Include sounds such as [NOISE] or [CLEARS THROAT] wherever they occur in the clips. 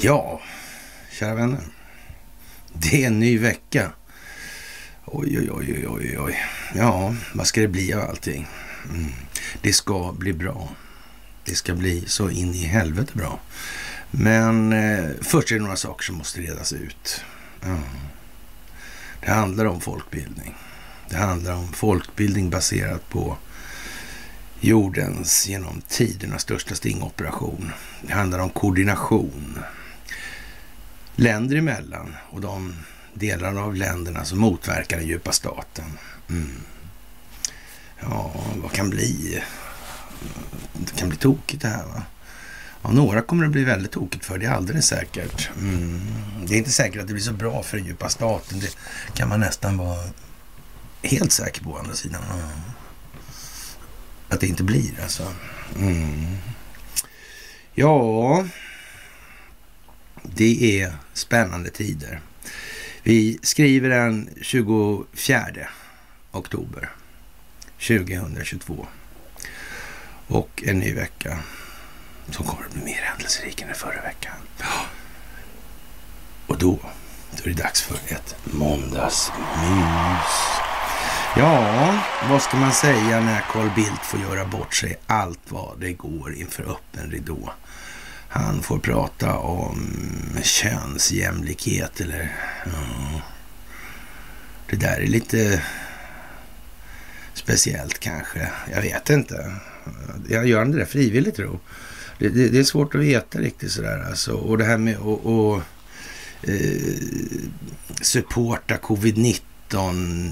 Ja, kära vänner. Det är en ny vecka. Oj, oj, oj, oj, oj. Ja, vad ska det bli av allting? Mm. Det ska bli bra. Det ska bli så in i helvete bra. Men eh, först är det några saker som måste redas ut. Ja. Det handlar om folkbildning. Det handlar om folkbildning baserat på jordens genom tiderna största stingoperation. Det handlar om koordination länder emellan och de delar av länderna som motverkar den djupa staten. Mm. Ja, vad kan bli? Det kan bli tokigt det här va? Ja, några kommer det bli väldigt tokigt för, det är alldeles säkert. Mm. Det är inte säkert att det blir så bra för den djupa staten. Det kan man nästan vara helt säker på å andra sidan. Att det inte blir alltså. Mm. Ja, det är spännande tider. Vi skriver den 24 oktober 2022. Och en ny vecka som kommer att bli mer händelserik än förra veckan. Och då, då är det dags för ett måndagsmys. Ja, vad ska man säga när Carl Bildt får göra bort sig allt vad det går inför öppen ridå? Han får prata om könsjämlikhet eller... Ja. Det där är lite speciellt kanske. Jag vet inte. Jag gör inte det frivilligt tro? Det, det, det, är svårt att veta riktigt sådär alltså. Och det här med att eh, supporta covid-19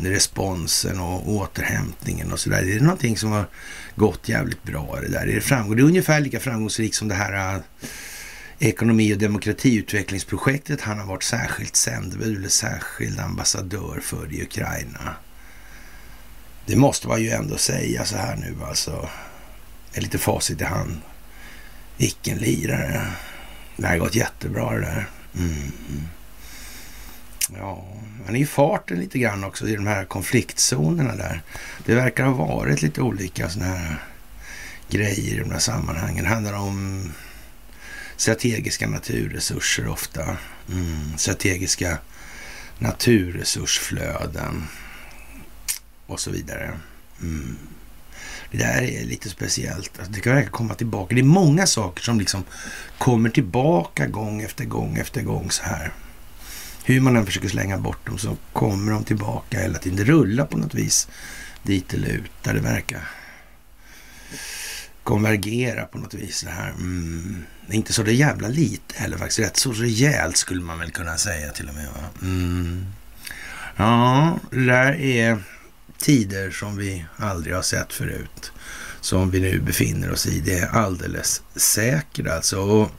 responsen och återhämtningen och sådär. Det är någonting som har gått jävligt bra det där. Det är, framgång. det är ungefär lika framgångsrikt som det här äh, ekonomi och demokratiutvecklingsprojektet han har varit särskilt sändebud eller särskild ambassadör för i Ukraina. Det måste man ju ändå säga så här nu alltså. Med lite facit i hand. Vilken lirare. Det här har gått jättebra det där. Mm. mm. Ja, han är i farten lite grann också i de här konfliktzonerna där. Det verkar ha varit lite olika sådana här grejer i de här sammanhangen. Det handlar om strategiska naturresurser ofta. Mm, strategiska naturresursflöden och så vidare. Mm. Det där är lite speciellt. Alltså, det kan verkligen komma tillbaka. Det är många saker som liksom kommer tillbaka gång efter gång efter gång så här. Hur man än försöker slänga bort dem så kommer de tillbaka hela tiden. Det rullar på något vis dit eller ut där det verkar konvergera på något vis det här. Mm. Inte så det jävla lite heller faktiskt. Rätt så rejält skulle man väl kunna säga till och med. Mm. Ja, det där är tider som vi aldrig har sett förut. Som vi nu befinner oss i. Det är alldeles säkert alltså. Och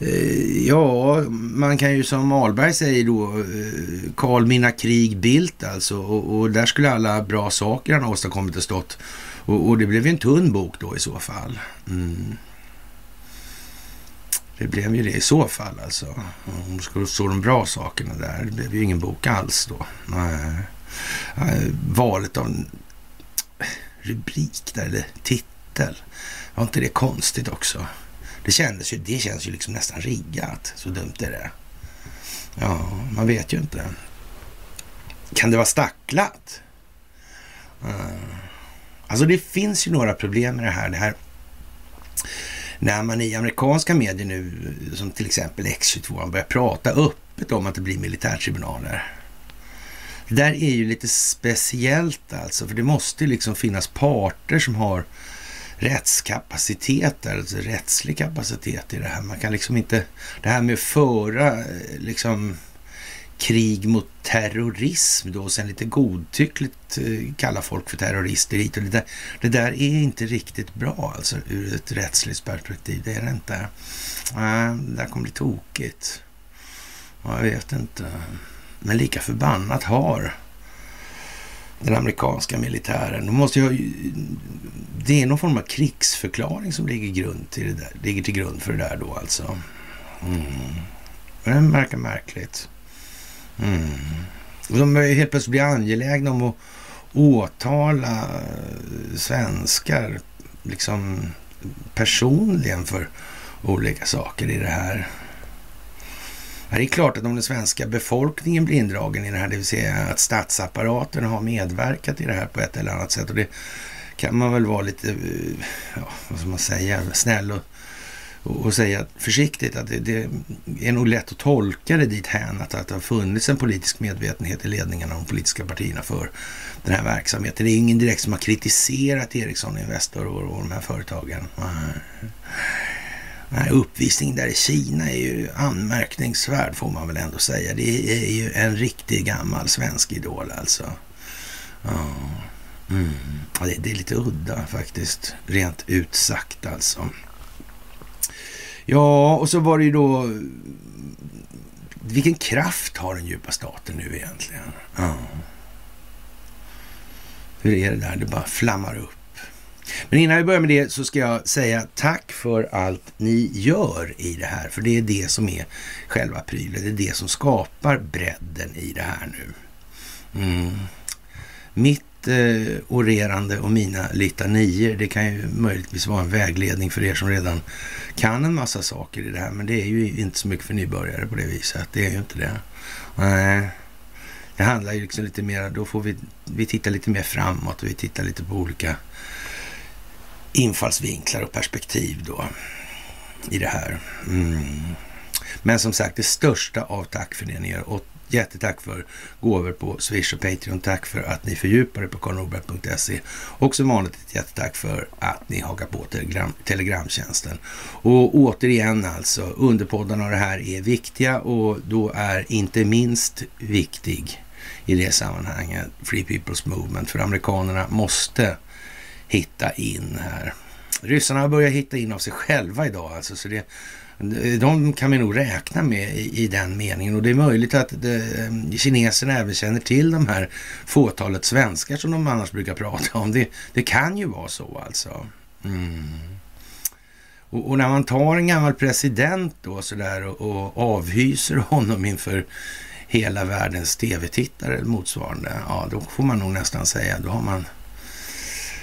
Eh, ja, man kan ju som Alberg säger då, eh, Karl mina krig Bildt alltså. Och, och, där skulle alla bra saker han åstadkommit ha stått. Och, och det blev ju en tunn bok då i så fall. Mm. Det blev ju det i så fall alltså. Om det skulle stå de bra sakerna där. Det blev ju ingen bok alls då. Nej. Eh, valet av rubrik där, eller titel. Var inte det konstigt också? Det, kändes ju, det känns ju liksom nästan riggat. Så dumt är det. Ja, man vet ju inte. Kan det vara stacklat? Uh. Alltså det finns ju några problem med det här. Det här när man i amerikanska medier nu, som till exempel X22, börjar prata öppet om att det blir militärtribunaler. Det där är ju lite speciellt alltså, för det måste liksom finnas parter som har rättskapacitet, alltså rättslig kapacitet i det här. Man kan liksom inte, det här med att föra eh, liksom krig mot terrorism då och sen lite godtyckligt eh, kalla folk för terrorister hit och det där, det där är inte riktigt bra alltså ur ett rättsligt perspektiv. Det är det inte. Äh, det där kommer bli tokigt. jag vet inte. Men lika förbannat har den amerikanska militären. De måste ju, det är någon form av krigsförklaring som ligger, grund till det där, ligger till grund för det där då alltså. Mm. Det verkar märkligt. Mm. De helt plötsligt blir angelägna om att, åtala eh, svenskar liksom personligen för olika saker i det här. Det är klart att om den svenska befolkningen blir indragen i det här, det vill säga att statsapparaten har medverkat i det här på ett eller annat sätt och det kan man väl vara lite, eh, ja, vad ska man säga, snäll och, och säga försiktigt att det, det, är nog lätt att tolka det dit hän att, att det har funnits en politisk medvetenhet i ledningen av de politiska partierna för den här verksamheten. Det är ingen direkt som har kritiserat Ericsson Investor och, och de här företagen. Nej här uppvisningen där i Kina är ju anmärkningsvärd får man väl ändå säga. Det är ju en riktig gammal svensk idol alltså. Ja, mm. ja det, det, är lite udda faktiskt, rent ut sagt alltså. Ja, och så var det ju då... Vilken kraft har den djupa staten nu egentligen? Ja. Hur är det där? Det bara flammar upp. Men innan vi börjar med det så ska jag säga tack för allt ni gör i det här. För det är det som är själva prylen. Det är det som skapar bredden i det här nu. Mm. Mitt eh, orerande och mina litanier, det kan ju möjligtvis vara en vägledning för er som redan kan en massa saker i det här. Men det är ju inte så mycket för nybörjare på det viset. Det är ju inte det. Nej. Det handlar ju liksom lite mer, då får vi, vi titta lite mer framåt och vi tittar lite på olika infallsvinklar och perspektiv då i det här. Mm. Men som sagt, det största av tack för det ni gör. Och jättetack för gåvor på Swish och Patreon. Tack för att ni fördjupar er på karlnorberg.se. Och som vanligt ett jättetack för att ni hakar på telegram, telegramtjänsten. Och återigen alltså, underpoddarna och det här är viktiga och då är inte minst viktig i det sammanhanget Free People's Movement. För amerikanerna måste hitta in här. Ryssarna har börjat hitta in av sig själva idag alltså. Så det, de kan vi nog räkna med i, i den meningen och det är möjligt att det, kineserna även känner till de här fåtalet svenskar som de annars brukar prata om. Det, det kan ju vara så alltså. Mm. Och, och, när man tar en gammal president då sådär och, och avhyser honom inför hela världens tv-tittare eller motsvarande, ja då får man nog nästan säga, då har man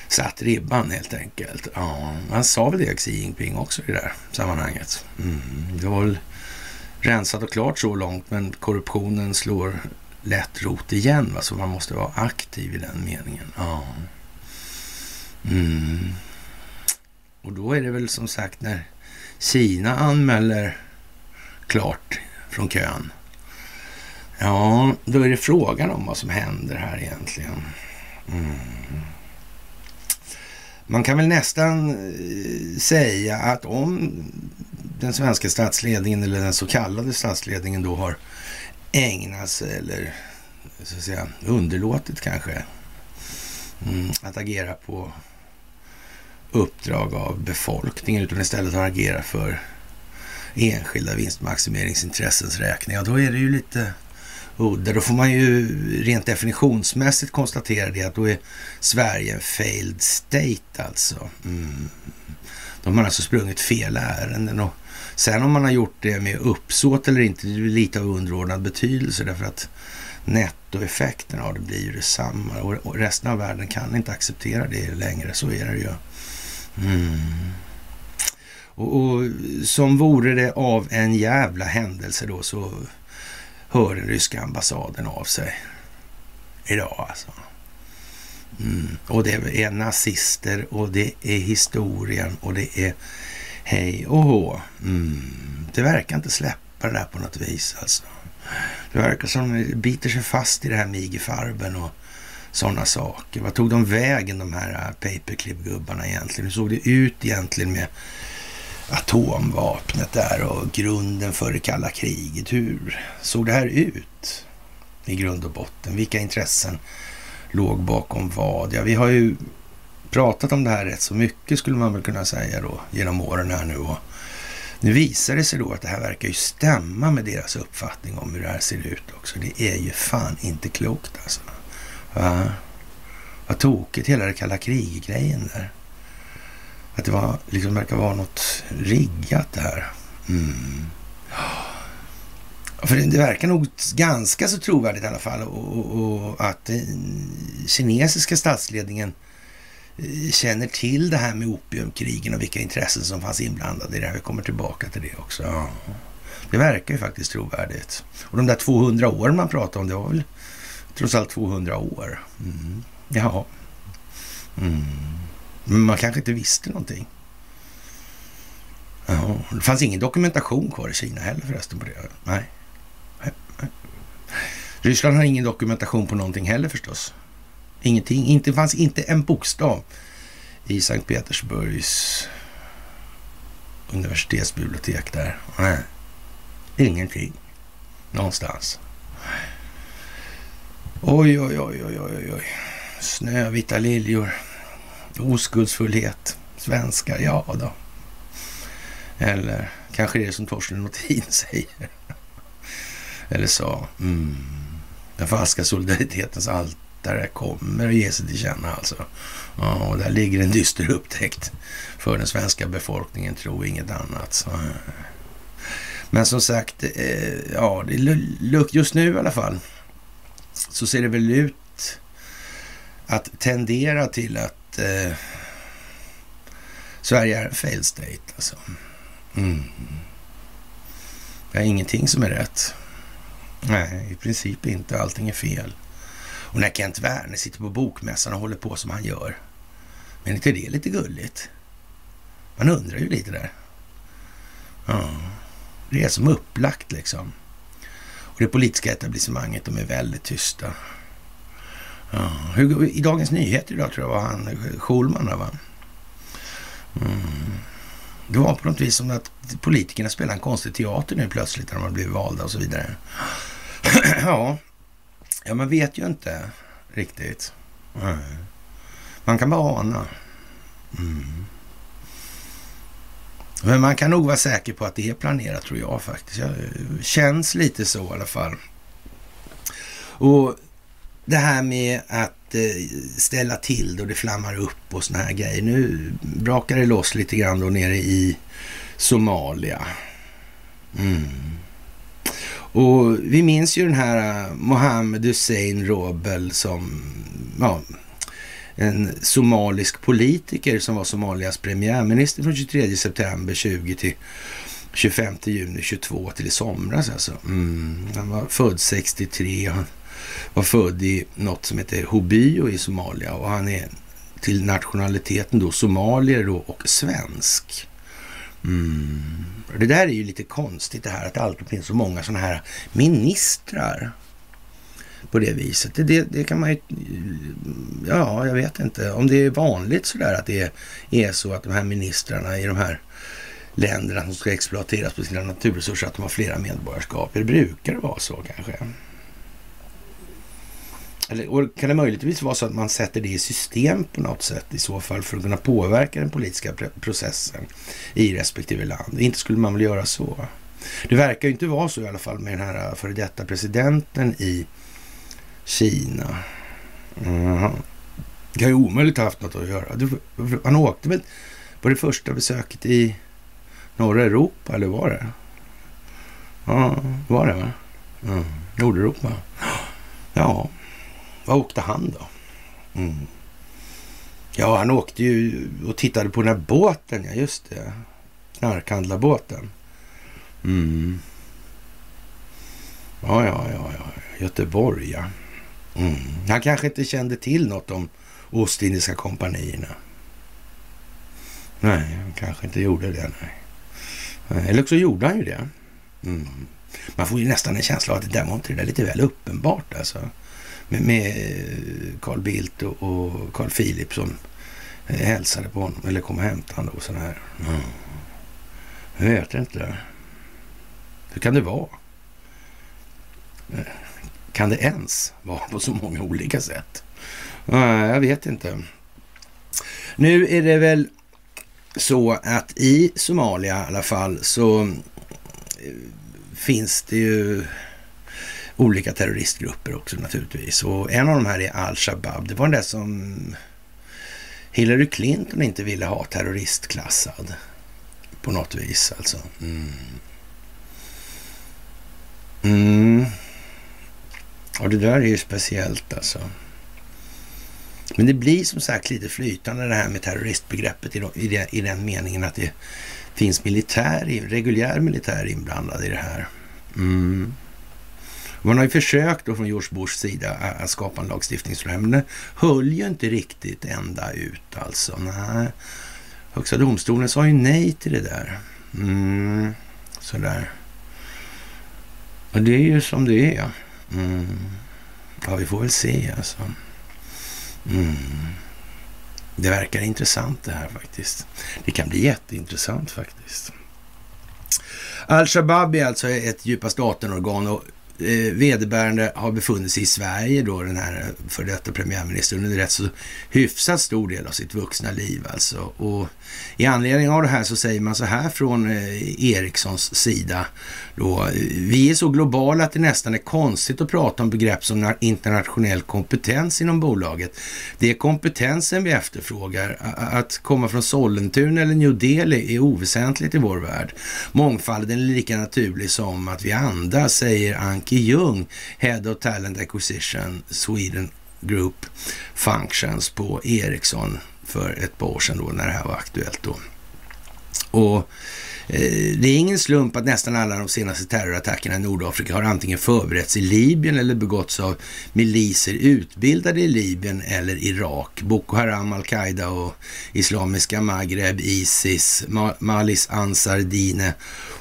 satt ribban helt enkelt. Ja, han sa väl det, Xi Jinping också i det där sammanhanget. Mm. Det var väl rensat och klart så långt, men korruptionen slår lätt rot igen, va? så man måste vara aktiv i den meningen. Ja. Mm. Och då är det väl som sagt när Kina anmäler klart från kön. Ja, då är det frågan om vad som händer här egentligen. Mm. Man kan väl nästan eh, säga att om den svenska statsledningen eller den så kallade statsledningen då har ägnat sig eller så att säga underlåtit kanske mm, att agera på uppdrag av befolkningen utan istället har agerat för enskilda vinstmaximeringsintressens räkning. Ja, då är det ju lite udda. Då får man ju rent definitionsmässigt konstatera det att då är Sverige en failed state alltså. Mm. De har alltså sprungit fel ärenden och sen om man har gjort det med uppsåt eller inte, det är lite av underordnad betydelse därför att nettoeffekten av det blir ju detsamma och resten av världen kan inte acceptera det längre. Så är det ju. Mm. Och, och, som vore det av en jävla händelse då så hör den ryska ambassaden av sig idag alltså. Mm. Och det är nazister och det är historien och det är hej och hå. Mm. Det verkar inte släppa det där på något vis alltså. Det verkar som de biter sig fast i det här migefarben och sådana saker. Vad tog de vägen de här paperclip-gubbarna egentligen? Hur såg det ut egentligen med atomvapnet där och grunden för det kalla kriget. Hur såg det här ut i grund och botten? Vilka intressen låg bakom vad? Ja, vi har ju pratat om det här rätt så mycket skulle man väl kunna säga då genom åren här nu. Och nu visar det sig då att det här verkar ju stämma med deras uppfattning om hur det här ser ut också. Det är ju fan inte klokt alltså. Va? Vad tokigt hela det kalla kriget-grejen där. Att det var, liksom verkar vara något riggat det här. Mm. För det verkar nog ganska så trovärdigt i alla fall och, och, och att den kinesiska statsledningen eh, känner till det här med opiumkrigen och vilka intressen som fanns inblandade i det här. Vi kommer tillbaka till det också. Ja. Det verkar ju faktiskt trovärdigt. Och de där 200 åren man pratar om, det var väl trots allt 200 år. Mm. Jaha. Mm. Men man kanske inte visste någonting. Ja, det fanns ingen dokumentation kvar i Kina heller förresten på det. Nej. Nej. Ryssland har ingen dokumentation på någonting heller förstås. Ingenting. Inte, det fanns inte en bokstav i Sankt Petersburgs universitetsbibliotek där. Nej. Ingenting. Någonstans. Oj, oj, oj, oj, oj, oj. Snövita liljor. Oskuldsfullhet. Svenskar, ja då. Eller kanske det är som Torsten Nothin [LAUGHS] säger. Eller sa. Mm. Den falska solidaritetens altare kommer att ge sig till känna alltså. Ja, och där ligger en dyster upptäckt för den svenska befolkningen, tro inget annat. Så. Men som sagt, eh, ja, det, just nu i alla fall så ser det väl ut att tendera till att eh, Sverige är en fail state. Alltså. Mm. Det är ingenting som är rätt. Nej, i princip inte. Allting är fel. Och när Kent Werner sitter på bokmässan och håller på som han gör. Men är inte det lite gulligt? Man undrar ju lite där. Ja, det är som upplagt liksom. Och det politiska etablissemanget, de är väldigt tysta. Ja, hur, I Dagens Nyheter idag tror jag var han Schulman, där va? Mm. Det var på något vis som att politikerna spelar en konstig teater nu plötsligt när de har blivit valda och så vidare. [CLEARS THROAT] ja, ja, man vet ju inte riktigt. Man kan bara ana. Mm. Men man kan nog vara säker på att det är planerat tror jag faktiskt. Det eh, känns lite så i alla fall. Och det här med att eh, ställa till då det flammar upp och såna här grejer. Nu brakar det loss lite grann då nere i Somalia. Mm. Och vi minns ju den här eh, Mohammed Hussein Robel som ja, en somalisk politiker som var Somalias premiärminister från 23 september 20 till 25 juni 22 till i somras alltså. Mm. Han var född 63. Han var född i något som heter Hobyo i Somalia och han är till nationaliteten då somalier då och svensk. Mm. Det där är ju lite konstigt det här att det alltid finns så många sådana här ministrar på det viset. Det, det, det, kan man ju... Ja, jag vet inte. Om det är vanligt sådär att det är, är så att de här ministrarna i de här länderna som ska exploateras på sina naturresurser, att de har flera medborgarskap. Det brukar vara så kanske. Eller kan det möjligtvis vara så att man sätter det i system på något sätt i så fall för att kunna påverka den politiska processen i respektive land? Inte skulle man väl göra så? Det verkar ju inte vara så i alla fall med den här eh, före detta presidenten i Kina. Mm. Det har ju omöjligt haft något att göra. Han åkte väl på det första besöket i norra Europa, eller var det? Ja, var det va? Mm. Nordeuropa. Ja, vad åkte han då? Mm. Ja, han åkte ju och tittade på den här båten, ja just det. Knarkhandlarbåten. Mm. Ja, ja, ja, ja. Göteborg, ja. Mm. Han kanske inte kände till något om Ostindiska kompanierna. Nej, han kanske inte gjorde det. Nej. Eller så gjorde han ju det. Mm. Man får ju nästan en känsla av att det där var inte det där lite väl uppenbart alltså. Med, med Carl Bildt och, och Carl Philip som hälsade på honom eller kom och hämtade honom och sådär. Mm. Jag vet inte. Hur kan det vara? Kan det ens vara på så många olika sätt? Jag vet inte. Nu är det väl så att i Somalia i alla fall så eh, finns det ju olika terroristgrupper också naturligtvis. Och en av de här är Al-Shabaab. Det var den där som Hillary Clinton inte ville ha terroristklassad på något vis alltså. Mm. Mm. Och det där är ju speciellt alltså. Men det blir som sagt lite flytande det här med terroristbegreppet i, i den meningen att det finns militär, reguljär militär inblandad i det här. Mm. Man har ju försökt då från George Bushs sida att skapa en lagstiftning, men det höll ju inte riktigt ända ut alltså. Nej. Högsta domstolen sa ju nej till det där. Mm. Sådär. Och det är ju som det är. Mm. Ja, vi får väl se alltså. Mm. Det verkar intressant det här faktiskt. Det kan bli jätteintressant faktiskt. Al-Shabaab är alltså ett djupa staten-organ och eh, vederbörande har befunnit sig i Sverige då, den här för detta premiärministern, under rätt så hyfsat stor del av sitt vuxna liv alltså. Och i anledning av det här så säger man så här från eh, Ericssons sida då. Eh, vi är så globala att det nästan är konstigt att prata om begrepp som internationell kompetens inom bolaget. Det är kompetensen vi efterfrågar. Att komma från Sollentuna eller New Delhi är oväsentligt i vår värld. Mångfalden är lika naturlig som att vi andas, säger Anki Ljung, Head of Talent Acquisition Sweden Group Functions på Ericsson för ett par år sedan då när det här var aktuellt då. Och Eh, det är ingen slump att nästan alla de senaste terrorattackerna i Nordafrika har antingen förberetts i Libyen eller begåtts av miliser utbildade i Libyen eller Irak. Boko Haram, Al-Qaida och Islamiska Maghreb, Isis, Malis Ansar Dine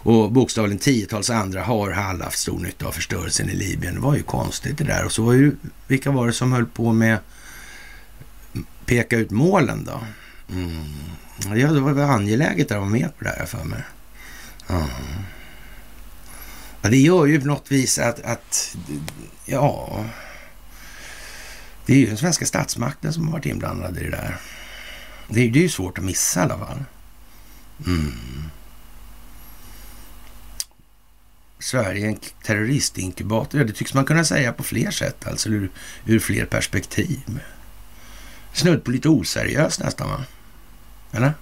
och bokstavligen tiotals andra har alla haft stor nytta av förstörelsen i Libyen. Det var ju konstigt det där. Och så var ju, vilka var det som höll på med peka ut målen då? Mm. Ja, det var angeläget att vara med på det här för mig. Ja. ja. Det gör ju på något vis att, att, ja, det är ju den svenska statsmakten som har varit inblandad i det där. Det är, det är ju svårt att missa i alla fall. Mm. Sverige en terroristinkubator. Ja, det tycks man kunna säga på fler sätt, alltså ur, ur fler perspektiv. Snudd på lite oseriöst nästan, va? Eller?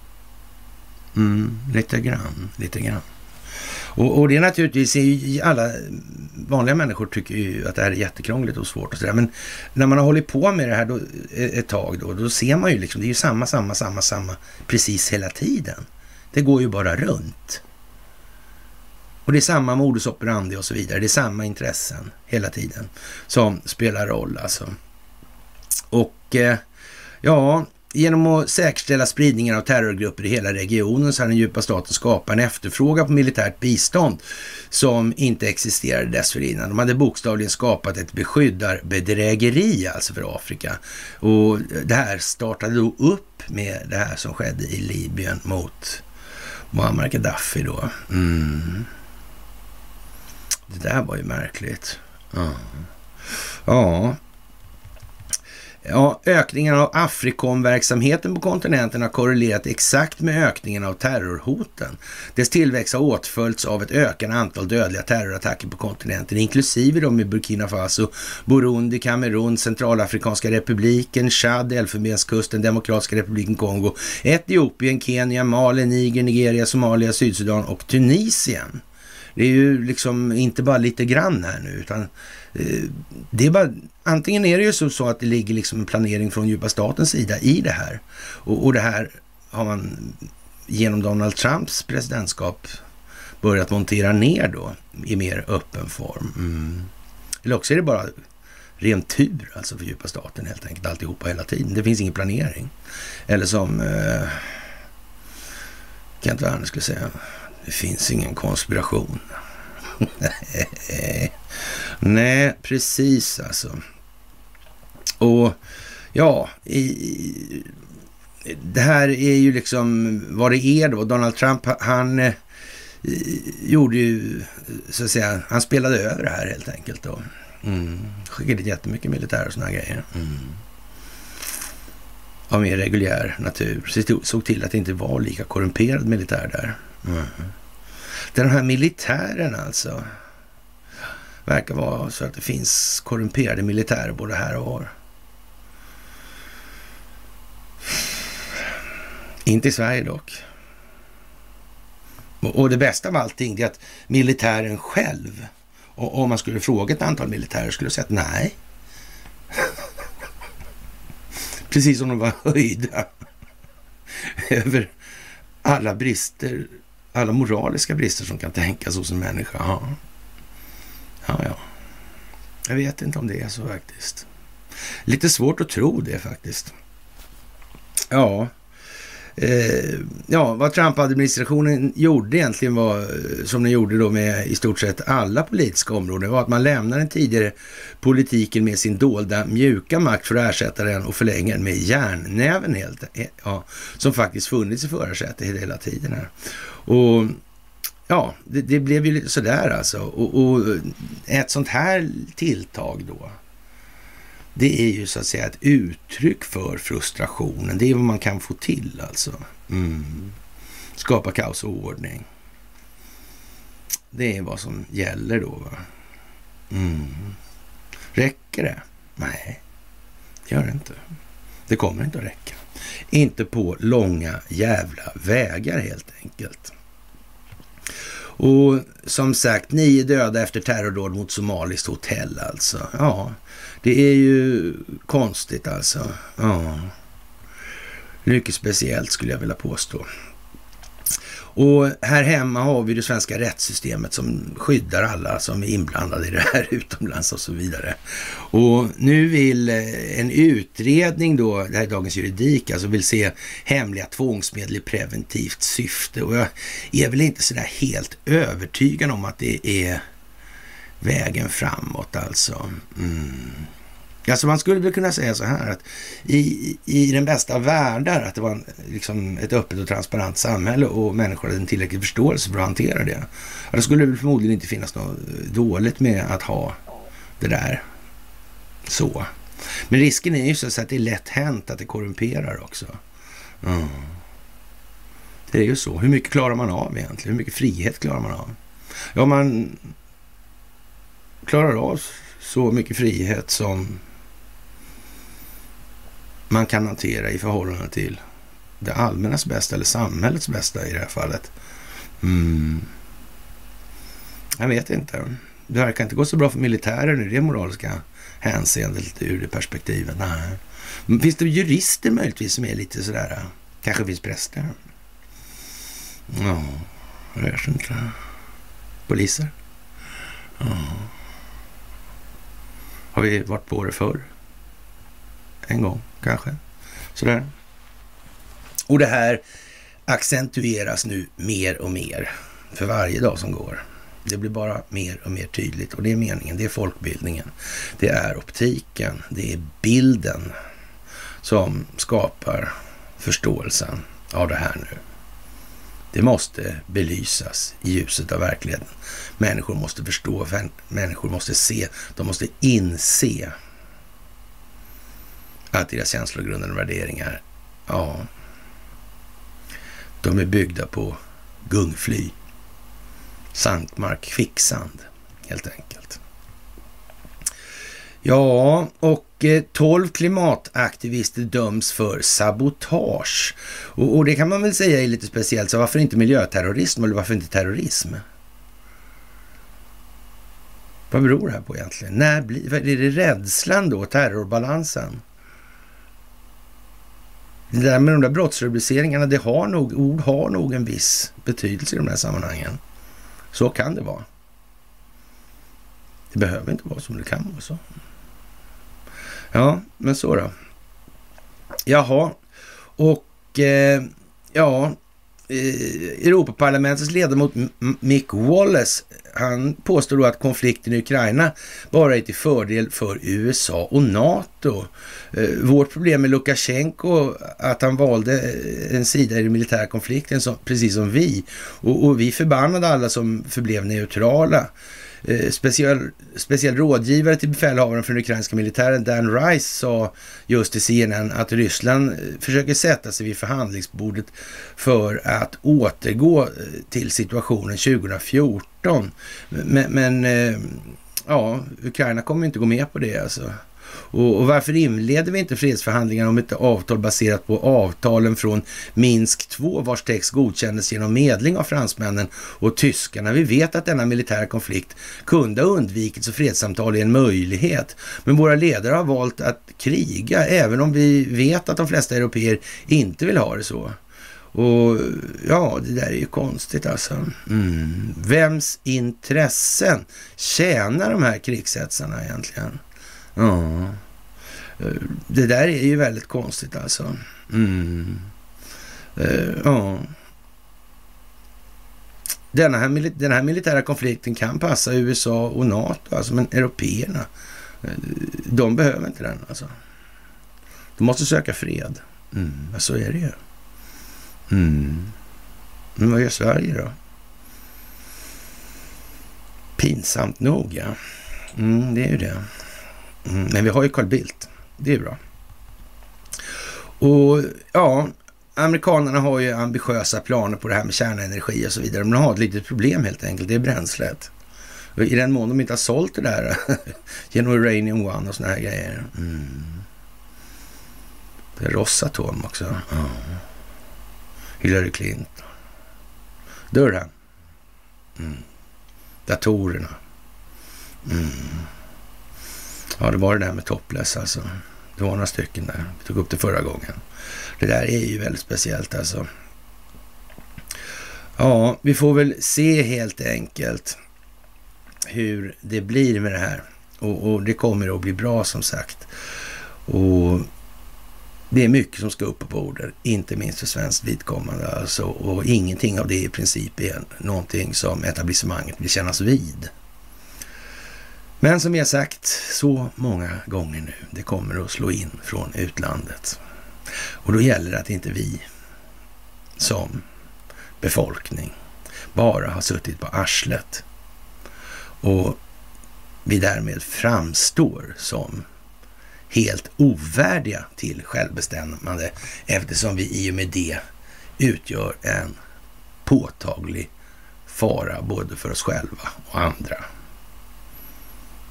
Mm, lite grann, lite grann. Och, och det är naturligtvis, alla vanliga människor tycker ju att det här är jättekrångligt och svårt och sådär. Men när man har hållit på med det här då, e, ett tag då, då ser man ju liksom, det är ju samma, samma, samma, samma precis hela tiden. Det går ju bara runt. Och det är samma modus operandi och så vidare. Det är samma intressen hela tiden som spelar roll alltså. Och eh, ja, Genom att säkerställa spridningen av terrorgrupper i hela regionen så har den djupa staten skapat en efterfrågan på militärt bistånd som inte existerade dessförinnan. De hade bokstavligen skapat ett beskyddarbedrägeri alltså för Afrika. Och det här startade då upp med det här som skedde i Libyen mot Muammar Gaddafi då. Mm. Det där var ju märkligt. Ja. ja, Ja, ökningen av Afrikomverksamheten på kontinenten har korrelerat exakt med ökningen av terrorhoten. Dess tillväxt har åtföljts av ett ökande antal dödliga terrorattacker på kontinenten, inklusive de i Burkina Faso, Burundi, Kamerun, Centralafrikanska republiken, Chad, Elfenbenskusten, Demokratiska republiken Kongo, Etiopien, Kenya, Mali, Niger, Nigeria, Somalia, Sydsudan och Tunisien. Det är ju liksom inte bara lite grann här nu, utan Eh, det är bara, antingen är det ju så, så att det ligger liksom en planering från djupa statens sida i det här. Och, och det här har man genom Donald Trumps presidentskap börjat montera ner då i mer öppen form. Mm. Eller också är det bara ren tur alltså för djupa staten helt enkelt alltihopa hela tiden. Det finns ingen planering. Eller som eh, Kent Werner skulle säga, det finns ingen konspiration. [LAUGHS] Nej, precis alltså. Och ja, i, det här är ju liksom vad det är då. Donald Trump, han eh, gjorde ju, så att säga, han spelade över det här helt enkelt då. Mm. Skickade dit jättemycket militär och sådana grejer. Mm. Av mer reguljär natur. Så såg till att det inte var lika korrumperad militär där. Mm. Den här militären alltså. Verkar vara så att det finns korrumperade militärer både här och var. Inte i Sverige dock. Och det bästa av allting är att militären själv Och om man skulle fråga ett antal militärer skulle säga att nej. [LAUGHS] Precis som de var höjda [LAUGHS] över alla brister, alla moraliska brister som kan tänkas hos en människa. Ja, ja. ja. Jag vet inte om det är så faktiskt. Lite svårt att tro det faktiskt. Ja, eh, ja, vad Trump-administrationen gjorde egentligen var, eh, som den gjorde då med i stort sett alla politiska områden, var att man lämnar den tidigare politiken med sin dolda mjuka makt för att ersätta den och förlänga den med järnnäven helt, eh, ja, som faktiskt funnits i förarsätet hela tiden här. Och ja, det, det, blev ju lite sådär alltså. Och, och ett sånt här tilltag då, det är ju så att säga ett uttryck för frustrationen. Det är vad man kan få till alltså. Mm. Skapa kaos och ordning. Det är vad som gäller då. Va? Mm. Räcker det? Nej, det gör det inte. Det kommer inte att räcka. Inte på långa jävla vägar helt enkelt. Och som sagt, nio döda efter terrordåd mot somaliskt hotell alltså. Ja, det är ju konstigt alltså. Ja. Mycket speciellt skulle jag vilja påstå. Och här hemma har vi det svenska rättssystemet som skyddar alla som är inblandade i det här [LAUGHS] utomlands och så vidare. Och nu vill eh, en utredning då, det här är Dagens Juridik, alltså vill se hemliga tvångsmedel i preventivt syfte. Och jag är väl inte sådär helt övertygad om att det är vägen framåt alltså. Mm. Alltså man skulle väl kunna säga så här att i, i den bästa av världar att det var en, liksom ett öppet och transparent samhälle och människor hade en tillräcklig förståelse för att hantera det. Ja, då skulle det förmodligen inte finnas något dåligt med att ha det där så. Men risken är ju så att det är lätt hänt att det korrumperar också. Mm. Det är ju så. Hur mycket klarar man av egentligen? Hur mycket frihet klarar man av? Ja, man klarar av så mycket frihet som man kan hantera i förhållande till det allmännas bästa eller samhällets bästa i det här fallet. Mm. Jag vet inte. Det verkar inte gå så bra för militären i det moraliska hänseendet ur det perspektivet. Nej. Finns det jurister möjligtvis som är lite sådär, kanske finns präster? Ja, jag vet inte. Poliser? Ja. Har vi varit på det förr? En gång kanske. Sådär. Och det här accentueras nu mer och mer för varje dag som går. Det blir bara mer och mer tydligt och det är meningen. Det är folkbildningen. Det är optiken. Det är bilden som skapar förståelsen av det här nu. Det måste belysas i ljuset av verkligheten. Människor måste förstå, människor måste se, de måste inse att deras känslogrundande värderingar, ja, de är byggda på gungfly, sankmark, kvicksand helt enkelt. Ja, och eh, 12 klimataktivister döms för sabotage. Och, och, det kan man väl säga är lite speciellt, så varför inte miljöterrorism eller varför inte terrorism? Vad beror det här på egentligen? När blir, är det rädslan då, terrorbalansen? Det där med de där brottsrubriceringarna, det har nog, ord har nog en viss betydelse i de här sammanhangen. Så kan det vara. Det behöver inte vara som det kan vara så. Ja, men så då. Jaha, och eh, ja, Europaparlamentets ledamot Mick Wallace, han påstår då att konflikten i Ukraina bara är till fördel för USA och NATO. Eh, vårt problem med Lukasjenko, att han valde eh, en sida i den militära konflikten, precis som vi. Och, och vi förbannade alla som förblev neutrala. Eh, speciell, speciell rådgivare till befälhavaren för den ukrainska militären, Dan Rice, sa just till CNN att Ryssland eh, försöker sätta sig vid förhandlingsbordet för att återgå eh, till situationen 2014. Men, men ja, Ukraina kommer inte gå med på det alltså. Och, och, varför inleder vi inte fredsförhandlingar om ett avtal baserat på avtalen från Minsk 2 vars text godkändes genom medling av fransmännen och tyskarna? Vi vet att denna militära konflikt kunde ha undvikits och fredssamtal är en möjlighet. Men våra ledare har valt att kriga även om vi vet att de flesta europeer inte vill ha det så. Och ja, det där är ju konstigt alltså. Mm. Vems intressen tjänar de här krigshetsarna egentligen? Ja, det där är ju väldigt konstigt alltså. Mm. Uh, ja. Denna här, den här militära konflikten kan passa USA och NATO, alltså, men européerna, eh, de behöver inte den alltså. De måste söka fred. Mm, så är det ju. Mm. Men vad gör Sverige då? Pinsamt nog, ja. Mm, det är ju det. Mm, men vi har ju Carl Bildt. Det är bra. Och ja, amerikanerna har ju ambitiösa planer på det här med kärnenergi och så vidare. Men de har ett litet problem helt enkelt. Det är bränslet. Och I den mån de inte har sålt det där [LAUGHS] genom Uranium One och såna här grejer. Mm. Det är Rosatom också. Mm. Hillary Clinton. Durham. Mm. Datorerna. Mm. Ja, det var det där med topless alltså. Det var några stycken där. Vi tog upp det förra gången. Det där är ju väldigt speciellt alltså. Ja, vi får väl se helt enkelt hur det blir med det här. Och, och det kommer att bli bra som sagt. Och det är mycket som ska upp på bordet, inte minst för svenskt vidkommande. Alltså, och ingenting av det i princip är någonting som etablissemanget vill kännas vid. Men som vi har sagt så många gånger nu, det kommer att slå in från utlandet. Och då gäller det att inte vi som befolkning bara har suttit på arslet och vi därmed framstår som helt ovärdiga till självbestämmande eftersom vi i och med det utgör en påtaglig fara både för oss själva och andra.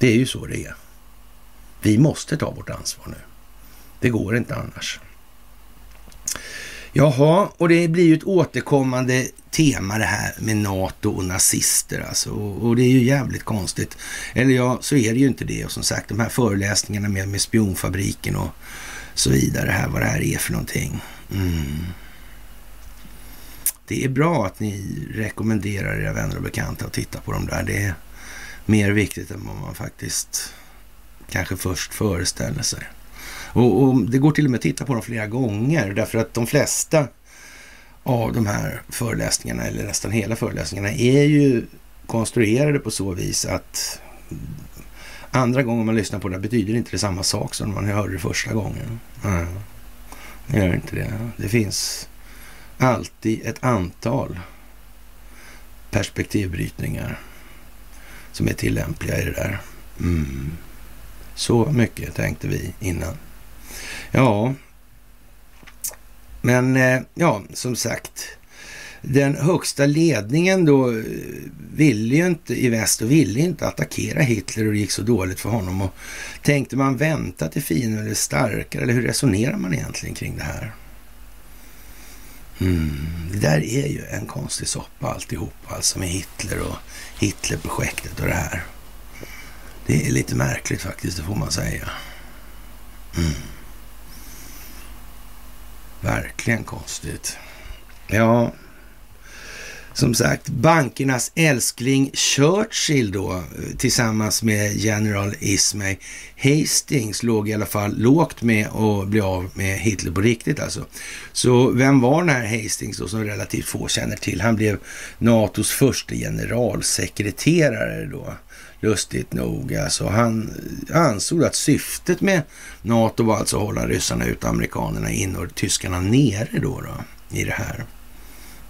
Det är ju så det är. Vi måste ta vårt ansvar nu. Det går inte annars. Jaha, och det blir ju ett återkommande tema det här med NATO och nazister alltså. Och det är ju jävligt konstigt. Eller ja, så är det ju inte det. Och som sagt, de här föreläsningarna med, med spionfabriken och så vidare här, vad det här är för någonting. Mm. Det är bra att ni rekommenderar era vänner och bekanta att titta på dem där. Det är mer viktigt än vad man faktiskt kanske först föreställer sig. Och, och, det går till och med att titta på dem flera gånger därför att de flesta av de här föreläsningarna, eller nästan hela föreläsningarna, är ju konstruerade på så vis att andra gången man lyssnar på det betyder inte det samma sak som man hörde det första gången. Mm. det gör inte det. Det finns alltid ett antal perspektivbrytningar som är tillämpliga i det där. Mm. Så mycket tänkte vi innan. Ja, men eh, ja, som sagt. Den högsta ledningen då eh, ville ju inte i väst och ville inte attackera Hitler och det gick så dåligt för honom. Och tänkte man vänta till fienden blev starkare? Eller hur resonerar man egentligen kring det här? Mm, det där är ju en konstig soppa alltihop, alltså med Hitler och Hitlerprojektet och det här. Det är lite märkligt faktiskt, det får man säga. Mm. Verkligen konstigt. Ja, som sagt, bankernas älskling Churchill då eh, tillsammans med General Ismay Hastings låg i alla fall lågt med att bli av med Hitler på riktigt alltså. Så vem var den här Hastings då som relativt få känner till? Han blev NATOs första generalsekreterare då. Lustigt nog. Alltså, han eh, ansåg att syftet med NATO var alltså att hålla ryssarna ut, amerikanerna in och tyskarna nere då, då i det här.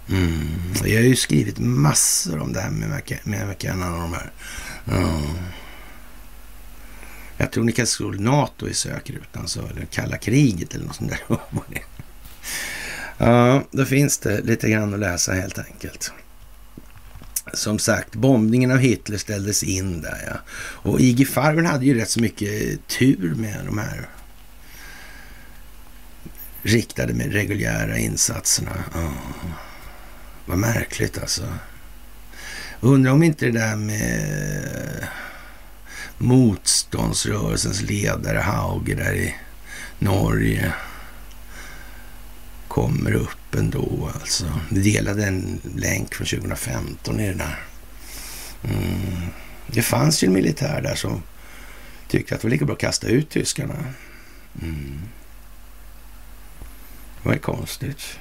Mm. Jag har ju skrivit massor om det här med, med och de här. Mm. Jag tror ni kan slå NATO i sökrutan, så, eller kalla kriget eller något sånt där. ja, då finns det lite grann att läsa helt enkelt. som sagt, bombningen av Hitler ställdes in där ja. Och IG Farben hade ju rätt så mycket tur med de här riktade med reguljära insatserna. Oh, vad märkligt alltså. Undrar om inte det där med eh, motståndsrörelsens ledare Hauge där i Norge kommer upp ändå alltså. Vi delade en länk från 2015 i det där. Mm. Det fanns ju en militär där som tyckte att det var lika bra att kasta ut tyskarna. Mm. Det var ju konstigt.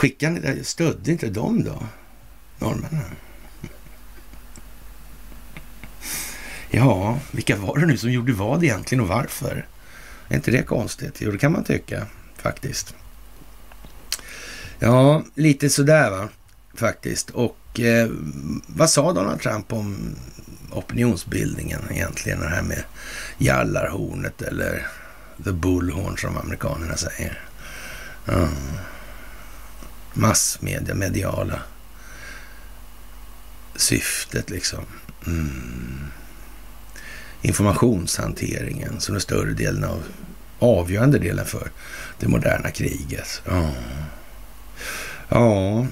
Skickade, stödde inte de då, norrmännen? Ja, vilka var det nu som gjorde vad egentligen och varför? Är inte det konstigt? Jo, det kan man tycka faktiskt. Ja, lite sådär va, faktiskt. Och eh, vad sa Donald Trump om opinionsbildningen egentligen? Det här med jallarhornet eller the bullhorn som amerikanerna säger. Mm. Massmedia, mediala syftet liksom. Mm informationshanteringen som är större delen av, avgörande delen för det moderna kriget. Ja. ja.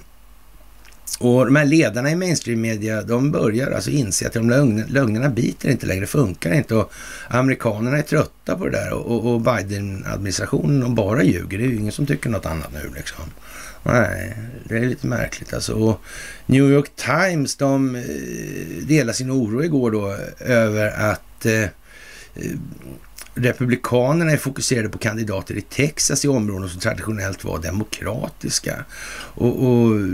Och de här ledarna i mainstream-media, de börjar alltså inse att de lögnerna biter inte längre, funkar inte och amerikanerna är trötta på det där och, och Biden-administrationen, de bara ljuger. Det är ju ingen som tycker något annat nu liksom. Nej, det är lite märkligt alltså. Och New York Times, de eh, delade sin oro igår då över att eh, eh, Republikanerna är fokuserade på kandidater i Texas i områden som traditionellt var demokratiska. Och, och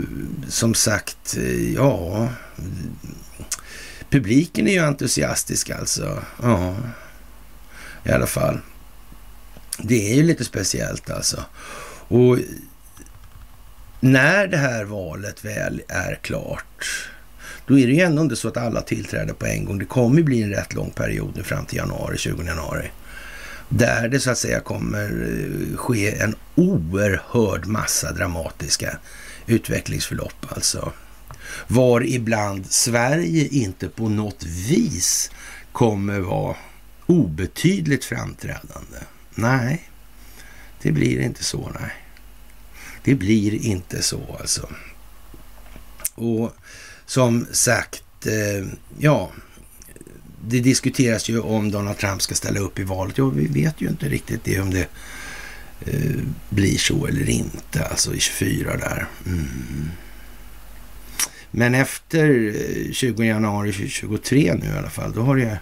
som sagt, eh, ja, publiken är ju entusiastisk alltså. Ja, i alla fall. Det är ju lite speciellt alltså. Och när det här valet väl är klart då är det ju ändå inte så att alla tillträder på en gång. Det kommer ju bli en rätt lång period nu fram till januari, 20 januari. Där det så att säga kommer eh, ske en oerhörd massa dramatiska utvecklingsförlopp alltså. Var ibland Sverige inte på något vis kommer vara obetydligt framträdande. Nej, det blir inte så. Nej, det blir inte så alltså. Och som sagt, eh, ja, det diskuteras ju om Donald Trump ska ställa upp i valet. Ja, vi vet ju inte riktigt det om det eh, blir så eller inte, alltså i 24 där. Mm. Men efter eh, 20 januari 2023 nu i alla fall, då har det,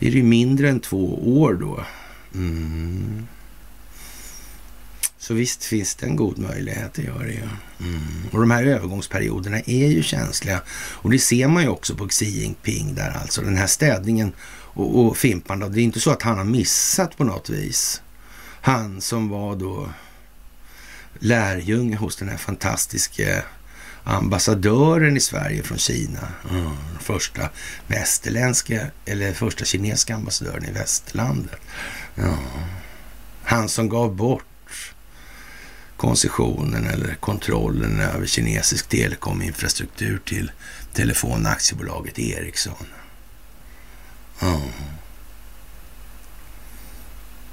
är det mindre än två år då. Mm. Så visst finns det en god möjlighet, det gör det ju. Mm. Och de här övergångsperioderna är ju känsliga. Och det ser man ju också på Xi Jinping där alltså. Den här städningen och, och fimparna. Det är inte så att han har missat på något vis. Han som var då lärjunge hos den här fantastiska ambassadören i Sverige från Kina. Mm. Första västerländska, eller första kinesiska ambassadören i västlandet. Mm. Han som gav bort koncessionen eller kontrollen över kinesisk telekominfrastruktur till telefonaktiebolaget Ericsson. Mm.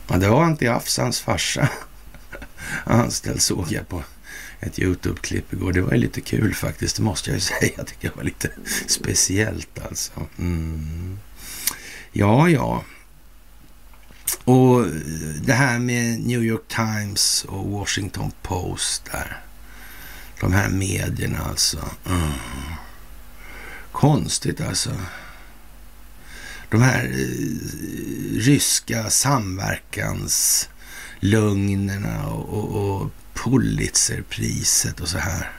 ja, det var Antti Afsans farsa [LAUGHS] anställd såg jag på ett Youtube-klipp igår. Det var ju lite kul faktiskt, det måste jag ju [LAUGHS] säga. Jag tycker det var lite speciellt alltså. Mm. Ja, ja. Och eh, det här med New York Times och Washington Post där. De här medierna alltså. Mm. Konstigt alltså. De här eh, ryska samverkanslögnerna och, och, och Pulitzerpriset och så här.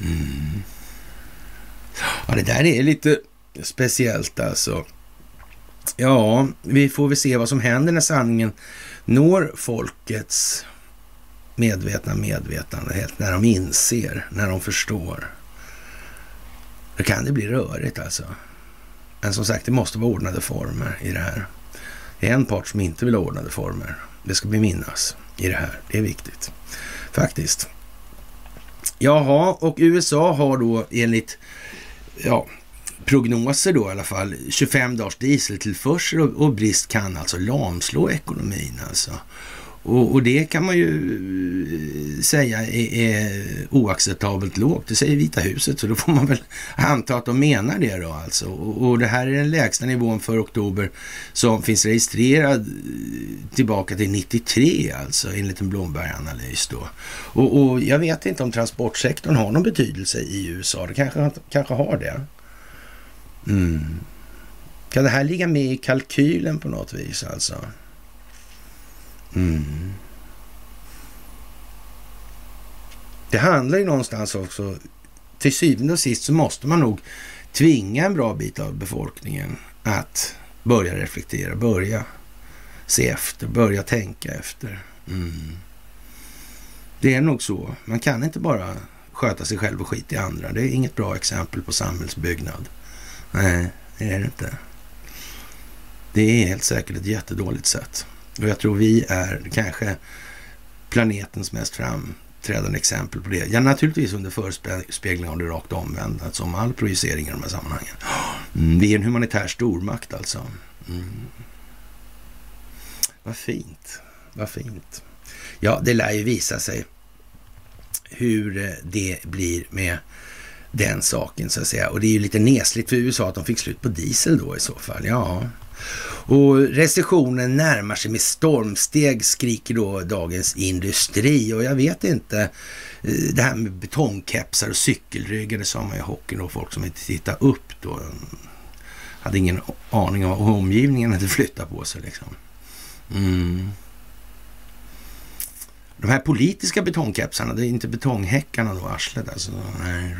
Mm. Ja, det där är lite speciellt alltså. Ja, vi får väl se vad som händer när sanningen når folkets medvetna medvetande, helt när de inser, när de förstår. Då kan det bli rörigt alltså. Men som sagt, det måste vara ordnade former i det här. Det är en part som inte vill ha ordnade former. Det ska vi minnas i det här. Det är viktigt. Faktiskt. Jaha, och USA har då enligt ja, prognoser då i alla fall 25 dagars dieseltillförsel och, och brist kan alltså lamslå ekonomin alltså. Och, och, det kan man ju eh, säga är, är, oacceptabelt lågt. Det säger Vita huset, så då får man väl anta att de menar det då alltså. Och, och det här är den lägsta nivån för oktober som finns registrerad eh, tillbaka till 93 alltså enligt en Blomberg-analys då. Och, och, jag vet inte om transportsektorn har någon betydelse i USA. Det kanske, kanske har det. Mm. Kan det här ligga med i kalkylen på något vis alltså? Mm. Det handlar ju någonstans också, till syvende och sist så måste man nog tvinga en bra bit av befolkningen att börja reflektera, börja se efter, börja tänka efter. Mm. Det är nog så. Man kan inte bara sköta sig själv och skit i andra. Det är inget bra exempel på samhällsbyggnad. Nej, det är det inte. Det är helt säkert ett jättedåligt sätt. Och jag tror vi är kanske planetens mest framträdande exempel på det. Ja, naturligtvis under förespegling av det rakt omvända, alltså som all projicering i de här sammanhangen. Mm, vi är en humanitär stormakt alltså. Mm. Vad fint, vad fint. Ja, det lär ju visa sig hur eh, det blir med den saken så att säga. Och det är ju lite nesligt för USA att de fick slut på diesel då i så fall. Ja, och recessionen närmar sig med stormsteg, skriker då Dagens Industri. Och jag vet inte, eh, det här med betongkepsar och cykelryggar, det sa man i hockeyn och folk som inte tittade upp då. Mm, hade ingen aning om hur omgivningen hade flyttat på sig liksom. Mm. De här politiska betongkepsarna, det är inte betonghäckarna då, arslet alltså. Nej,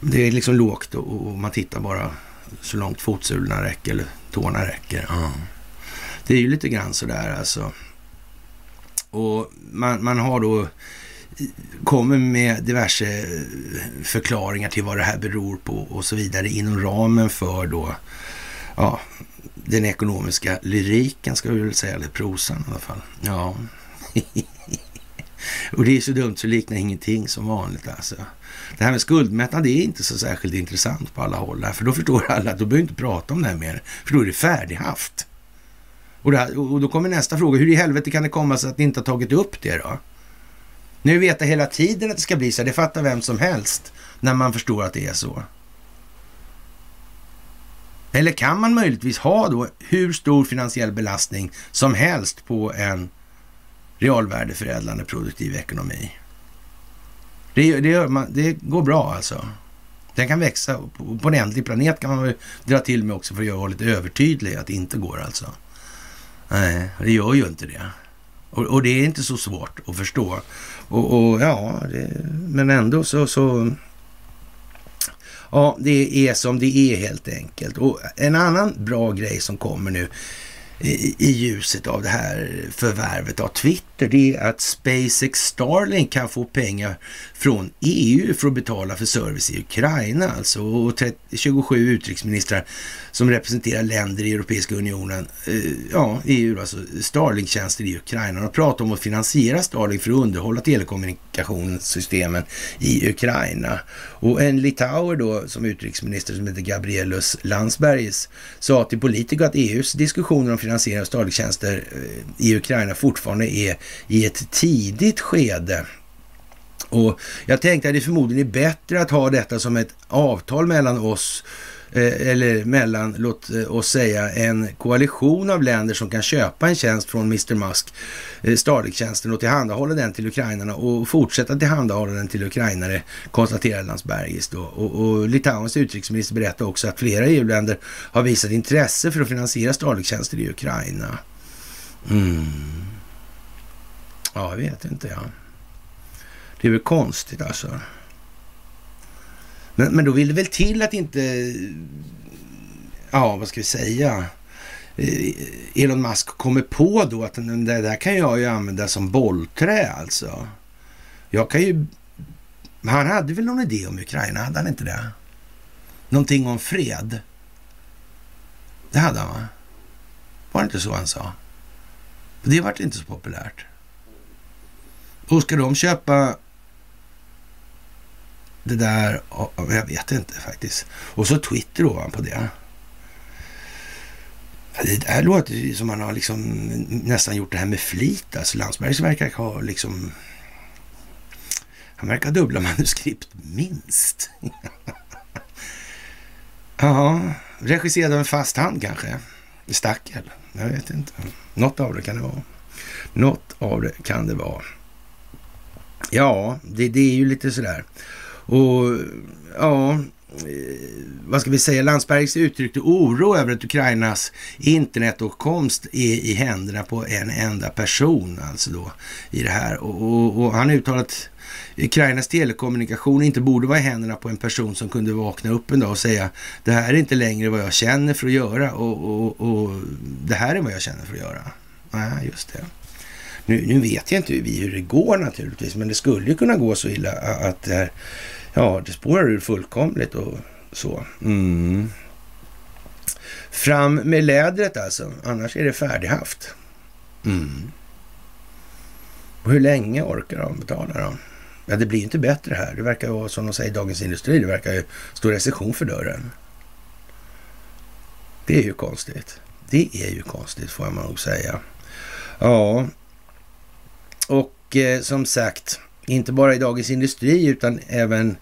det är liksom lågt och man tittar bara så långt fotsulorna räcker eller tårna räcker. Ja. Det är ju lite grann sådär alltså. Och man, man har då kommer med diverse förklaringar till vad det här beror på och så vidare inom ramen för då ja, den ekonomiska lyriken ska vi väl säga, eller prosan i alla fall. Ja. [LAUGHS] och det är så dumt så liknar ingenting som vanligt alltså. Det här med skuldmättnad är inte så särskilt intressant på alla håll. För då förstår alla att då behöver inte prata om det här mer. För då är det färdighaft. Och, här, och då kommer nästa fråga. Hur i helvete kan det komma sig att ni inte har tagit upp det då? Nu vet jag hela tiden att det ska bli så här. Det fattar vem som helst när man förstår att det är så. Eller kan man möjligtvis ha då hur stor finansiell belastning som helst på en realvärdeförädlande produktiv ekonomi? Det, det, man, det går bra alltså. Den kan växa. På, på en ändlig planet kan man väl dra till med också för att göra lite övertydlig att det inte går alltså. Nej, det gör ju inte det. Och, och det är inte så svårt att förstå. Och, och ja, det, men ändå så, så... Ja, det är som det är helt enkelt. Och en annan bra grej som kommer nu i, ljuset av det här förvärvet av Twitter, det är att SpaceX Starlink kan få pengar från EU för att betala för service i Ukraina. Alltså, och 27 utrikesministrar som representerar länder i Europeiska unionen, eh, ja, EU, alltså Starlink-tjänster i Ukraina. De pratar om att finansiera Starlink för att underhålla telekommunikationssystemen i Ukraina. Och en litauer då, som utrikesminister, som heter Gabrielus Landsbergis, sa till politiker att EUs diskussioner om finansiering av statliga tjänster eh, i Ukraina fortfarande är i ett tidigt skede. Och jag tänkte att det förmodligen är bättre att ha detta som ett avtal mellan oss Eh, eller mellan, låt eh, oss säga, en koalition av länder som kan köpa en tjänst från Mr Musk, eh, Starlink-tjänsten och tillhandahålla den till ukrainarna och fortsätta tillhandahålla den till ukrainare, konstaterar Landsbergis då. Och, och Litauens utrikesminister berättar också att flera EU-länder har visat intresse för att finansiera Starlink-tjänster i Ukraina. Mm. Ja, jag vet inte, ja. Det är väl konstigt alltså. Men, men då vill det väl till att inte, ja vad ska vi säga, eh, Elon Musk kommer på då att det där kan jag ju använda som bollträ alltså. Jag kan ju, han hade väl någon idé om Ukraina, hade han inte det? Någonting om fred. Det hade han va? Var det inte så han sa? Det vart inte så populärt. Och ska de köpa det där, jag vet inte faktiskt. Och så Twitter ovanpå det. Det här låter ju som man har liksom nästan gjort det här med flit. Alltså Landsbergs verkar ha liksom... Han verkar ha dubbla [LAUGHS] manuskript, minst. [LAUGHS] Ja, regisserad av en fast hand kanske. Stackel. Jag vet inte. Något av det kan det vara. Något av det kan det vara. Ja, det, det är ju lite sådär. Och ja, eh, vad ska vi säga, Landsbergs uttryckte oro över att Ukrainas internetåtkomst är i händerna på en enda person, alltså då i det här. Och, och, och han uttalat Ukrainas telekommunikation inte borde vara i händerna på en person som kunde vakna upp en dag och säga det här är inte längre vad jag känner för att göra och, och, och det här är vad jag känner för att göra. Nej, just det. Nu, nu vet jag inte hur det går naturligtvis, men det skulle ju kunna gå så illa att det här, ja, det spårar ur fullkomligt och så. Mm. Fram med lädret alltså, annars är det färdighaft. Mm. Och hur länge orkar de betala då? Ja, det blir inte bättre här. Det verkar vara som de säger i Dagens Industri, det verkar ju stå recession för dörren. Det är ju konstigt. Det är ju konstigt får man nog säga. Ja, och eh, som sagt, inte bara i Dagens Industri utan även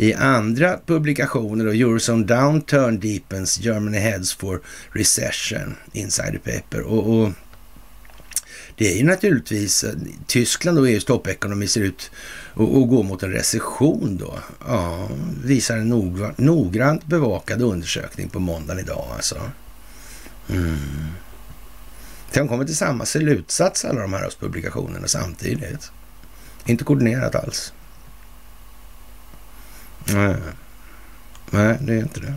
i andra publikationer. Då, Eurozone Downturn Deepens Germany Heads for Recession, Insider Paper. Och, och det är ju naturligtvis, Tyskland och EUs toppekonomi ser ut att gå mot en recession då. Ja, visar en noggrant bevakad undersökning på måndagen idag alltså. Mm. De kommer till samma slutsats alla de här publikationerna samtidigt. Inte koordinerat alls. Nej. Nej, det är inte det.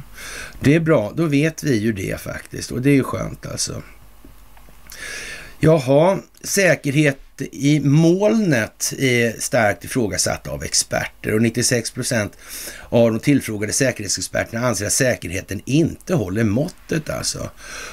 Det är bra, då vet vi ju det faktiskt och det är ju skönt alltså. Jaha, säkerhet i molnet är starkt ifrågasatt av experter och 96 procent av de tillfrågade säkerhetsexperterna anser att säkerheten inte håller måttet alltså.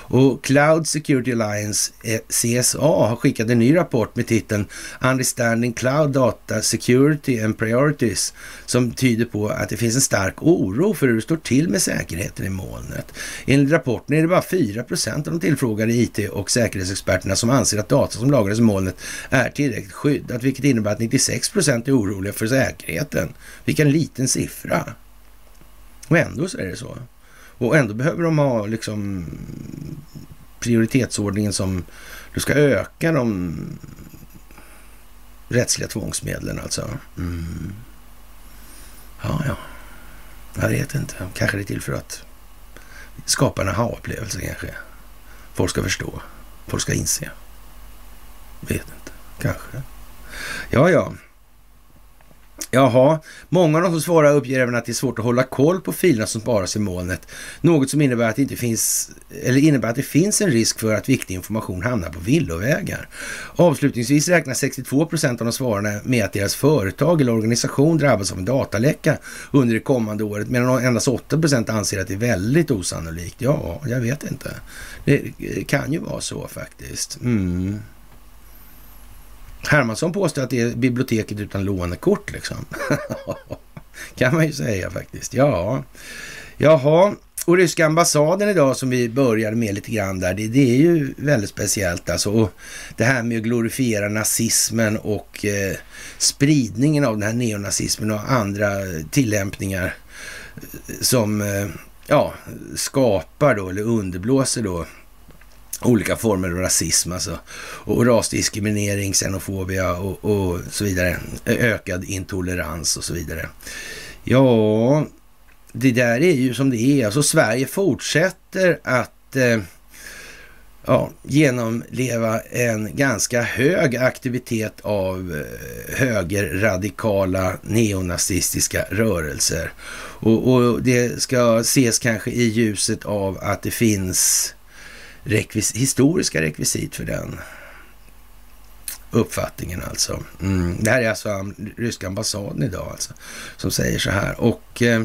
Och Cloud Security Alliance, eh, CSA, har skickat en ny rapport med titeln Understanding Cloud Data Security and Priorities som tyder på att det finns en stark oro för hur det står till med säkerheten i molnet. Enligt rapporten är det bara 4 procent av de tillfrågade IT och säkerhetsexperterna som anser att data som lagras i molnet är tillräckligt skyddat, vilket innebär att 96 procent är oroliga för säkerheten. Vilken liten siffra. Och ändå så är det så. Och ändå behöver de ha liksom prioritetsordningen som du ska öka de rättsliga tvångsmedlen alltså. Mm. Ja, ja. Jag vet inte. Kanske det är till för att skapa en aha-upplevelse kanske. Folk ska förstå. Folk ska inse. Vet inte. Kanske. Ja, ja. Jaha, många av de som svarar uppger även att det är svårt att hålla koll på filerna som sparas i molnet. Något som innebär att det inte finns, eller innebär att det finns en risk för att viktig information hamnar på villovägar. Avslutningsvis räknar 62 procent av de svararna med att deras företag eller organisation drabbas av en dataläcka under det kommande året, medan endast 8 procent anser att det är väldigt osannolikt. Ja, jag vet inte. Det kan ju vara så faktiskt. Mm. Hermansson påstår att det är biblioteket utan lånekort liksom. [LAUGHS] kan man ju säga faktiskt. Ja, jaha. Och ryska ambassaden idag som vi började med lite grann där, det, det är ju väldigt speciellt alltså. Och det här med att glorifiera nazismen och eh, spridningen av den här neonazismen och andra tillämpningar eh, som eh, ja, skapar då eller underblåser då olika former av rasism alltså. Och rasdiskriminering, xenofobia och, och så vidare. Ökad intolerans och så vidare. Ja, det där är ju som det är. Alltså Sverige fortsätter att eh, ja, genomleva en ganska hög aktivitet av eh, högerradikala neonazistiska rörelser. Och, och det ska ses kanske i ljuset av att det finns rekvis historiska rekvisit för den uppfattningen alltså. Mm. Det här är alltså ryska ambassaden idag alltså, som säger så här. Och, eh,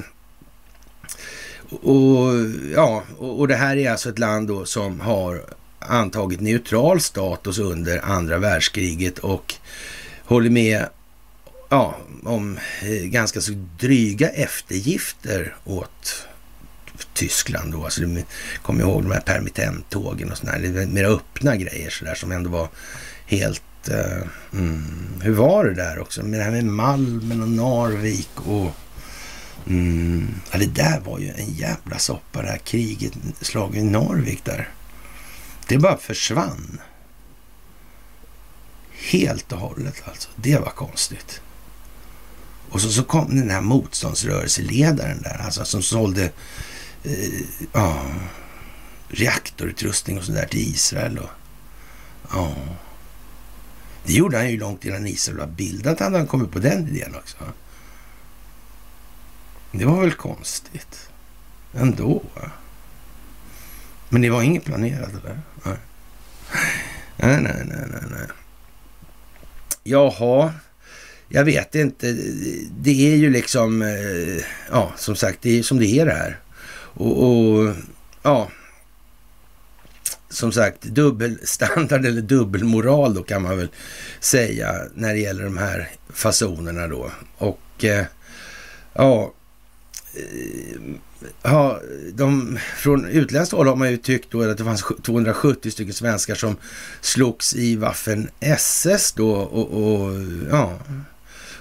och, ja, och det här är alltså ett land då som har antagit neutral status under andra världskriget och håller med ja, om eh, ganska så dryga eftergifter åt Tyskland då. Alltså, kommer ihåg de här permittenttågen och sådär. Mera öppna grejer sådär som ändå var helt... Uh, mm, hur var det där också? Med det här med Malmen och Narvik och... Mm, ja, det där var ju en jävla soppa det här kriget, slaget i Narvik där. Det bara försvann. Helt och hållet alltså. Det var konstigt. Och så, så kom den här motståndsrörelseledaren där, alltså som sålde Eh, ja, reaktorutrustning och sådär till Israel. Och, ja. Det gjorde han ju långt innan Israel var bildat, hade han kommit på den idén också. Det var väl konstigt ändå. Men det var inget planerat eller? Nej. Nej, nej, nej, nej, nej. Jaha, jag vet inte. Det är ju liksom, eh, ja, som sagt, det är som det är det här. Och, och ja, som sagt, dubbelstandard eller dubbelmoral då kan man väl säga när det gäller de här fasonerna då. Och eh, ja, eh, ja, de, från utländskt håll har man ju tyckt då att det fanns 270 stycken svenskar som slogs i Waffen SS då och, och ja,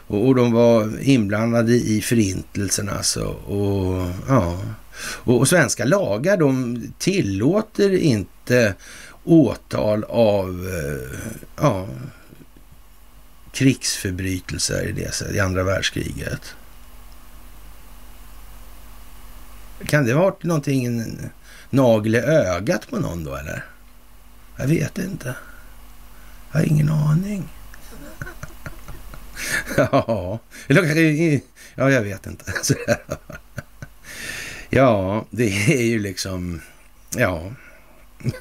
och, och, de var inblandade i förintelsen alltså. Och, ja och, och svenska lagar de tillåter inte åtal av eh, ja, krigsförbrytelser i, det, i andra världskriget. Kan det ha varit någonting, en nagel i ögat på någon då eller? Jag vet inte. Jag har ingen aning. [LAUGHS] ja, ja, jag vet inte. [LAUGHS] ja, det är ju liksom, ja. [LAUGHS]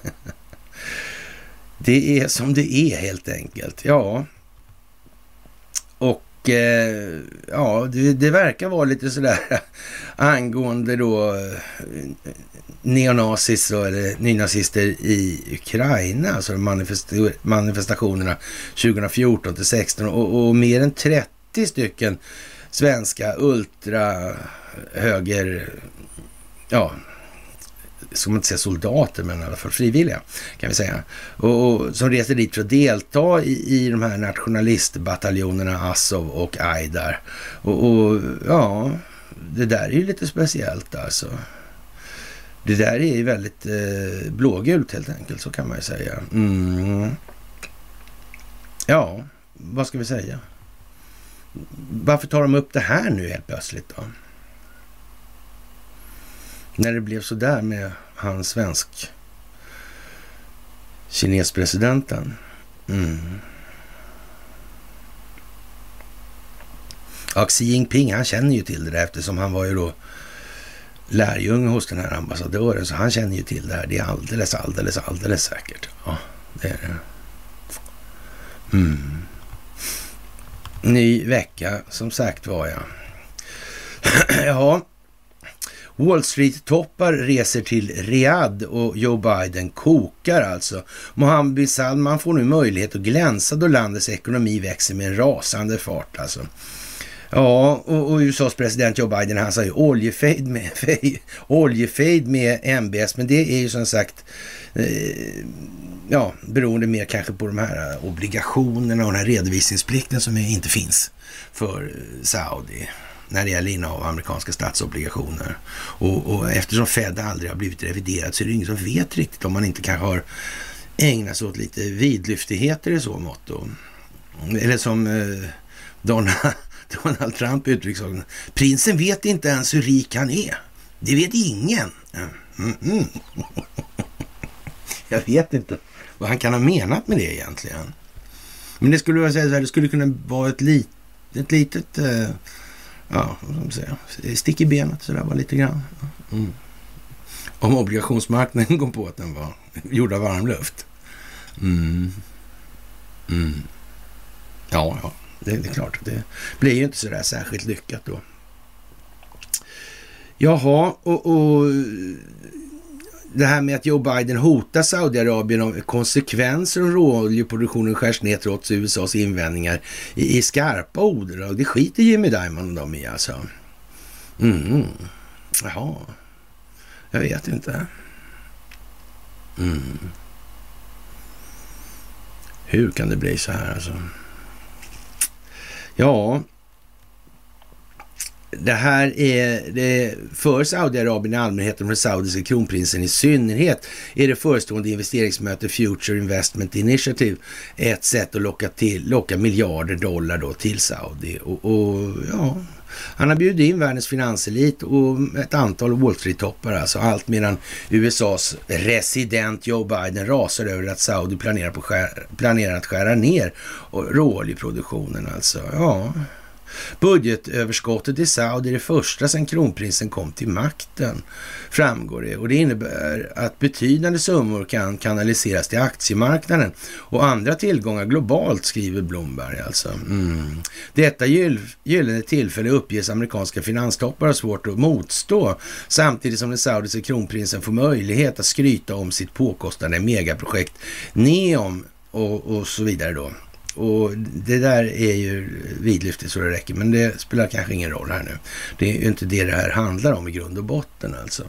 det är som det är helt enkelt. Ja. Och eh, ja, det, det, verkar vara lite sådär [LAUGHS] angående då eh, neonazis neonazis eller nynazister i Ukraina, alltså manifestationerna 2014 till 16 och, och mer än 30 stycken svenska ultra, höger, ja, ska man inte säga soldater, men i alla fall frivilliga kan vi säga. Och, och som reser dit för att delta i, i de här nationalistbataljonerna Azov och Aidar. Och, och ja, det där är ju lite speciellt alltså. Det där är ju väldigt eh, blågult helt enkelt, så kan man ju säga. Mm. Ja, vad ska vi säga? Varför tar de upp det här nu helt plötsligt då? När det blev så där med han svensk kinespresidenten. Mm. Ja, Xi Jinping, han känner ju till det där eftersom han var ju då lärjunge hos den här ambassadören, så han känner ju till det här. Det är alldeles, alldeles, alldeles säkert. Ja, det är det. Mm. Ny vecka, som sagt var jag. ja, [CLEARS THROAT] Wall Street-toppar reser till Riyadh och Joe Biden kokar alltså. Mohammed bin Salman får nu möjlighet att glänsa då landets ekonomi växer med en rasande fart alltså. Ja, och, och USAs president Joe Biden han sa ju oljefejd med, [LAUGHS] oljefejd med MBS, men det är ju som sagt eh, ja, beroende mer kanske på de här obligationerna och den här redovisningsplikten som inte finns för eh, Saudi när det gäller innehav av amerikanska statsobligationer. Och, och, eftersom Fed aldrig har blivit reviderat så är det ingen som vet riktigt om man inte kanske har ägnat sig åt lite vidlyftigheter i så mått. Då. eller som eh, Donald, [LAUGHS] Donald Trump uttrycker Prinsen vet inte ens hur rik han är. Det vet ingen. Mm -mm. [LAUGHS] Jag vet inte vad han kan ha menat med det egentligen. Men det skulle, säga så här, det skulle kunna vara ett, lit, ett litet eh, ja, stick i benet sådär bara lite grann. Mm. Om obligationsmarknaden [LAUGHS] kom på att den var gjord av varmluft. Mm. Mm. Ja, ja, det, det, är klart. Det blir ju inte sådär särskilt lyckat då. Jaha, och, och det här med att Joe Biden hotar Saudiarabien om konsekvenser om råoljeproduktionen skärs ner trots USAs invändningar i, i skarpa ordalag. Det skiter Jimmy Diamond och dem i alltså. Mm. Jaha. Jag vet inte. Mm. Hur kan det bli så här alltså? Ja, det här är det för Saudiarabien i allmänhet och den saudiska kronprinsen i synnerhet är det förestående investeringsmötet Future Investment Initiative ett sätt att locka, till, locka miljarder dollar då till Saudi. Och, och ja, han har bjudit in världens finanselit och ett antal Wall Street-toppar, alltså allt medan USAs resident Joe Biden rasar över att Saudi planerar, på skär, planerar att skära ner råoljeproduktionen. Alltså, ja. Budgetöverskottet i Saudi är det första sedan kronprinsen kom till makten, framgår det. Och det innebär att betydande summor kan kanaliseras till aktiemarknaden och andra tillgångar globalt, skriver Blomberg alltså. Mm. Detta gyllene tillfälle uppges amerikanska finanstoppar ha svårt att motstå, samtidigt som den saudiska kronprinsen får möjlighet att skryta om sitt påkostade megaprojekt Neom och, och så vidare då. Och det där är ju vidlyftigt så det räcker, men det spelar kanske ingen roll här nu. Det är ju inte det det här handlar om i grund och botten alltså.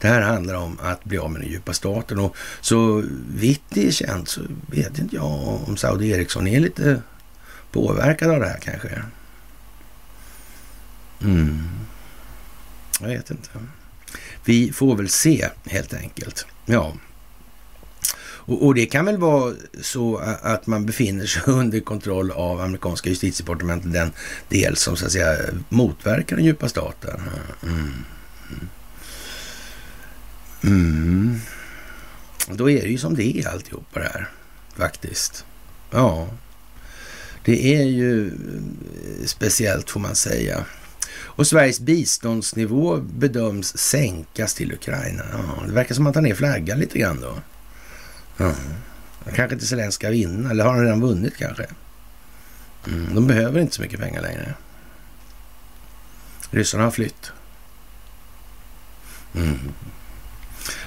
Det här handlar om att bli av med den djupa staten och så vitt det är känt så vet inte jag om Saudi Eriksson är lite påverkad av det här kanske. Mm. Jag vet inte. Vi får väl se helt enkelt. Ja, och, och, det kan väl vara så att man befinner sig [LAUGHS] under kontroll av amerikanska justitiedepartementet, den del som så att säga motverkar den djupa staten. Mm. Mm. mm. Då är det ju som det är alltihopa det här, faktiskt. Ja, det är ju eh, speciellt får man säga. Och Sveriges biståndsnivå bedöms sänkas till Ukraina. Ja, det verkar som att han är flaggan lite grann då. Mm. Kanske inte Zelenskyj ska vinna, eller har han redan vunnit kanske? Mm, de behöver inte så mycket pengar längre. Ryssarna har flytt. Mm.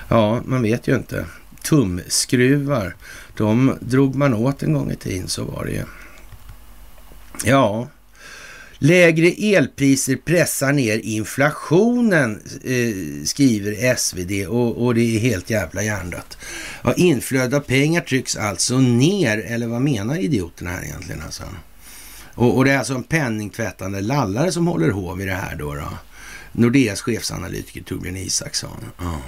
Ja, man vet ju inte. Tumskruvar, de drog man åt en gång i tiden, så var det ju. Ja, Lägre elpriser pressar ner inflationen, eh, skriver SvD och, och, det är helt jävla hjärndött. Ja, inflöde av pengar trycks alltså ner, eller vad menar idioterna här egentligen alltså? Och, och det är alltså en penningtvättande lallare som håller hov i det här då. då. Nordeas chefsanalytiker Torbjörn Isaksson. Ja.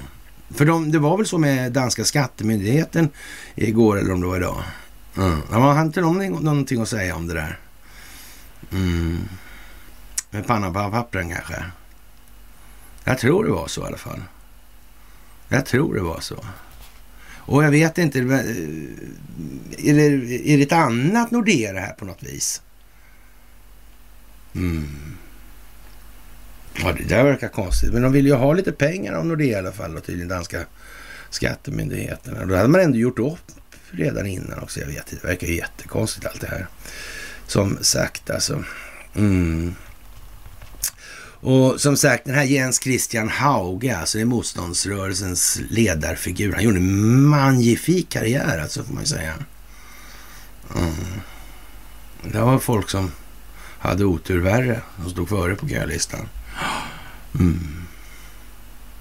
För de, det var väl så med danska skattemyndigheten igår eller om det var idag. Ja. Har inte de någonting att säga om det där? Mm. Med pannan på pappren kanske. Jag tror det var så i alla fall. Jag tror det var så. Och jag vet inte, eh, är det, är det ett annat Nordea det här på något vis? Mm. Ja, det där verkar konstigt. Men de vill ju ha lite pengar av Nordea i alla fall och tydligen danska skattemyndigheterna. Då hade man ändå gjort upp redan innan också. Jag vet inte, det verkar ju jättekonstigt allt det här. Som sagt alltså. Mm. Och som sagt, den här Jens Christian Hauge, alltså det är motståndsrörelsens ledarfigur. Han gjorde en magnifik karriär, alltså får man ju säga. Mm. Det var folk som hade otur värre, som stod före på kölistan. Mm.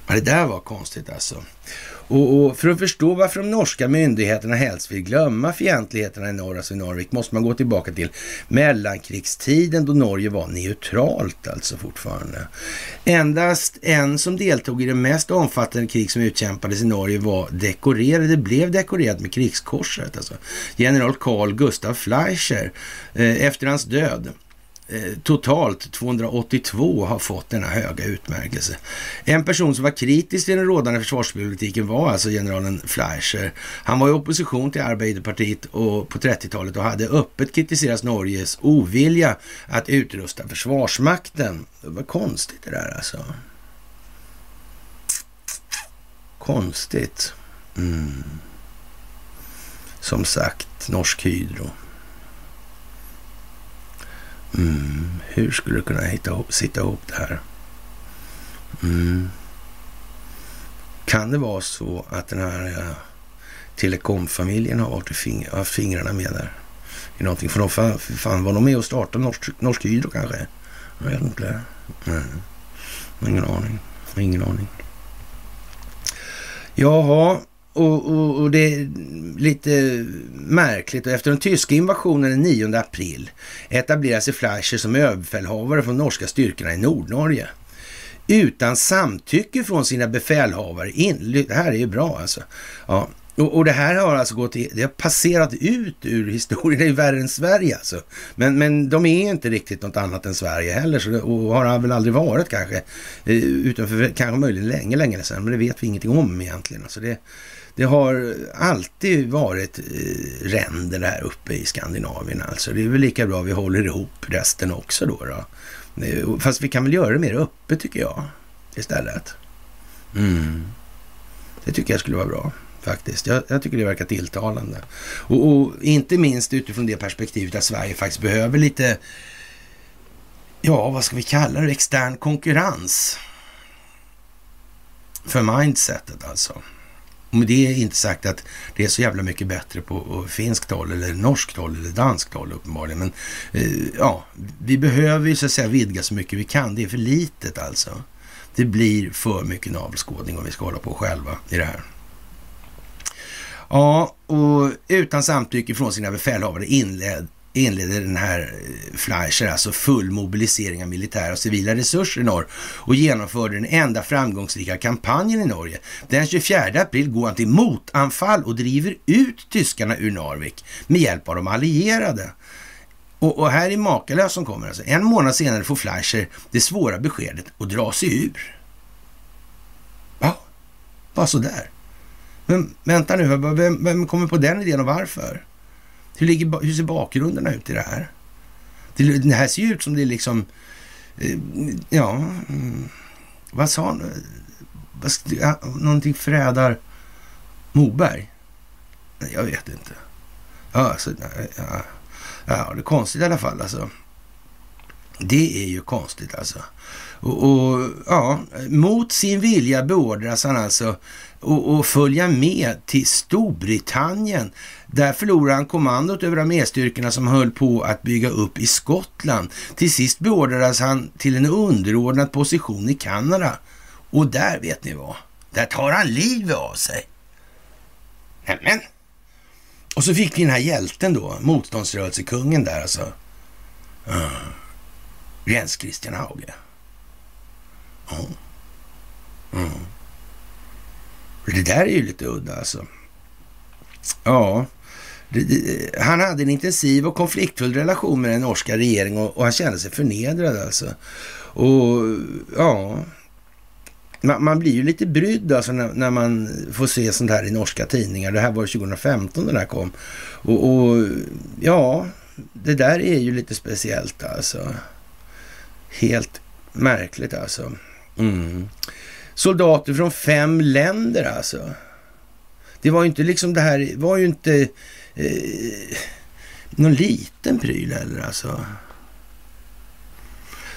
Men det där var konstigt alltså. Och, och, för att förstå varför de norska myndigheterna helst vill glömma fientligheterna i norra Svinarvik Norvik måste man gå tillbaka till mellankrigstiden då Norge var neutralt alltså fortfarande. Endast en som deltog i det mest omfattande krig som utkämpades i Norge var dekorerad, det blev dekorerat med krigskorset alltså. General Carl Gustav Fleischer eh, efter hans död Eh, totalt 282 har fått denna höga utmärkelse. En person som var kritisk till den rådande försvarspolitiken var alltså generalen Fleischer. Han var i opposition till Arbeiderpartiet och på 30-talet och hade öppet kritiserat Norges ovilja att utrusta försvarsmakten. Det var konstigt det där alltså. Konstigt. Mm. Som sagt, Norsk Hydro. Mm, hur skulle du kunna hitta sitta ihop det här? Mm. Kan det vara så att den här ja, telekomfamiljen har varit fing haft fingrarna med där? I någonting. För de fan, fan var de med och startade Norsk, Norsk Hydro kanske? Jag vet inte. Mm. Ingen aning. Ingen aning. Jaha, och, och, och, det är lite märkligt. Och efter den tyska invasionen den 9 april etablerar sig Fleischer som överbefälhavare för de norska styrkorna i Nordnorge. Utan samtycke från sina befälhavare. In, det här är ju bra alltså. Ja, och, och, det här har alltså gått, det har passerat ut ur historien, det är värre än Sverige alltså. Men, men de är inte riktigt något annat än Sverige heller, så det, och har väl aldrig varit kanske. Eh, utanför, kanske möjligen länge, länge sedan, men det vet vi ingenting om egentligen. Alltså det, det har alltid varit eh, ränder där uppe i Skandinavien alltså. Det är väl lika bra vi håller ihop resten också då. då. Eh, fast vi kan väl göra det mer öppet tycker jag istället. Mm. Det tycker jag skulle vara bra faktiskt. Jag, jag tycker det verkar tilltalande. Och, och, inte minst utifrån det perspektivet att Sverige faktiskt behöver lite, ja vad ska vi kalla det, extern konkurrens. För mindsetet alltså. Och med det är inte sagt att det är så jävla mycket bättre på finskt håll eller norskt håll eller danskt håll uppenbarligen. Men eh, ja, vi behöver ju så att säga vidga så mycket vi kan. Det är för litet alltså. Det blir för mycket navelskådning om vi ska hålla på själva i det här. Ja, och utan samtycke från sina befälhavare inled, inledde den här eh, Fleischer alltså full mobilisering av militära och civila resurser i norr och genomförde den enda framgångsrika kampanjen i Norge. Den 24 april går han till motanfall och driver ut tyskarna ur Narvik med hjälp av de allierade. Och, och här är Makalös som kommer alltså. En månad senare får Fleischer det svåra beskedet att dra sig ur. Ja, bara sådär. Men vänta nu, vem, vem kommer på den idén och varför? Hur, ligger, hur ser bakgrunderna ut i det här? Det, det här ser ju ut som det är liksom, eh, ja, mm. vad sa han? Någonting Frädar Moberg? Jag vet inte. Ja, alltså, ja, ja, det är konstigt i alla fall alltså. Det är ju konstigt alltså. Och, och ja, mot sin vilja beordras han alltså och följa med till Storbritannien. Där förlorade han kommandot över arméstyrkorna som höll på att bygga upp i Skottland. Till sist beordrades han till en underordnad position i Kanada. Och där vet ni vad, där tar han livet av sig. Nämen! Och så fick vi den här hjälten då, motståndsrörelsekungen där alltså. Uh. Jens Christian Hauge. Ja. Mm. Mm. Det där är ju lite udda alltså. Ja, det, det, han hade en intensiv och konfliktfull relation med den norska regeringen och, och han kände sig förnedrad alltså. Och ja, man, man, blir ju lite brydd alltså när, när, man får se sånt här i norska tidningar. Det här var 2015 den här kom. Och, och ja, det där är ju lite speciellt alltså. Helt märkligt alltså. Mm. Soldater från fem länder alltså. Det var ju inte liksom det här, var ju inte eh, någon liten pryl heller alltså.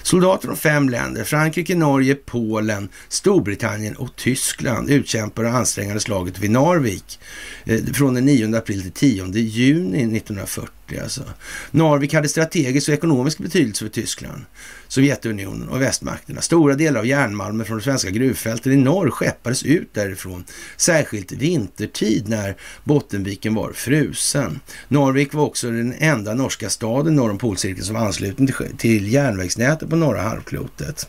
Soldater från fem länder, Frankrike, Norge, Polen, Storbritannien och Tyskland utkämpade det ansträngande slaget vid Narvik eh, från den 9 april till 10 juni 1940. Alltså. Narvik hade strategisk och ekonomisk betydelse för Tyskland. Sovjetunionen och västmakterna. Stora delar av järnmalmen från de svenska gruvfälten i norr skeppades ut därifrån, särskilt vintertid när Bottenviken var frusen. Narvik var också den enda norska staden norr om polcirkeln som var ansluten till järnvägsnätet på norra halvklotet.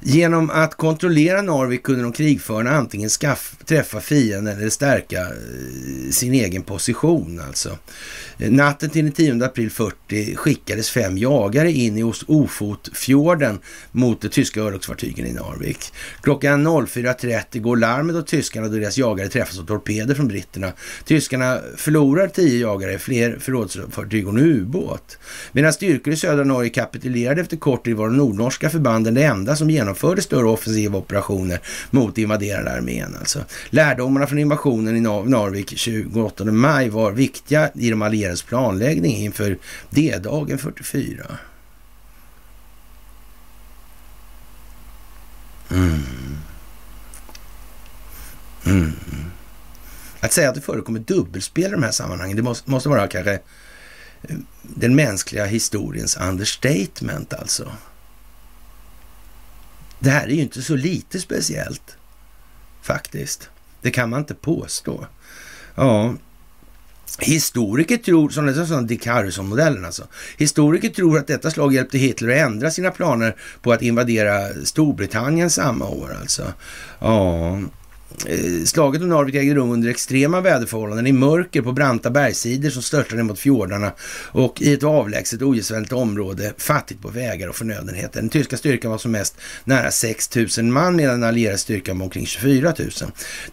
Genom att kontrollera Narvik kunde de krigförande antingen skaff, träffa fienden eller stärka eh, sin egen position. Alltså. Eh, natten till den 10 april 40 skickades fem jagare in i Ofotfjorden mot de tyska örlogsfartygen i Narvik. Klockan 04.30 går larmet åt tyskarna då deras jagare träffas av torpeder från britterna. Tyskarna förlorar tio jagare, fler förrådsfartyg och en ubåt. Medan styrkor i södra Norge kapitulerade efter kort tid var de nordnorska förbanden det enda som genomförde större offensiva operationer mot invaderande armén. Alltså. Lärdomarna från invasionen i Narvik 28 maj var viktiga i de allierades planläggning inför D-dagen 44. Mm. Mm. Att säga att det förekommer dubbelspel i de här sammanhangen, det måste, måste vara kanske eh, den mänskliga historiens understatement alltså. Det här är ju inte så lite speciellt faktiskt. Det kan man inte påstå. Ja, Historiker tror, som det är Dick Harrison-modellen alltså. Historiker tror att detta slag hjälpte Hitler att ändra sina planer på att invadera Storbritannien samma år alltså. Ja, Eh, slaget om Narvik ägde rum under extrema väderförhållanden i mörker på branta bergssidor som störtade mot fjordarna och i ett avlägset ogästvänligt område fattigt på vägar och förnödenheter. Den tyska styrkan var som mest nära 6 000 man medan den allierade styrkan var omkring 24 000.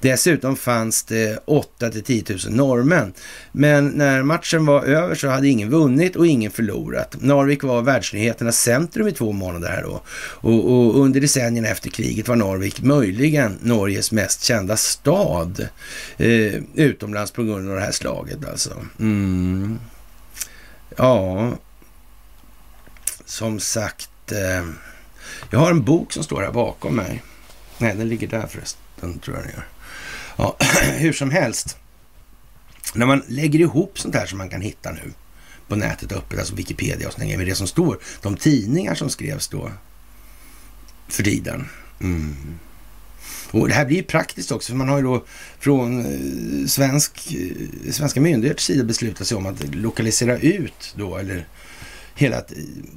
Dessutom fanns det 8 till 10 000 norrmän. Men när matchen var över så hade ingen vunnit och ingen förlorat. Narvik var världsnyheternas centrum i två månader här då. Och, och under decennierna efter kriget var Narvik möjligen Norges mest kända stad eh, utomlands på grund av det här slaget alltså. Mm. Ja, som sagt. Eh, jag har en bok som står här bakom mig. Nej, den ligger där förresten, tror jag den gör. Ja, [CLEARS THROAT] hur som helst. När man lägger ihop sånt här som man kan hitta nu på nätet öppet, alltså Wikipedia och sådär, med det som står, de tidningar som skrevs då för tiden. Mm. Och det här blir praktiskt också, för man har ju då från eh, svensk, eh, svenska myndigheters sida beslutat sig om att lokalisera ut då, eller hela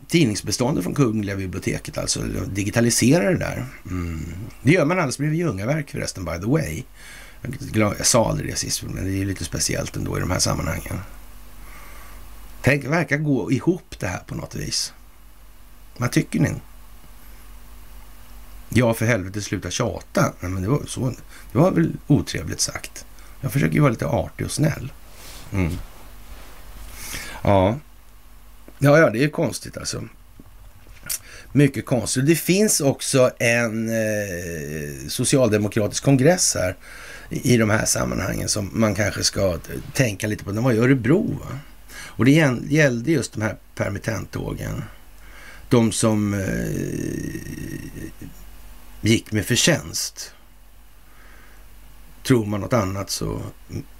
tidningsbeståndet från Kungliga biblioteket, alltså digitalisera det där. Mm. Det gör man alldeles bredvid Ljungaverk förresten, by the way. Jag sa aldrig det sist, men det är ju lite speciellt ändå i de här sammanhangen. Tänk, verkar gå ihop det här på något vis. Vad tycker ni? Ja, för helvete, sluta tjata. men det var, så, det var väl otrevligt sagt. Jag försöker ju vara lite artig och snäll. Mm. Ja. ja, ja, det är konstigt alltså. Mycket konstigt. Det finns också en eh, socialdemokratisk kongress här i de här sammanhangen som man kanske ska tänka lite på. Den var i Örebro. Va? Och det gällde just de här permittenttågen. De som eh, gick med förtjänst. Tror man något annat så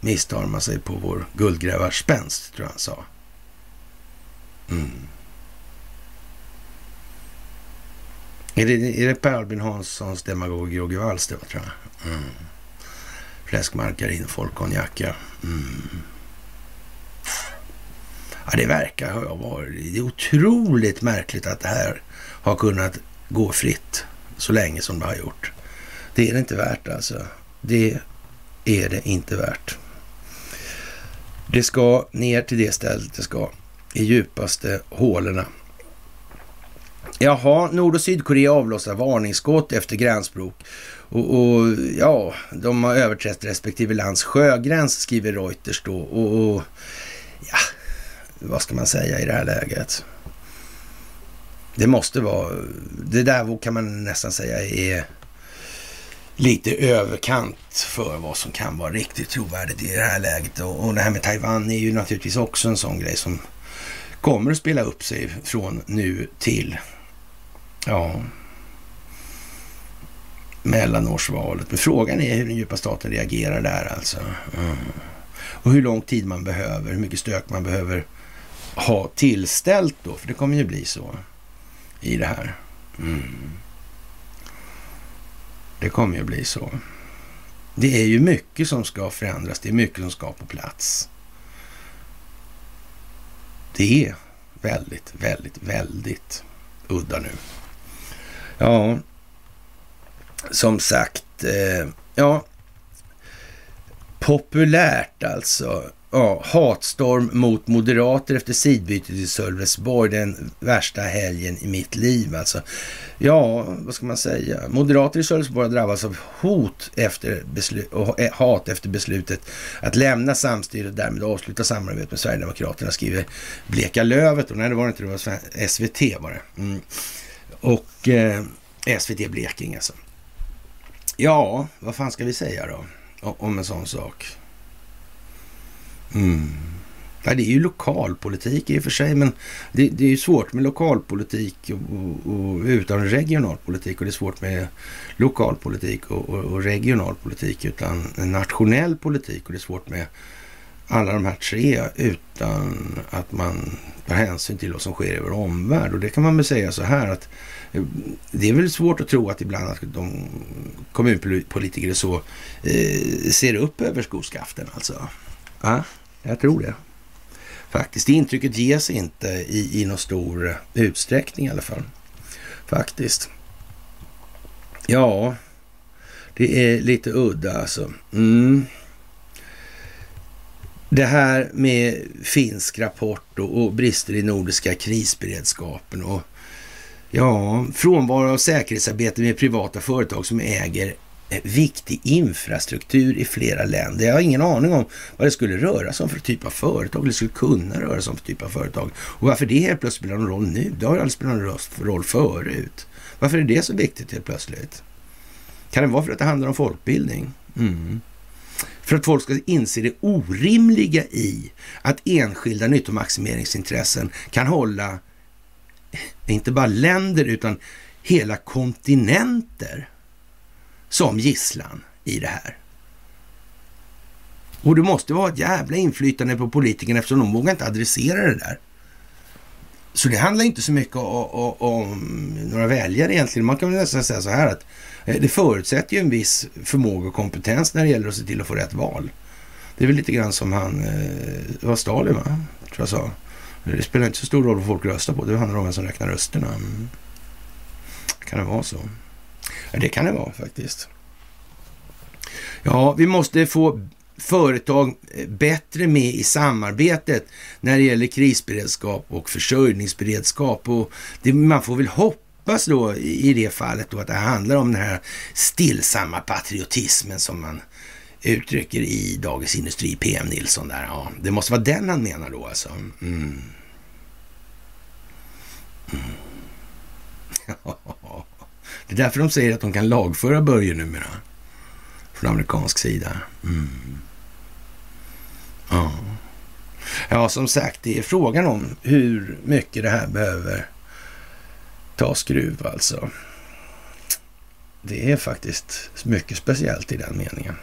misstar man sig på vår guldgrävarspänst, tror jag han sa. Mm. Är det, är det Per Albin Hanssons demagogi och Walls det tror jag? Mm. Fläskmargarin och folkkonjak, ja. Mm. Ja, det verkar ha varit... Det är otroligt märkligt att det här har kunnat gå fritt så länge som det har gjort. Det är det inte värt alltså. Det är det inte värt. Det ska ner till det stället det ska. I djupaste hålorna. Jaha, Nord och Sydkorea avlossar varningsskott efter gränsbråk. Och, och, ja, de har överträtt respektive lands sjögräns, skriver Reuters då. Och, och ja, vad ska man säga i det här läget? Det måste vara, det där kan man nästan säga är lite överkant för vad som kan vara riktigt trovärdigt i det här läget. Och, och det här med Taiwan är ju naturligtvis också en sån grej som kommer att spela upp sig från nu till, ja, mellanårsvalet. Men frågan är hur den djupa staten reagerar där alltså. Mm. Och hur lång tid man behöver, hur mycket stök man behöver ha tillställt då, för det kommer ju bli så i det här. Mm. Det kommer ju bli så. Det är ju mycket som ska förändras. Det är mycket som ska på plats. Det är väldigt, väldigt, väldigt udda nu. Ja, som sagt, eh, ja, populärt alltså ja, hatstorm mot moderater efter sidbytet i Sölvesborg. Den värsta helgen i mitt liv alltså. Ja, vad ska man säga? Moderater i Sölvesborg har drabbats av hot efter beslut, och eh, hat efter beslutet att lämna samstyret och därmed avsluta samarbetet med Sverigedemokraterna, skriver Bleka Lövet. Och nej, det var det inte det, var SVT var det. Mm. Och eh, SVT Blekinge alltså. Ja, vad fan ska vi säga då om en sån sak? Mm. Ja, det är ju lokalpolitik i och för sig, men det, det är ju svårt med lokalpolitik och, och, och, utan regionalpolitik och det är svårt med lokalpolitik och, och regionalpolitik utan nationell politik och det är svårt med alla de här tre utan att man tar hänsyn till vad som sker i vår omvärld. Och det kan man väl säga så här att eh, det är väl svårt att tro att ibland att de kommunpolitiker så eh, ser upp över skoskaften alltså. Ja, jag tror det. Faktiskt. Det intrycket ges inte i, i någon stor utsträckning i alla fall. Faktiskt. Ja, det är lite udda alltså. Mm. Det här med finsk rapport och, och brister i nordiska krisberedskapen och ja, frånvaro av säkerhetsarbete med privata företag som äger viktig infrastruktur i flera länder. Jag har ingen aning om vad det skulle röra sig om för typ av företag, eller skulle kunna röra sig om för typ av företag. Och varför det helt plötsligt spelar någon roll nu, det har ju aldrig spelat någon roll förut. Varför är det så viktigt helt plötsligt? Kan det vara för att det handlar om folkbildning? Mm. För att folk ska inse det orimliga i att enskilda nyttomaximeringsintressen kan hålla inte bara länder utan hela kontinenter som gisslan i det här. Och det måste vara ett jävla inflytande på politikerna eftersom de vågar inte adressera det där. Så det handlar inte så mycket om, några väljare egentligen. Man kan väl nästan säga så här att eh, det förutsätter ju en viss förmåga och kompetens när det gäller att se till att få rätt val. Det är väl lite grann som han, eh, det var Stalin va? Tror jag sa. Det spelar inte så stor roll vad folk röstar på. Det handlar om vem som räknar rösterna. Mm. Kan det vara så? Ja, det kan det vara faktiskt. Ja, vi måste få företag eh, bättre med i samarbetet när det gäller krisberedskap och försörjningsberedskap. Och det, man får väl hoppas då i det fallet då att det handlar om den här stillsamma patriotismen som man uttrycker i Dagens Industri, PM Nilsson där. Ja, det måste vara den han menar då alltså. Mm. Mm. [LAUGHS] Det är därför de säger att de kan lagföra Börje numera. Från amerikansk sida. Mm. Ja. ja, som sagt, det är frågan om hur mycket det här behöver ta skruv alltså. Det är faktiskt mycket speciellt i den meningen.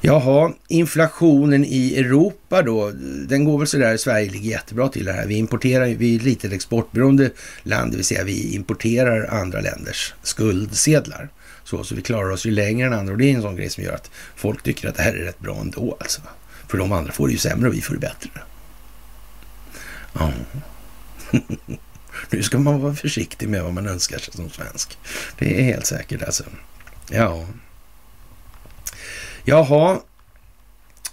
Jaha, inflationen i Europa då, den går väl sådär, Sverige ligger jättebra till det här. Vi importerar, vi är ett litet exportberoende land, det vill säga vi importerar andra länders skuldsedlar. Så, så vi klarar oss ju längre än andra och det är en sån grej som gör att folk tycker att det här är rätt bra ändå alltså. För de andra får det ju sämre och vi får det bättre. Ja. [LAUGHS] nu ska man vara försiktig med vad man önskar sig som svensk. Det är helt säkert alltså. Ja. Jaha,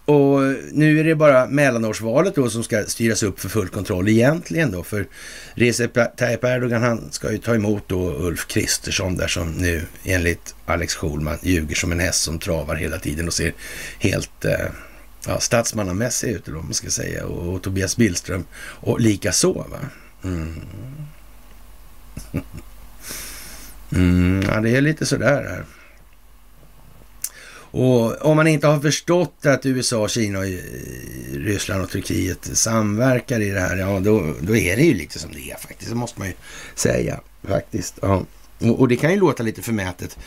och nu är det bara mellanårsvalet då som ska styras upp för full kontroll egentligen då. För Recep Tayyip Erdogan han ska ju ta emot då Ulf Kristersson där som nu enligt Alex Schulman ljuger som en häst som travar hela tiden och ser helt eh, ja, statsmannamässig ut eller vad man ska säga. Och, och Tobias Billström och lika så va. Mm. [LAUGHS] Mm, ja, det är lite sådär här. Och om man inte har förstått att USA, Kina, eh, Ryssland och Turkiet samverkar i det här, ja då, då är det ju lite som det är faktiskt. Det måste man ju säga faktiskt. Ja. Och, och det kan ju låta lite förmätet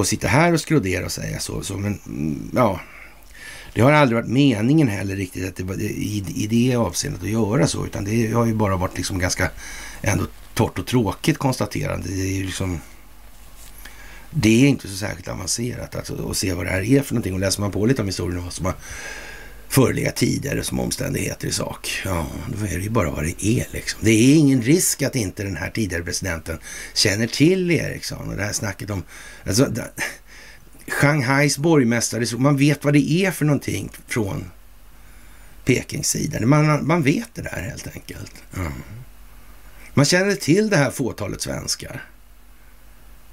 att sitta här och skrodera och säga så, så men mm, ja. Det har aldrig varit meningen heller riktigt att det var i, i det avseendet att göra så, utan det har ju bara varit liksom ganska ändå torrt och tråkigt konstaterande. Det är ju liksom det är inte så särskilt avancerat alltså, att se vad det här är för någonting. Och läser man på lite om historien och vad som har förelegat tidigare som omständigheter i sak, ja, då är det ju bara vad det är liksom. Det är ingen risk att inte den här tidigare presidenten känner till Ericsson och det här snacket om... Alltså, det, Shanghais borgmästare, man vet vad det är för någonting från Pekings sida. Man, man vet det där helt enkelt. Mm. Man känner till det här fåtalet svenskar.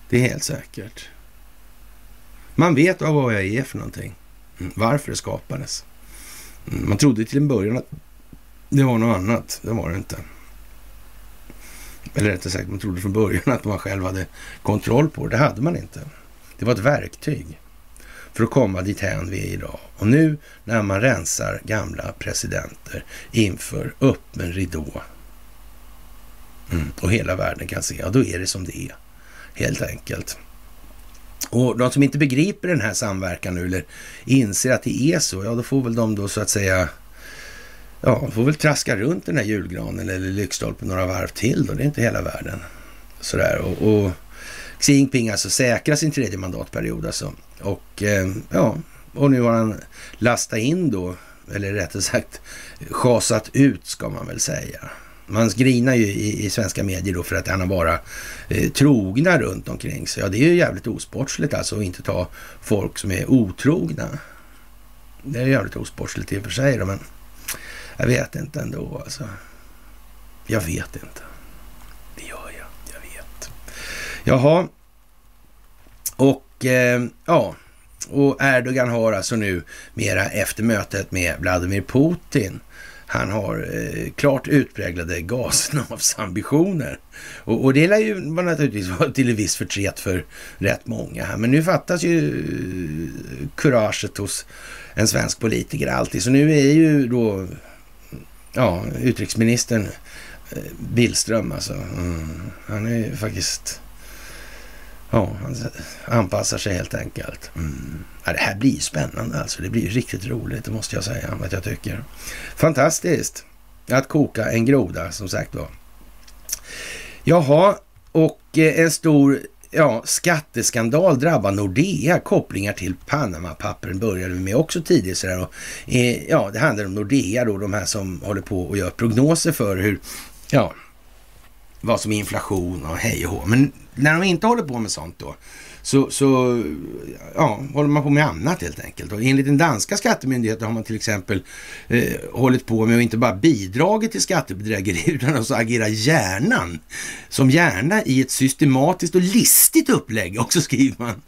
Det är helt säkert. Man vet vad jag är för någonting. Mm, varför det skapades. Mm, man trodde till en början att det var något annat. Det var det inte. Eller rättare sagt, man trodde från början att man själv hade kontroll på det. Det hade man inte. Det var ett verktyg. för att komma dithän vi är idag. Och nu när man rensar gamla presidenter inför öppen ridå mm, och hela världen kan se, ja då är det som det är. Helt enkelt. Och de som inte begriper den här samverkan nu eller inser att det är så, ja då får väl de då så att säga Ja, får väl traska runt den här julgranen eller lyktstolpen några varv till då. Det är inte hela världen. Sådär och, och Xi Jinping alltså säkrar sin tredje mandatperiod alltså. Och eh, ja, och nu har han lastat in då, eller rättare sagt schasat ut ska man väl säga. Man grinar ju i, i svenska medier då för att han har bara eh, trogna runt omkring sig. Ja, det är ju jävligt osportsligt alltså att inte ta folk som är otrogna. Det är jävligt osportsligt i och för sig då, men jag vet inte ändå alltså. Jag vet inte. Det gör jag. Jag vet. Jaha. Och eh, ja. Och Erdogan har alltså nu mera efter mötet med Vladimir Putin han har eh, klart utpräglade gasnavsambitioner. Och, och det lär ju naturligtvis vara till en viss förtret för rätt många. Men nu fattas ju eh, kuraget hos en svensk politiker alltid. Så nu är ju då ja, utrikesministern eh, Billström alltså. Mm, han är ju faktiskt Ja, han anpassar sig helt enkelt. Mm. Ja, det här blir spännande alltså. Det blir riktigt roligt, det måste jag säga att jag tycker. Fantastiskt att koka en groda, som sagt var. Jaha, och eh, en stor ja, skatteskandal drabbar Nordea. Kopplingar till Panama-pappren började vi med också tidigt. Sådär. Och, eh, ja, det handlar om Nordea då, de här som håller på och gör prognoser för hur, ja, vad som är inflation och hej och hå. Men när de inte håller på med sånt då, så, så ja, håller man på med annat helt enkelt. Och enligt den danska skattemyndigheten har man till exempel eh, hållit på med att inte bara bidragit till skattebedrägeri [LAUGHS] utan också agera hjärnan som hjärna i ett systematiskt och listigt upplägg [LAUGHS] också skriver man.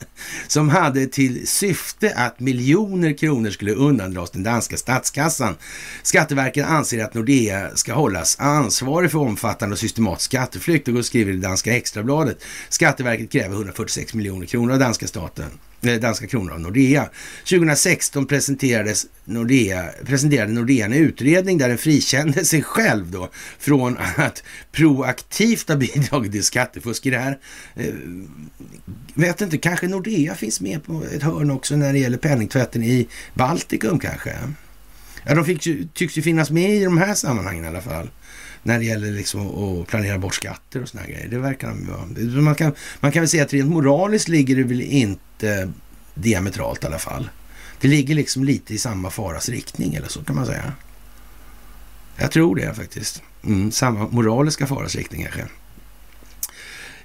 Som hade till syfte att miljoner kronor skulle undandras den danska statskassan. Skatteverket anser att Nordea ska hållas ansvarig för omfattande och systematisk skatteflykt och skriver i det danska extrabladet. Skatteverket kräver 146 miljoner kronor av danska staten eh, danska kronor av Nordea. 2016 presenterades Nordea, presenterade Nordea en utredning där den frikände sig själv då från att proaktivt ha bidragit till skattefusk i det här. Eh, vet inte, kanske Nordea finns med på ett hörn också när det gäller penningtvätten i Baltikum kanske. Ja, de fick, tycks ju finnas med i de här sammanhangen i alla fall när det gäller liksom att planera bort skatter och såna grejer. Det verkar de vara. Man kan, man kan väl säga att rent moraliskt ligger det väl inte diametralt i alla fall. Det ligger liksom lite i samma faras riktning eller så kan man säga. Jag tror det faktiskt. Mm, samma moraliska faras riktning kanske.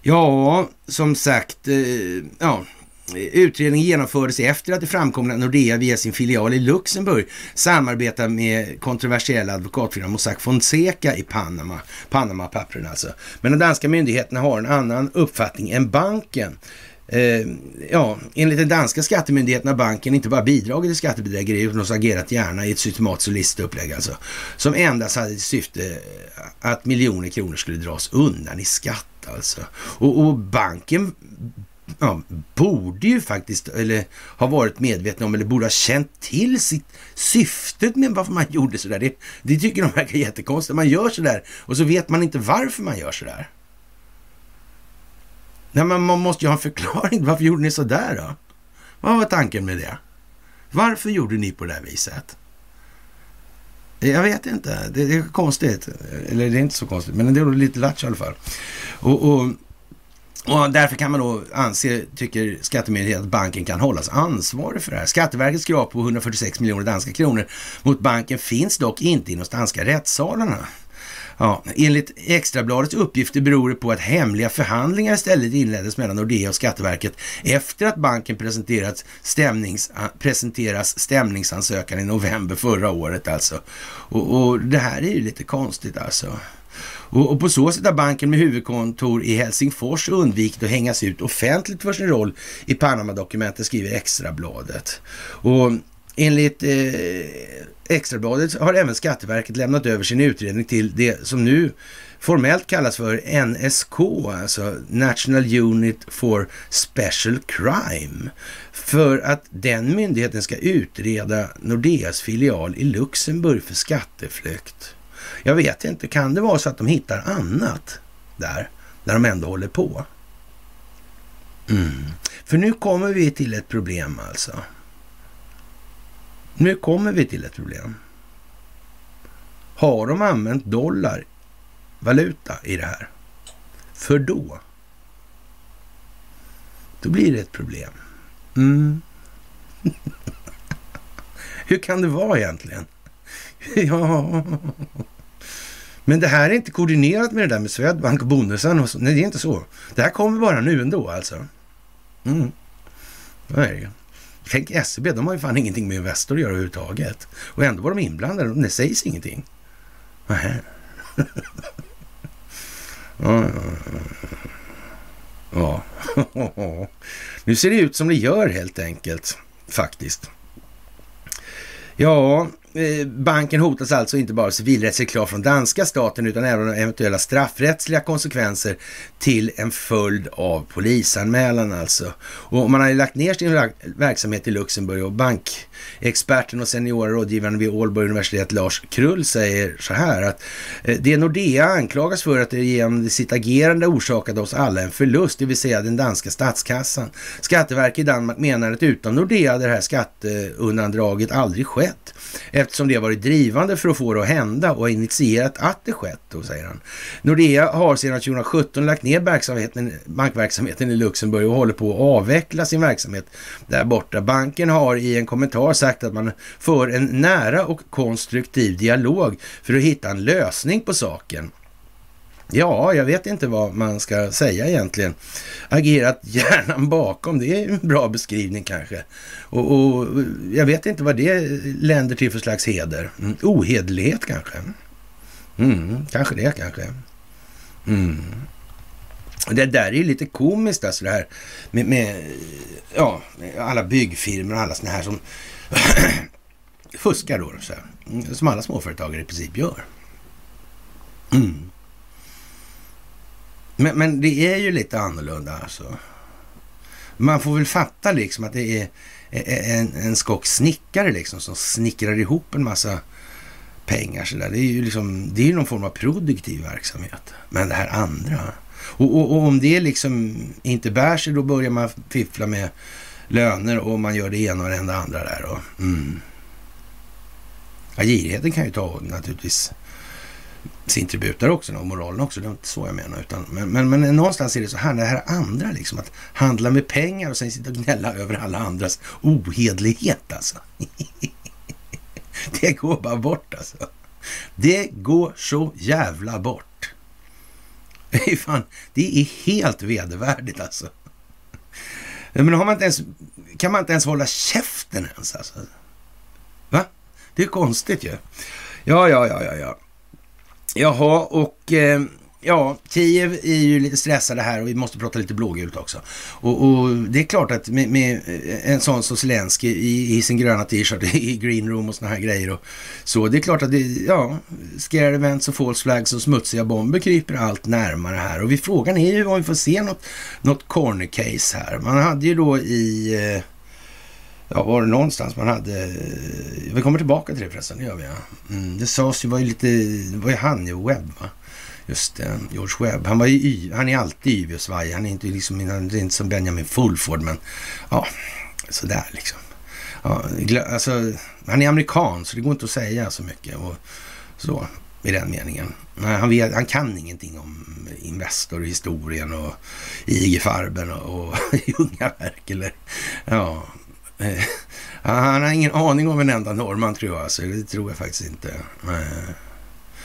Ja, som sagt, eh, ja, Utredningen genomfördes efter att det framkom att Nordea via sin filial i Luxemburg samarbetar med kontroversiella advokatfirman Mossack Fonseca i Panama. Panama-pappren alltså. Men de danska myndigheterna har en annan uppfattning än banken. Eh, ja, enligt den danska skattemyndigheten har banken inte bara bidragit till skattebedrägeri utan också agerat gärna i ett systematiskt och listigt upplägg alltså. Som endast hade till syfte att miljoner kronor skulle dras undan i skatt alltså. Och, och banken ja, borde ju faktiskt, eller ha varit medvetna om, eller borde ha känt till sitt syftet med varför man gjorde sådär. Det, det tycker de verkar jättekonstigt. Man gör sådär och så vet man inte varför man gör sådär. Nej, men man måste ju ha en förklaring. [LAUGHS] Varför gjorde ni sådär då? Vad var tanken med det? Varför gjorde ni på det här viset? Jag vet inte. Det, är konstigt. Eller det är inte så konstigt, men det är lite lattjo i alla fall. Och, och och därför kan man då anse, tycker Skattemyndigheten, att banken kan hållas ansvarig för det här. Skatteverkets krav på 146 miljoner danska kronor mot banken finns dock inte i de danska rättssalarna. Ja, enligt Extrabladets uppgifter beror det på att hemliga förhandlingar istället inleddes mellan Nordea och Skatteverket efter att banken presenterats stämnings, presenteras stämningsansökan i november förra året alltså. Och, och det här är ju lite konstigt alltså. Och, och, på så sätt har banken med huvudkontor i Helsingfors undvikit att hängas ut offentligt för sin roll i Panama-dokumentet, skriver Extrabladet. Och Enligt eh, Extrabladet har även Skatteverket lämnat över sin utredning till det som nu formellt kallas för NSK, alltså National Unit for Special Crime, för att den myndigheten ska utreda Nordeas filial i Luxemburg för skatteflykt. Jag vet inte, kan det vara så att de hittar annat där, när de ändå håller på? Mm. För nu kommer vi till ett problem alltså. Nu kommer vi till ett problem. Har de använt dollar, valuta, i det här? För då, då blir det ett problem. Mm. [LAUGHS] Hur kan det vara egentligen? [LAUGHS] ja... Men det här är inte koordinerat med det där med Swedbank och bonusen. och så. Nej, det är inte så. Det här kommer bara nu ändå alltså. Mm. Nej. Tänk SEB, de har ju fan ingenting med Investor att göra överhuvudtaget. Och ändå var de inblandade det sägs ingenting. Nähä. [LAUGHS] ja, ja, ja. [LAUGHS] Nu ser det ut som det gör helt enkelt, faktiskt. Ja, Eh, banken hotas alltså inte bara civilrättsligt krav från danska staten utan även eventuella straffrättsliga konsekvenser till en följd av polisanmälan alltså. Och man har ju lagt ner sin verksamhet i Luxemburg och bankexperten och seniora rådgivaren vid Ålborg universitet Lars Krull säger så här att eh, det Nordea anklagas för att det genom sitt agerande orsakade oss alla en förlust, det vill säga den danska statskassan. Skatteverket i Danmark menar att utan Nordea hade det här skatteundandraget aldrig skett eftersom det har varit drivande för att få det att hända och initierat att det skett, då, säger han. Nordea har sedan 2017 lagt ner verksamheten, bankverksamheten i Luxemburg och håller på att avveckla sin verksamhet där borta. Banken har i en kommentar sagt att man för en nära och konstruktiv dialog för att hitta en lösning på saken. Ja, jag vet inte vad man ska säga egentligen. Agerat hjärnan [LAUGHS] bakom, det är en bra beskrivning kanske. Och, och jag vet inte vad det länder till för slags heder. Mm, ohederlighet kanske. Mm, kanske det kanske. Mm. Det där är ju lite komiskt alltså det här med, med ja, alla byggfirmor och alla sådana här som [CLEARS THROAT] fuskar då. Så här, mm, som alla småföretagare i princip gör. Mm. Men, men det är ju lite annorlunda alltså. Man får väl fatta liksom att det är en, en skock snickare liksom som snickrar ihop en massa pengar sådär. Det är ju liksom, det är ju någon form av produktiv verksamhet. Men det här andra. Och, och, och, om det liksom inte bär sig, då börjar man fiffla med löner och man gör det ena och det andra där. Och, mm. ja, girigheten kan ju ta naturligtvis sin tribut där också och moralen också. Det är inte så jag menar. Utan, men, men, men någonstans är det så här, det här andra liksom, att handla med pengar och sen sitta och gnälla över alla andras ohedlighet alltså. [LAUGHS] det går bara bort alltså. Det går så jävla bort. [LAUGHS] Det är, fan, det är helt vedervärdigt alltså. Men har man inte ens, kan man inte ens hålla käften ens alltså? Va? Det är konstigt ju. Ja, ja, ja, ja, ja. Jaha, och eh, ja, Kiev är ju lite stressade här och vi måste prata lite blågult också. Och, och det är klart att med, med eh, en sån som Zelensky i, i, sin gröna t-shirt i green room och såna här grejer och så. Det är klart att det, ja, scare events och false flags och smutsiga bomber kryper allt närmare här. Och vi, frågan är ju om vi får se något, något corner case här. Man hade ju då i eh, Ja, var det någonstans man hade... Vi kommer tillbaka till det förresten, det gör vi ja. Mm, det sades ju, var ju lite... Det var ju han, ju Webb va? Just det, George Webb. Han, var ju, han är alltid yvig och svajig. Han är inte, liksom, han är inte som Benjamin Fulford, men ja, sådär liksom. Ja, alltså, han är amerikan, så det går inte att säga så mycket. Och så, i den meningen. Nej, han, vet, han kan ingenting om Investor-historien och IG Farben och, och [LAUGHS] Ljungaverk eller ja, Eh, [LAUGHS] han har ingen aning om en enda norrman tror jag. Alltså. Det tror jag faktiskt inte.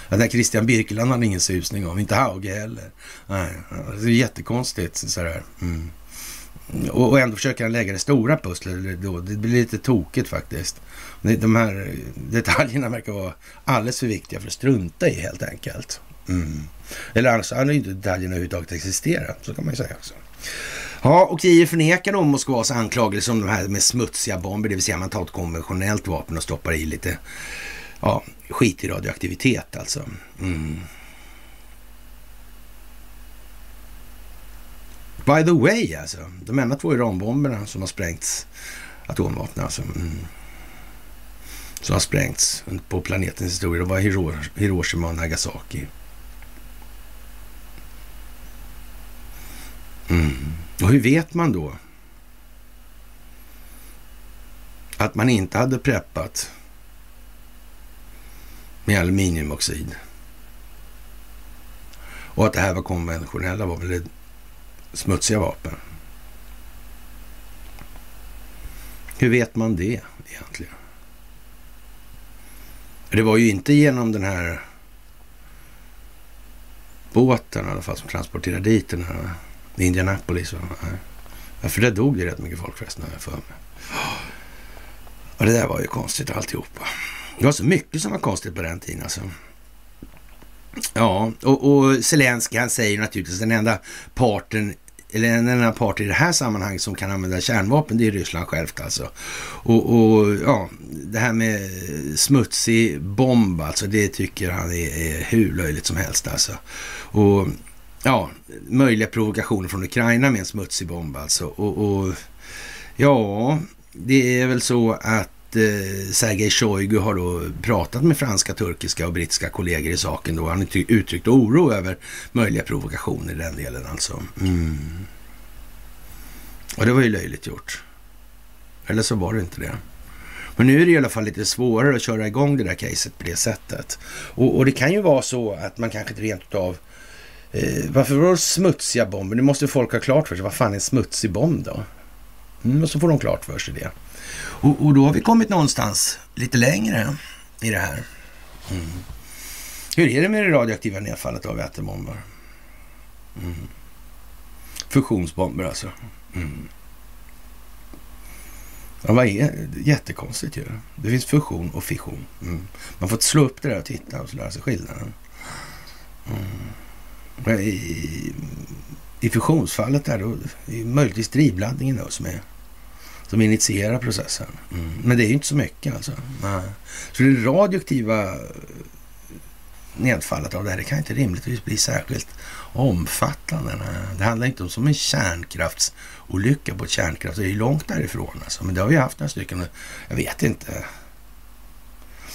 Den där Christian Birkeland hade ingen susning om. Inte Hauge heller. Nej, alltså, det är jättekonstigt sådär. Mm. Och, och ändå försöker han lägga det stora pusslet då. Det blir lite tokigt faktiskt. De här detaljerna verkar vara alldeles för viktiga för att strunta i helt enkelt. Mm. Eller alltså, annars hade inte detaljerna överhuvudtaget existerat. Så kan man ju säga också. Ja, och Kiev förnekar då Moskvas anklagelser om de här med smutsiga bomber, det vill säga man tar ett konventionellt vapen och stoppar i lite ja, skit i radioaktivitet alltså. Mm. By the way alltså, de enda två Iranbomberna som har sprängts, atomvapen alltså, mm, som har sprängts på planetens historia, det var Hiroshima och Nagasaki. Mm. Och hur vet man då att man inte hade preppat med aluminiumoxid? Och att det här var konventionella vapen, smutsiga vapen. Hur vet man det egentligen? Det var ju inte genom den här båten i alla fall som transporterade dit den här Indianapolis. Ja, för där dog det rätt mycket folk förresten, har jag för mig. Och det där var ju konstigt alltihopa. Det var så mycket som var konstigt på den tiden alltså. Ja, och, och Zelensky han säger naturligtvis den enda parten eller den enda part i det här sammanhanget som kan använda kärnvapen, det är Ryssland självt alltså. Och, och ja, det här med smutsig bomb alltså, det tycker han är, är hur löjligt som helst alltså. Och ja, möjliga provokationer från Ukraina med en smutsig bomb alltså. Och, och ja, det är väl så att eh, Sergej Shoigu har då pratat med franska, turkiska och brittiska kollegor i saken då. Han har uttryckt oro över möjliga provokationer i den delen alltså. Mm. Och det var ju löjligt gjort. Eller så var det inte det. Men nu är det i alla fall lite svårare att köra igång det där caset på det sättet. Och, och det kan ju vara så att man kanske rent av Eh, varför var det smutsiga bomber? Nu måste folk ha klart för sig. Vad fan är en smutsig bomb då? Mm, och så får de klart för sig det. Och, och, då har vi kommit någonstans lite längre i det här. Mm. Hur är det med det radioaktiva nedfallet av vätebomber? Mm. Fusionsbomber alltså. Mm. Ja, vad är Jättekonstigt ju. Det finns fusion och fission. Mm. Man får slå upp det där och titta och så lära sig skillnaden. Mm. I, i fusionsfallet där då, är möjligtvis drivladdningen då som, är, som initierar processen. Mm. Men det är ju inte så mycket alltså. Nej. Så det radioaktiva eh, nedfallet av det här, det kan inte rimligtvis bli särskilt omfattande. Nej. Det handlar inte om som en kärnkraftsolycka på ett kärnkraft. Det är ju långt därifrån alltså. Men det har vi haft några stycken. Jag vet inte.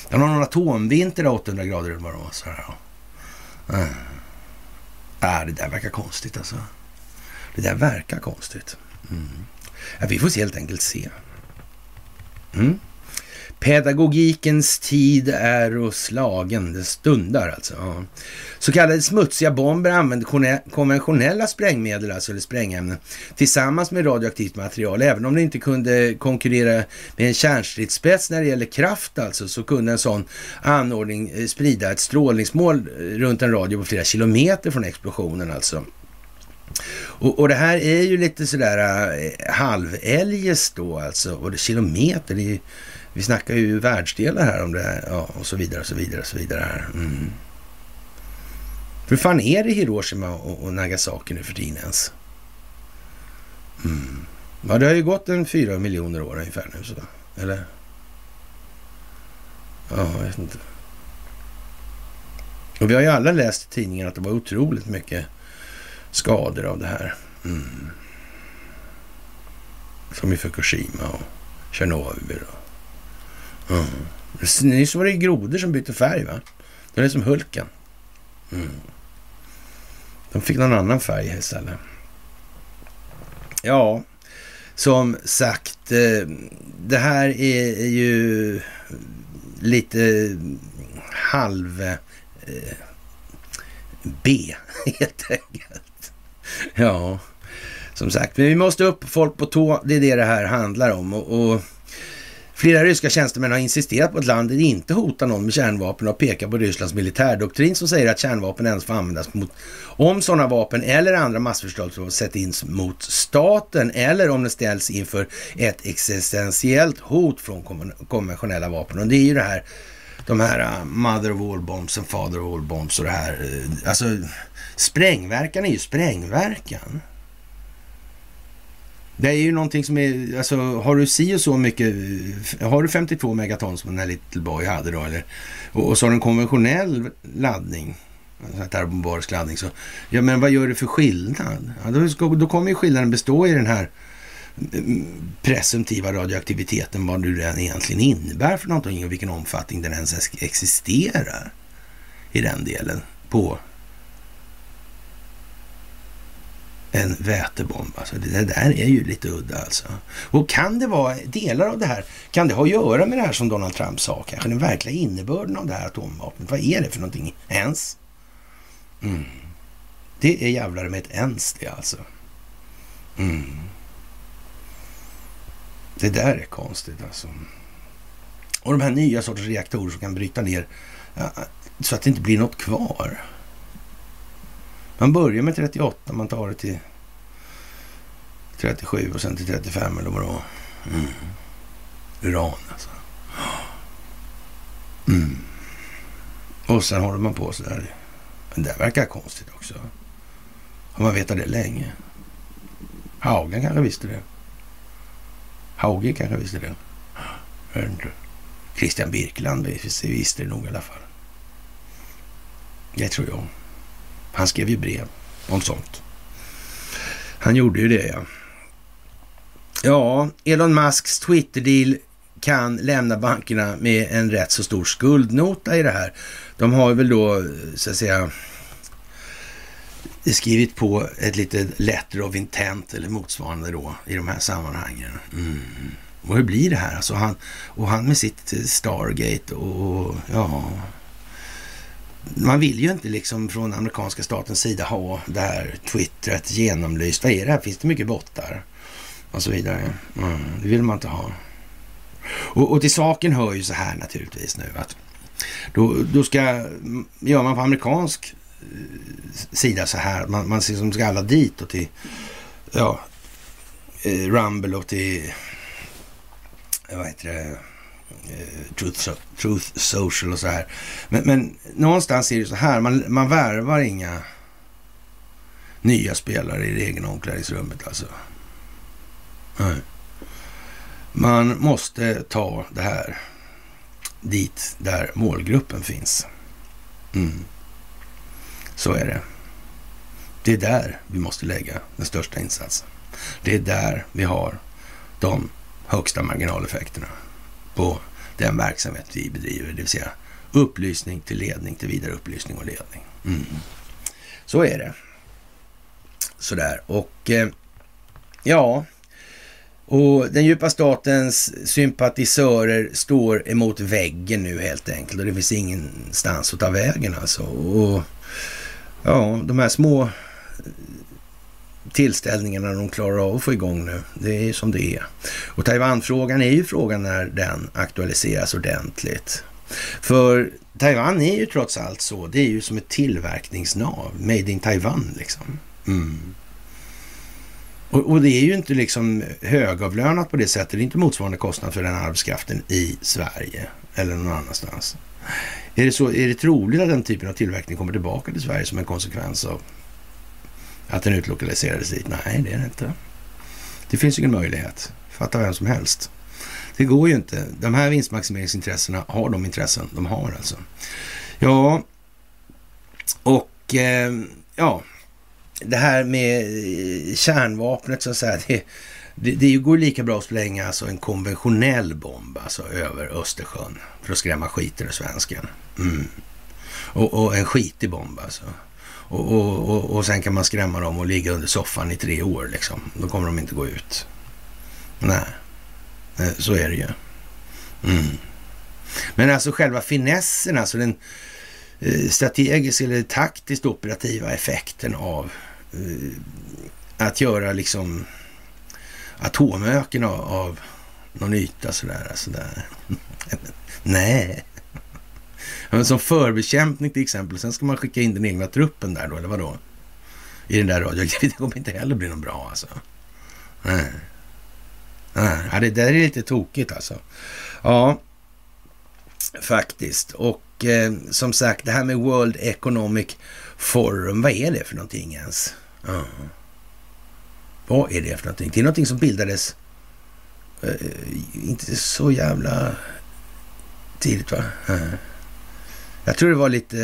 Det har någon atomvinter 800 grader eller vad det var. Äh, det där verkar konstigt alltså. Det där verkar konstigt. Mm. Ja, vi får helt enkelt se. Mm. Pedagogikens tid är och slagen, det stundar alltså. Ja. Så kallade smutsiga bomber använder konventionella sprängmedel, alltså eller sprängämnen, tillsammans med radioaktivt material. Även om det inte kunde konkurrera med en kärnstridsspets när det gäller kraft alltså, så kunde en sån anordning eh, sprida ett strålningsmål eh, runt en radio på flera kilometer från explosionen alltså. Och, och, det här är ju lite sådär eh, äh, halveljest då alltså. Och det, kilometer, det är, ju vi snackar ju världsdelar här om det här. Ja, och så vidare och så vidare och så vidare här. Mm. Hur fan är det Hiroshima och, och Nagasaki nu för tiden ens? Mm. Ja, det har ju gått en fyra miljoner år ungefär nu så. Eller? Ja, jag vet inte. Och vi har ju alla läst i tidningen att det var otroligt mycket skador av det här. Mm. Som i Fukushima och Tjernobyl. Och, mm. Nyss var det grodor som bytte färg va? Det är som Hulken. Mm. De fick någon annan färg istället. Ja, som sagt, eh, det här är ju lite halv eh, B [LAUGHS] helt enkelt. Ja, som sagt, men vi måste upp folk på tå. Det är det det här handlar om. Och, och Flera ryska tjänstemän har insisterat på att landet inte hotar någon med kärnvapen och pekar på Rysslands militärdoktrin som säger att kärnvapen endast får användas mot om sådana vapen eller andra massförstörelsevapen sätts in mot staten eller om det ställs inför ett existentiellt hot från konventionella vapen. Och det är ju det här, de här uh, mother of all bombs and father of all bombs och det här. Uh, alltså Sprängverkan är ju sprängverkan. Det är ju någonting som är, alltså har du si och så mycket, har du 52 megaton som den här Little Boy hade då eller, och, och så har du en konventionell laddning, alltså termobarisk laddning, så, ja men vad gör det för skillnad? Ja, då, då kommer ju skillnaden bestå i den här mm, presumtiva radioaktiviteten, vad nu den egentligen innebär för någonting och vilken omfattning den ens existerar i den delen på en vätebomb. Alltså det där är ju lite udda alltså. Och kan det vara delar av det här, kan det ha att göra med det här som Donald Trump sa kanske? Den verkliga innebörden av det här atomvapnet. Vad är det för någonting ens? Mm. Det är jävlar med ett ens det alltså. Mm. Det där är konstigt alltså. Och de här nya sorters reaktorer som kan bryta ner så att det inte blir något kvar. Man börjar med 38, man tar det till 37 och sen till 35 eller vad det var. Mm. Uran alltså. Mm. Och sen håller man på sådär. Men det verkar konstigt också. Har man vetat det länge? Haugen kanske visste det. Hauge kanske visste det. Inte. Christian Birkland visste det nog i alla fall. Det tror jag. Han skrev ju brev om sånt. Han gjorde ju det, ja. Ja, Elon Musks Twitter-deal kan lämna bankerna med en rätt så stor skuldnota i det här. De har väl då, så att säga, skrivit på ett litet letter of intent eller motsvarande då i de här sammanhangen. Mm. Och hur blir det här? Alltså han, och han med sitt Stargate och ja, man vill ju inte liksom från amerikanska statens sida ha det här twittret genomlyst. Vad är det här? Finns det mycket bottar? Och så vidare. Mm, det vill man inte ha. Och, och till saken hör ju så här naturligtvis nu att då, då ska, gör man på amerikansk eh, sida så här, man, man liksom ska alla dit och till ja, eh, Rumble och till eh, vad heter det, Eh, Truth, Truth Social och så här. Men, men någonstans är det så här, man, man värvar inga nya spelare i det egna omklädningsrummet alltså. Nej. Man måste ta det här dit där målgruppen finns. Mm. Så är det. Det är där vi måste lägga den största insatsen. Det är där vi har de högsta marginaleffekterna på den verksamhet vi bedriver, det vill säga upplysning till ledning till vidare upplysning och ledning. Mm. Så är det. Sådär och eh, ja, och den djupa statens sympatisörer står emot väggen nu helt enkelt och det finns ingenstans att ta vägen alltså. Och ja, de här små tillställningarna de klarar av att få igång nu. Det är som det är. Och Taiwanfrågan är ju frågan när den aktualiseras ordentligt. För Taiwan är ju trots allt så, det är ju som ett tillverkningsnav, made in Taiwan liksom. Mm. Och, och, det är ju inte liksom högavlönat på det sättet, det är inte motsvarande kostnad för den arbetskraften i Sverige eller någon annanstans. Är det, så, är det troligt att den typen av tillverkning kommer tillbaka till Sverige som en konsekvens av att den utlokaliserades dit? Nej, det är det inte. Det finns ingen möjlighet. Fatta vem som helst. Det går ju inte. De här vinstmaximeringsintressena har de intressen de har alltså. Ja, och eh, ja, det här med eh, kärnvapnet så att säga. Det, det, det går lika bra att spränga alltså en konventionell bomb alltså över Östersjön för att skrämma skiten ur svensken. Mm. Och, och, en skitig bomb alltså. Och, och, och, och sen kan man skrämma dem och ligga under soffan i tre år liksom. Då kommer de inte gå ut. Nej, eh, så är det ju. Mm. Men alltså själva finessen, alltså den eh, strategiska eller taktiskt operativa effekten av eh, att göra liksom atomöken av, av någon yta sådär. sådär. [LAUGHS] Nej, men som förbekämpning till exempel. Sen ska man skicka in den egna truppen där då, eller vadå? I den där radioaktiviteten. [LAUGHS] Det kommer inte heller bli någon bra alltså. Nej. Nej, det där är lite tokigt alltså. Ja, faktiskt. Och eh, som sagt, det här med World Economic Forum, vad är det för någonting ens? Ja. Vad är det för någonting? Det är någonting som bildades eh, inte så jävla tidigt va? Mm. Jag tror det var lite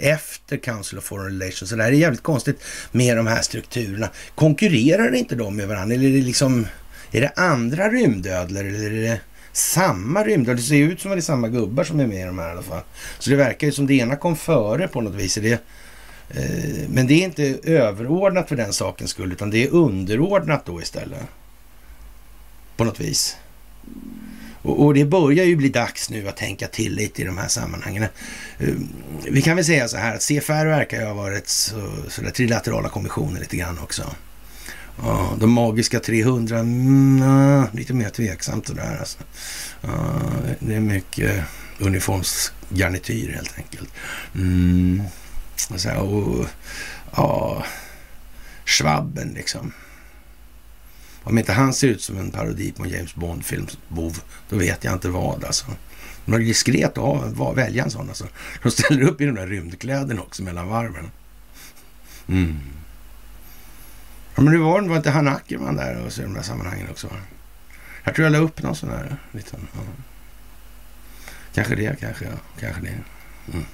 eh, efter Council of Foreign Relations. Så det här är jävligt konstigt med de här strukturerna. Konkurrerar inte de med varandra? Eller är det liksom, är det andra rymdödlor eller är det samma rymdödlor? Det ser ut som att det är samma gubbar som är med i de här i alla fall. Så det verkar ju som det ena kom före på något vis. Det, eh, men det är inte överordnat för den sakens skull, utan det är underordnat då istället. På något vis. Och, och, det börjar ju bli dags nu att tänka till lite i de här sammanhangen. Uh, vi kan väl säga så här att CFR verkar ju ha varit så, så där trilaterala kommissioner lite grann också. Ja, de magiska 300, mm, lite mer tveksamt sådär alltså. Ja, det är mycket uniformsgarnityr helt enkelt. Mm. Och, så här, och ja, Schwabben liksom. Om inte han ser ut som en parodi på en James Bond-filmsbov, då vet jag inte vad alltså. De har diskret att välja en sån alltså. De ställer upp i de där rymdkläderna också mellan varven. Mm. Ja, men hur var det? Var inte han Ackerman där och så i de där sammanhangen också? Jag tror jag la upp någon sån här liten... Ja. Kanske det, kanske ja. Kanske det. Mm.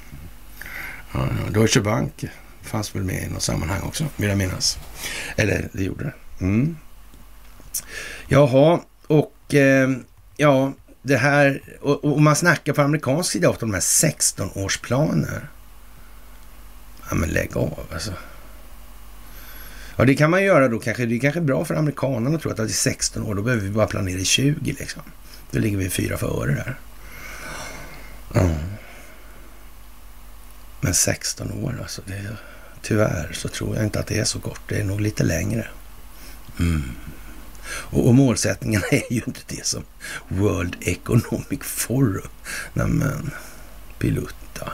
Ja, ja. Deutsche Bank fanns väl med i något sammanhang också, vill jag minnas. Eller det gjorde det. Mm. Jaha, och eh, ja, det här, och, och, man snackar på amerikansk sida ofta om de här 16-årsplaner. Ja, men lägg av alltså. Ja, det kan man göra då kanske. Det är kanske bra för amerikanerna att tro att det är 16 år, då behöver vi bara planera i 20 liksom. Då ligger vi fyra före där. Mm. Men 16 år alltså, det, tyvärr så tror jag inte att det är så kort. Det är nog lite längre. Mm. Och, och målsättningarna är ju inte det som World Economic Forum. Nämen, pilutta.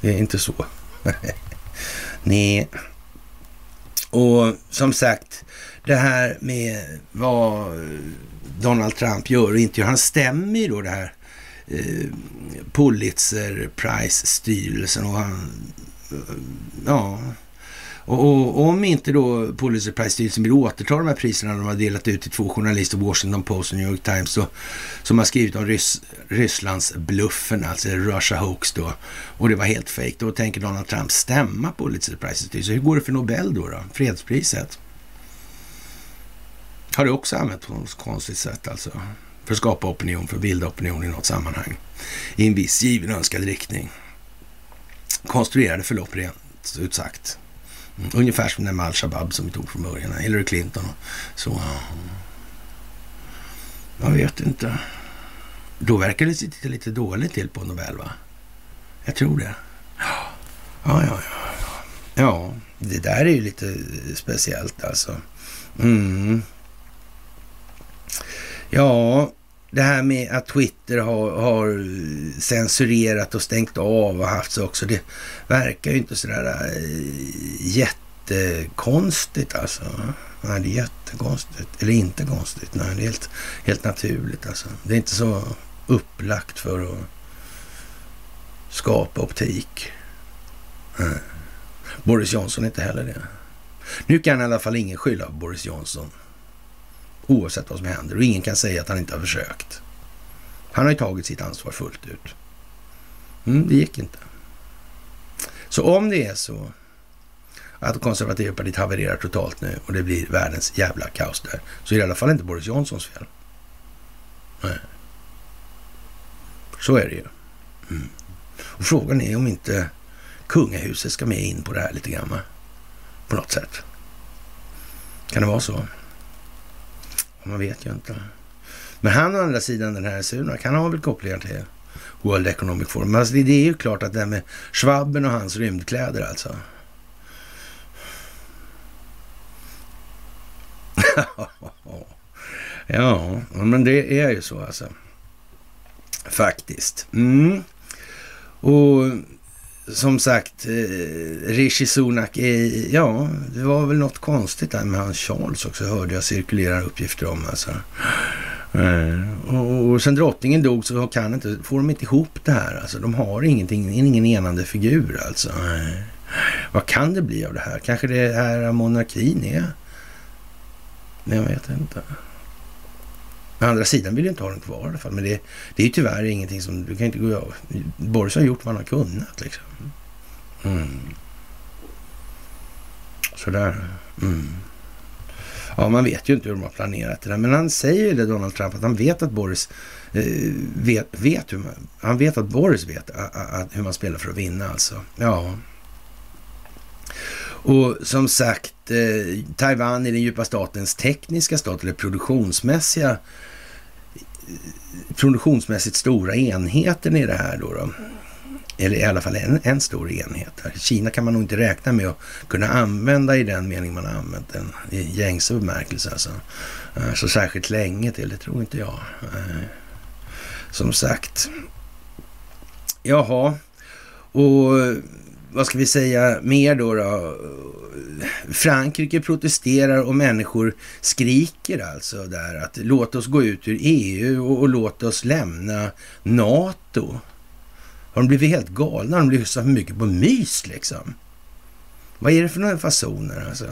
Det är inte så. [LAUGHS] Nej. Och som sagt, det här med vad Donald Trump gör och inte gör. Han stämmer ju då det här eh, Pulitzer Prize-styrelsen och han, eh, ja, och, och, om inte då Pulitzer Prize-styrelsen vill återta de här priserna de har delat ut till två journalister, Washington Post och New York Times, så, som har skrivit om Rys Rysslands bluffen, alltså Russia hoax då, och det var helt fejk. Då tänker Donald Trump stämma Pulitzer Prize-styrelsen. Hur går det för Nobel då, då? Fredspriset? Har det också använts på något konstigt sätt alltså? För att skapa opinion, för att bilda opinion i något sammanhang. I en viss given önskad riktning. Konstruerade förlopp rent ut sagt. Ungefär som den med al-Shabab som vi tog från början. Hillary Clinton och så. Jag vet inte. Då verkar det sitta lite dåligt till på Nobel, va? Jag tror det. Ja, ja, ja. Ja, ja det där är ju lite speciellt alltså. Mm. Ja, det här med att Twitter har, har, censurerat och stängt av och haft så också. Det verkar ju inte sådär äh, jättekonstigt alltså. Nej, det är jättekonstigt. Eller inte konstigt. Nej, det är helt, helt naturligt alltså. Det är inte så upplagt för att skapa optik. Nej. Boris Johnson är inte heller det. Nu kan i alla fall ingen skylla på Boris Johnson. Oavsett vad som händer. Och ingen kan säga att han inte har försökt. Han har ju tagit sitt ansvar fullt ut. Mm, det gick inte. Så om det är så att konservativa partiet havererar totalt nu och det blir världens jävla kaos där, så är det i alla fall inte Boris Johnsons fel. Nej. Så är det ju. Mm. Och frågan är om inte kungahuset ska med in på det här lite grann. På något sätt. Kan det vara så? Man vet ju inte. Men han å andra sidan, den här Sunak, han har väl kopplingar till World Economic Forum. Alltså det, det är ju klart att det här med Schwabben och hans rymdkläder alltså. [LAUGHS] ja, men det är ju så alltså. Faktiskt. Mm. Och som sagt, eh, Rishi Sunak, är, ja, det var väl något konstigt där med hans Charles också, hörde jag cirkulera uppgifter om. Alltså. Mm. och, och sen drottningen dog så kan inte, får de inte ihop det här. Alltså, de har ingenting, ingen enande figur alltså. Mm. vad kan det bli av det här? Kanske det här monarkin är Jag vet inte. Å andra sidan vill ju inte ha den kvar i alla fall. Men det, det är ju tyvärr ingenting som... Du kan inte gå av. Boris har gjort vad han har kunnat liksom. Mm. Sådär. Mm. Ja, man vet ju inte hur de har planerat det där. Men han säger ju det, Donald Trump, att han vet att Boris eh, vet, vet hur man... Han vet att Boris vet a, a, a, hur man spelar för att vinna alltså. Ja. Och som sagt, eh, Taiwan är den djupa statens tekniska stat, eller produktionsmässiga produktionsmässigt stora enheten i det här då. då. Eller i alla fall en, en stor enhet. Kina kan man nog inte räkna med att kunna använda i den mening man har använt den i gängse bemärkelse. Alltså. Eh, så särskilt länge till, det tror inte jag. Eh, som sagt. Jaha, och vad ska vi säga mer då, då? Frankrike protesterar och människor skriker alltså där att låt oss gå ut ur EU och, och låt oss lämna NATO. Har de blivit helt galna? Har de lyssnat för mycket på mys liksom? Vad är det för några fasoner alltså?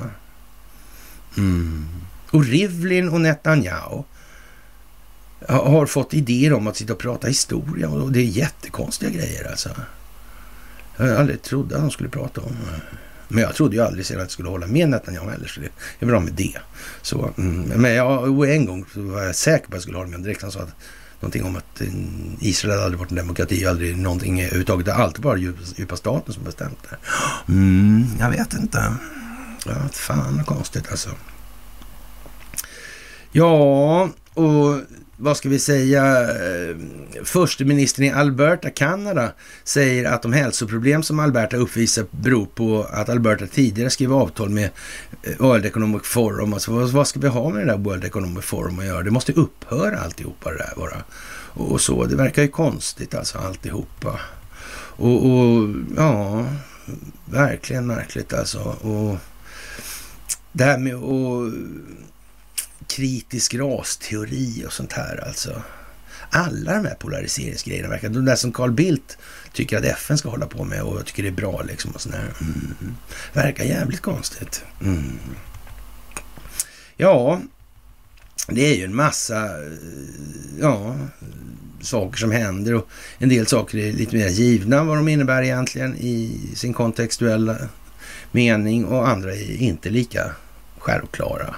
Mm. Och Rivlin och Netanyahu har fått idéer om att sitta och prata historia och det är jättekonstiga grejer alltså. Jag aldrig trodde att de skulle prata om. Eh, men jag trodde ju aldrig sedan att jag skulle hålla med Netanyahu heller, så det är bra med det. Så, mm, men jag, en gång var jag säker på att jag skulle hålla med direkt. Han sa att någonting om att eh, Israel aldrig varit en demokrati, aldrig någonting överhuvudtaget. Det har alltid varit djupa staten som bestämt det. Mm, jag vet inte. Ja, fan vad konstigt alltså. Ja, och vad ska vi säga, eh, försteministern i Alberta, Kanada, säger att de hälsoproblem som Alberta uppvisar beror på att Alberta tidigare skrev avtal med eh, World Economic Forum. Alltså, vad, vad ska vi ha med det där World Economic Forum att göra? Det måste upphöra alltihopa det där bara. Och så, det verkar ju konstigt alltså alltihopa. Och, och ja, verkligen märkligt alltså. Och det här med att kritisk rasteori och sånt här alltså. Alla de här polariseringsgrejerna verkar, de där som Carl Bildt tycker att FN ska hålla på med och tycker det är bra liksom och sådär. Mm. Verkar jävligt konstigt. Mm. Ja, det är ju en massa eh, ja, saker som händer och en del saker är lite mer givna vad de innebär egentligen i sin kontextuella mening och andra är inte lika självklara.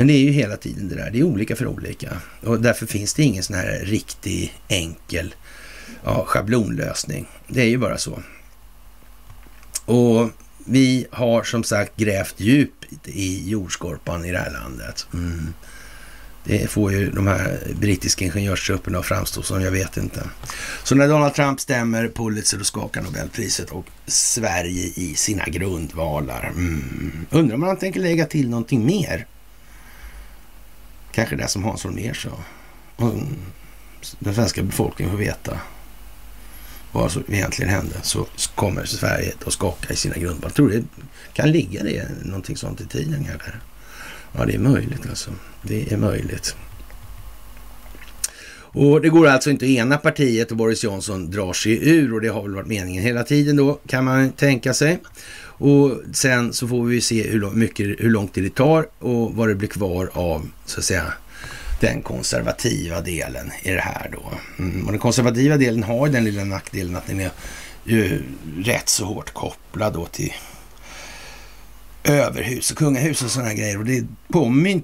Men det är ju hela tiden det där. Det är olika för olika. Och därför finns det ingen sån här riktig enkel ja, schablonlösning. Det är ju bara så. Och vi har som sagt grävt djupt i jordskorpan i det här landet. Mm. Det får ju de här brittiska ingenjörstrupperna att framstå som jag vet inte. Så när Donald Trump stämmer Pulitzer då skakar Nobelpriset och Sverige i sina grundvalar. Mm. Undrar om han tänker lägga till någonting mer? Kanske det som Hans Holmér sa. Den svenska befolkningen får veta vad som egentligen hände så kommer Sverige att skaka i sina grundval. Tror tror det kan ligga det någonting sånt i tiden kanske. Ja, det är möjligt alltså. Det är möjligt. Och det går alltså inte att ena partiet och Boris Johnson drar sig ur och det har väl varit meningen hela tiden då kan man tänka sig. Och sen så får vi se hur, mycket, hur lång tid det tar och vad det blir kvar av, så att säga, den konservativa delen i det här då. Mm. Och den konservativa delen har den lilla nackdelen att den är ju rätt så hårt kopplad då till överhus och kungahus och sådana grejer. Och det,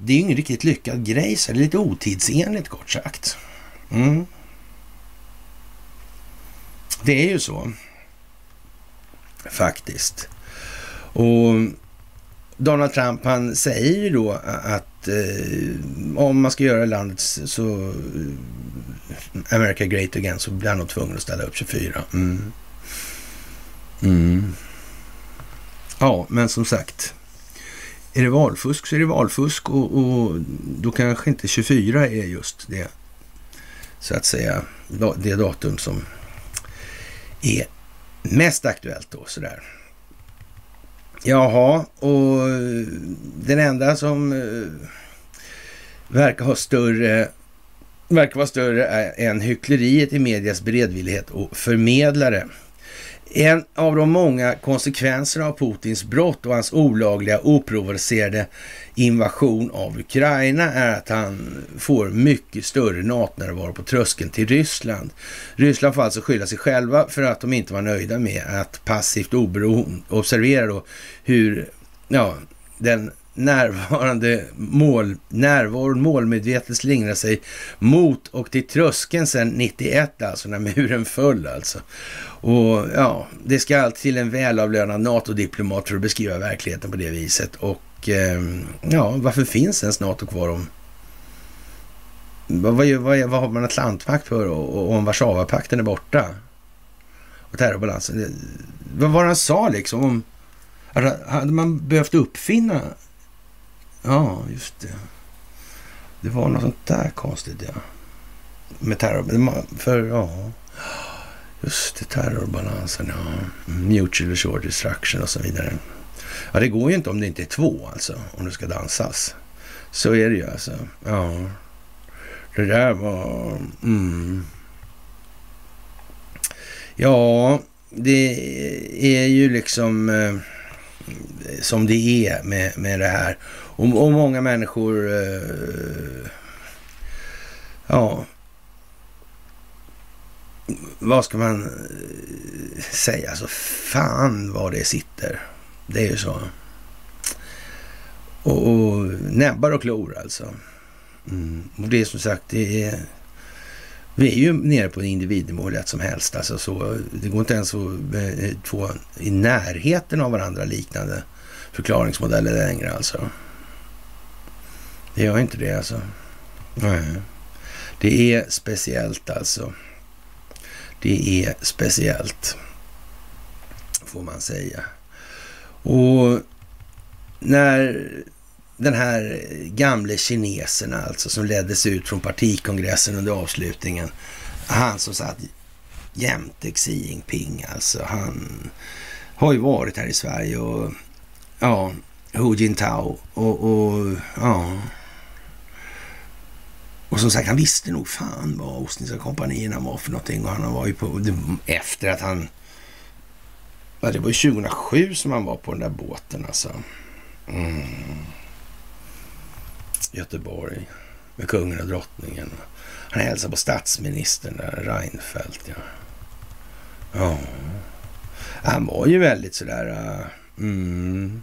det är ju ingen riktigt lyckad grej, så det är lite otidsenligt kort sagt. Mm. Det är ju så. Faktiskt. Och Donald Trump han säger ju då att eh, om man ska göra landet så eh, America Great Again så blir han nog tvungen att ställa upp 24. Mm. Mm. Ja, men som sagt. Är det valfusk så är det valfusk och, och då kanske inte 24 är just det, så att säga, det datum som är mest aktuellt då sådär. Jaha, och eh, den enda som eh, verkar ha större verkar vara större än hyckleriet i medias beredvillighet och förmedlare. En av de många konsekvenserna av Putins brott och hans olagliga, oprovocerade invasion av Ukraina är att han får mycket större NATO-närvaro på tröskeln till Ryssland. Ryssland får alltså skylla sig själva för att de inte var nöjda med att passivt oberoende observera då hur ja, den närvarande mål, närvaron målmedvetet slingrar sig mot och till tröskeln sedan 91 alltså, när muren föll alltså. Och ja, det ska alltid till en välavlönad NATO-diplomat för att beskriva verkligheten på det viset. Och eh, ja, varför finns ens NATO kvar om vad, vad, vad, vad har man Atlantpakt för och, och om Warszawapakten är borta? Och terrorbalansen. Vad var det han sa liksom om... Hade man behövt uppfinna Ja, just det. Det var något sånt där konstigt, ja. Med terror... För, ja... Just det, terrorbalansen, ja. Mutual short destruction och så vidare. Ja, det går ju inte om det inte är två, alltså. Om det ska dansas. Så är det ju, alltså. Ja. Det där var... Mm. Ja, det är ju liksom eh, som det är med, med det här. Och, och många människor... Eh, ja... Vad ska man eh, säga? Alltså, fan vad det sitter. Det är ju så. Och, och näbbar och klor alltså. Mm. Och det är som sagt, det är... Vi är ju nere på individnivå hur lätt som helst. Alltså så, det går inte ens att eh, få i närheten av varandra liknande förklaringsmodeller längre alltså. Det gör inte det alltså. Nej. Det är speciellt alltså. Det är speciellt. Får man säga. Och när den här gamle kinesen alltså som leddes ut från partikongressen under avslutningen. Han som satt jämte Xi Jinping alltså. Han har ju varit här i Sverige och ja, Hu Jintao och, och ja, och som sagt, han visste nog fan vad Ostindiska kompanierna var för någonting. Och han var ju på, efter att han... Ja, det var ju 2007 som han var på den där båten alltså. Mm. Göteborg med kungen och drottningen. Han hälsade på statsministern där, Reinfeldt. Ja. ja. Han var ju väldigt sådär... Uh, mm.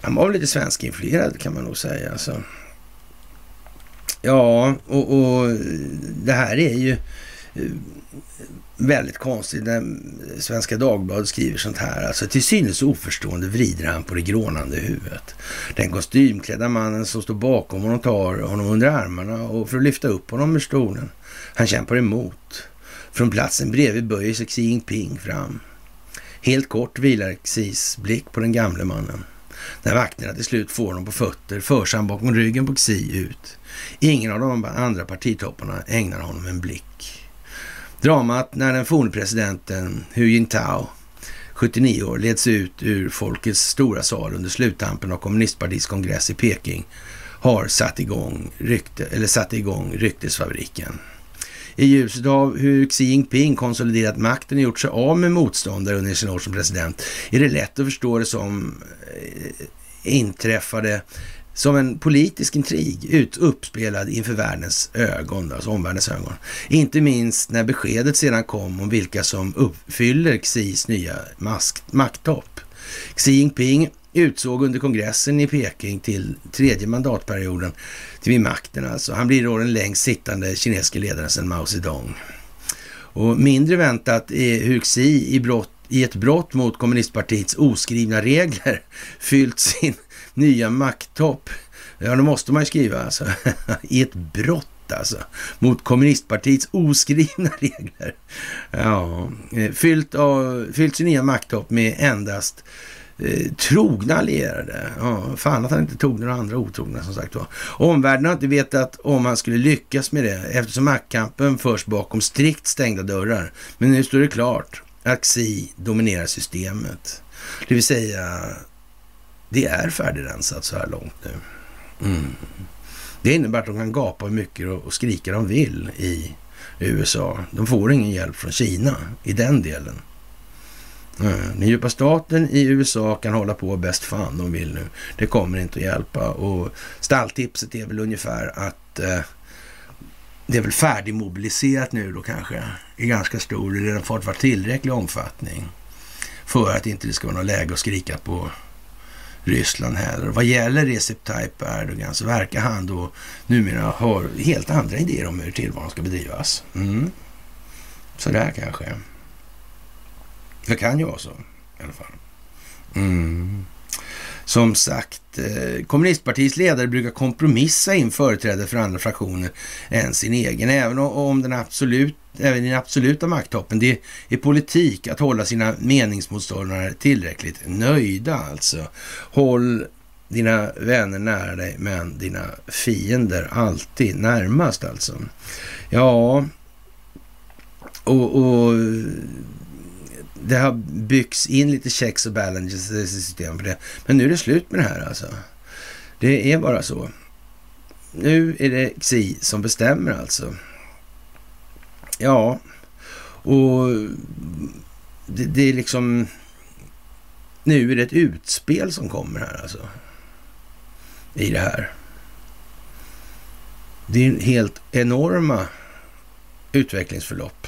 Han var lite svenskinfluerad kan man nog säga. Alltså. Ja, och, och det här är ju eh, väldigt konstigt när Svenska Dagbladet skriver sånt här. Alltså till synes oförstående vrider han på det grånande huvudet. Den kostymklädda mannen som står bakom honom tar honom under armarna och för att lyfta upp honom ur stolen. Han kämpar emot. Från platsen bredvid böjer sig Xi Jinping fram. Helt kort vilar Xis blick på den gamle mannen. När vakterna till slut får honom på fötter förs han bakom ryggen på Xi ut. Ingen av de andra partitopparna ägnar honom en blick. Dramat när den forne presidenten Hu Jintao, 79 år, leds ut ur folkets stora sal under sluttampen av kommunistpartiets kongress i Peking har satt igång, rykte, eller satt igång ryktesfabriken. I ljuset av hur Xi Jinping konsoliderat makten och gjort sig av med motståndare under sin år som president är det lätt att förstå det som eh, inträffade som en politisk intrig ut, uppspelad inför världens ögon, alltså omvärldens ögon. Inte minst när beskedet sedan kom om vilka som uppfyller Xis nya makttopp. Xi Jinping utsåg under kongressen i Peking till tredje mandatperioden till vid makten alltså. Han blir då den längst sittande kinesiska ledaren sedan Mao Zedong. Och mindre väntat är hur Xi i, brott, i ett brott mot kommunistpartiets oskrivna regler [LAUGHS] fyllt sin nya makttopp. Ja, det måste man ju skriva alltså. [LAUGHS] I ett brott alltså. Mot kommunistpartiets oskrivna [LAUGHS] regler. Ja, eh, fyllt, av, fyllt sin nya makttopp med endast eh, trogna allierade. Ja, fan att han inte tog några andra otrogna som sagt var. Omvärlden har inte vetat om han skulle lyckas med det eftersom maktkampen förs bakom strikt stängda dörrar. Men nu står det klart att Xi dominerar systemet. Det vill säga det är färdigrensat så här långt nu. Mm. Det innebär att de kan gapa hur mycket och skrika de vill i USA. De får ingen hjälp från Kina i den delen. Den djupa staten i USA kan hålla på bäst fan de vill nu. Det kommer inte att hjälpa och stalltipset är väl ungefär att eh, det är väl färdigmobiliserat nu då kanske i ganska stor, eller redan fått vara tillräcklig omfattning för att inte det ska vara något läge att skrika på Ryssland heller. Vad gäller Recep Tayyip Erdogan så verkar han då numera ha helt andra idéer om hur tillvaron ska bedrivas. Mm. Sådär kanske. Det kan ju vara så i alla fall. Mm. Som sagt, eh, kommunistpartiets ledare brukar kompromissa in företrädare för andra fraktioner än sin egen, även om den absolut, även i den absoluta makttoppen. Det är politik att hålla sina meningsmotståndare tillräckligt nöjda alltså. Håll dina vänner nära dig, men dina fiender alltid närmast alltså. Ja, och, och det har byggts in lite checks och balances i systemet för det. Men nu är det slut med det här alltså. Det är bara så. Nu är det Xi som bestämmer alltså. Ja, och det, det, är liksom... Nu är det ett utspel som kommer här alltså. I det här. Det är helt enorma utvecklingsförlopp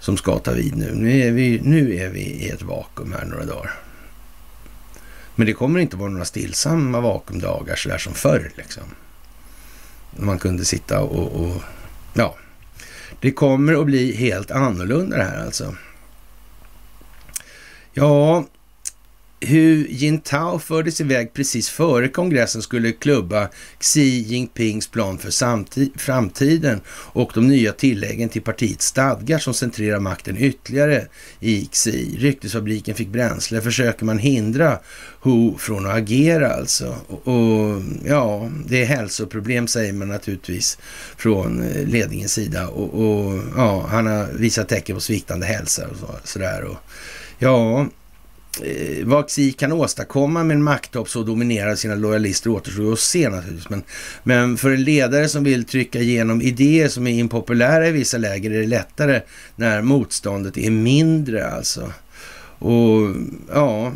som ska ta vid nu. Nu är vi, nu är vi i ett vakuum här några dagar. Men det kommer inte vara några stillsamma vakuumdagar sådär som förr liksom. Man kunde sitta och, och ja, det kommer att bli helt annorlunda det här alltså. Ja, hur Jintao fördes iväg precis före kongressen skulle klubba Xi Jinpings plan för framtiden och de nya tilläggen till partiets stadgar som centrerar makten ytterligare i Xi. Ryktesfabriken fick bränsle. Försöker man hindra Hu från att agera alltså? Och, och ja, det är hälsoproblem säger man naturligtvis från eh, ledningens sida och, och ja, han har visat tecken på sviktande hälsa och så, sådär. Och, ja, Eh, vad Xi kan åstadkomma med en makttopp så dominerar sina lojalister återstår att se naturligtvis. Men, men för en ledare som vill trycka igenom idéer som är impopulära i vissa läger är det lättare när motståndet är mindre alltså. Och ja,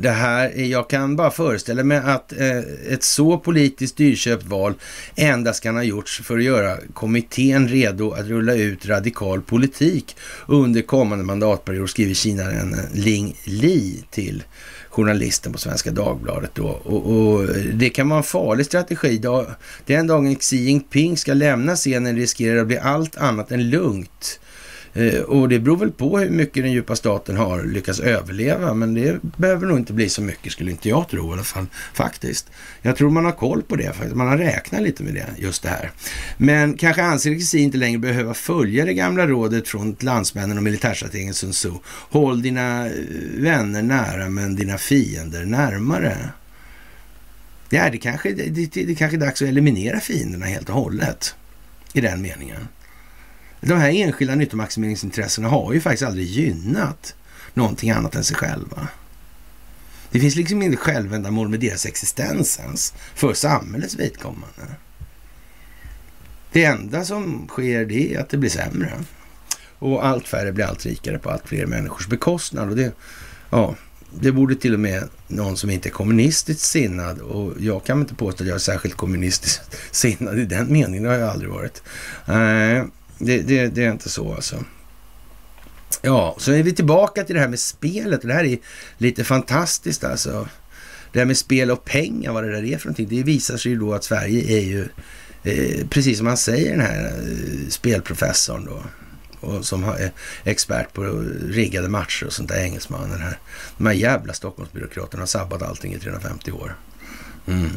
det här, jag kan bara föreställa mig att eh, ett så politiskt dyrköpt val endast kan ha gjorts för att göra kommittén redo att rulla ut radikal politik under kommande mandatperiod, skriver Kinaren Ling Li till journalisten på Svenska Dagbladet då. Och, och, det kan vara en farlig strategi. Då, den dagen Xi Jinping ska lämna scenen riskerar det att bli allt annat än lugnt Eh, Eh, och det beror väl på hur mycket den djupa staten har lyckats överleva, men det behöver nog inte bli så mycket skulle inte jag tro i alla fall faktiskt. Jag tror man har koll på det, man har räknat lite med det, just det här. Men kanske anser Xi inte längre behöva följa det gamla rådet från landsmännen och militärstrategen Sun Tzu. Håll dina eh, vänner nära, men dina fiender närmare. Ja, det kanske, det, det, det kanske är dags att eliminera fienderna helt och hållet i den meningen. De här enskilda nyttomaximeringsintressena har ju faktiskt aldrig gynnat någonting annat än sig själva. Det finns liksom inget självändamål med deras existens ens för samhällets vidkommande. Det enda som sker det är att det blir sämre. Och allt färre blir allt rikare på allt fler människors bekostnad. Och det, ja, det borde till och med någon som inte är kommunistiskt sinnad och jag kan inte påstå att jag är särskilt kommunistiskt [LAUGHS] sinnad i den meningen. Det har jag aldrig varit. Eh, det, det, det är inte så alltså. Ja, så är vi tillbaka till det här med spelet. Det här är lite fantastiskt alltså. Det här med spel och pengar, vad det där är för någonting. Det visar sig ju då att Sverige är ju, eh, precis som han säger den här eh, spelprofessorn då. Och som är eh, expert på riggade matcher och sånt där, engelsmannen här. De här jävla Stockholmsbyråkraterna har sabbat allting i 350 år. Mm.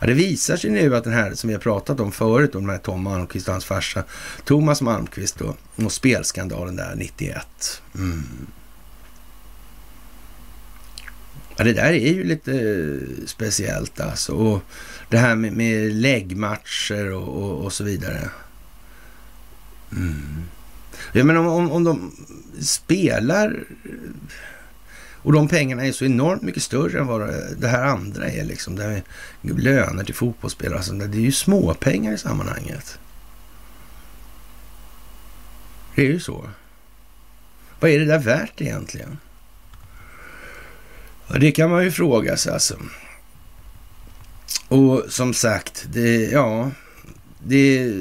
Ja, det visar sig nu att den här som vi har pratat om förut, om den här Tom Malmqvist och hans farsa Thomas Malmqvist då, och spelskandalen där 91. Mm. Ja, det där är ju lite eh, speciellt alltså. Och det här med, med läggmatcher och, och, och, så vidare. Mm. Ja, men om, om, om de spelar och de pengarna är så enormt mycket större än vad det här andra är. Liksom. Det är löner till fotbollsspelare. Alltså, det är ju småpengar i sammanhanget. Det är ju så. Vad är det där värt egentligen? Ja, det kan man ju fråga sig alltså. Och som sagt, det, ja, det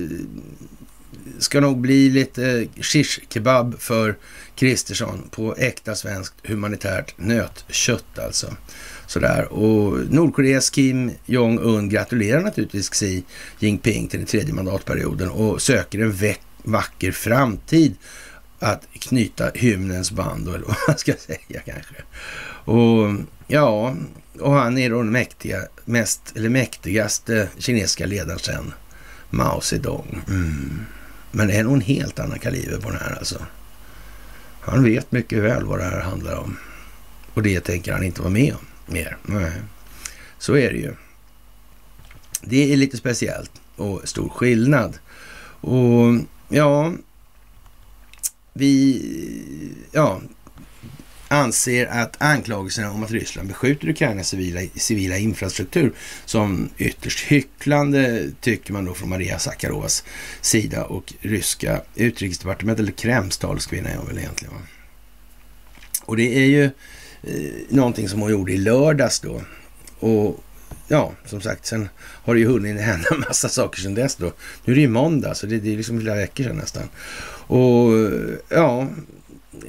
ska nog bli lite shish kebab för Kristersson på äkta svenskt humanitärt nötkött alltså. Sådär. Och Nordkoreas Kim Jong-Un gratulerar naturligtvis Xi Jinping till den tredje mandatperioden och söker en vacker framtid att knyta hymnens band, eller vad man ska säga kanske. Och ja, och han är då den mäktiga, mest, eller mäktigaste kinesiska ledaren sedan Mao Zedong. Mm. Men det är nog en helt annan kaliber på den här alltså. Han vet mycket väl vad det här handlar om. Och det tänker han inte vara med om mer. Nej. Så är det ju. Det är lite speciellt och stor skillnad. Och ja, vi ja, anser att anklagelserna om att Ryssland beskjuter Ukrainas civila, civila infrastruktur som ytterst hycklande tycker man då från Maria Sakarovas sida och ryska utrikesdepartementet, eller Kremls talskvinna är hon väl egentligen. Va? Och det är ju eh, någonting som hon gjorde i lördags då. Och ja, som sagt, sen har det ju hunnit hända en massa saker sedan dess då. Nu är det ju måndag, så det, det är liksom flera veckor sedan nästan. Och ja,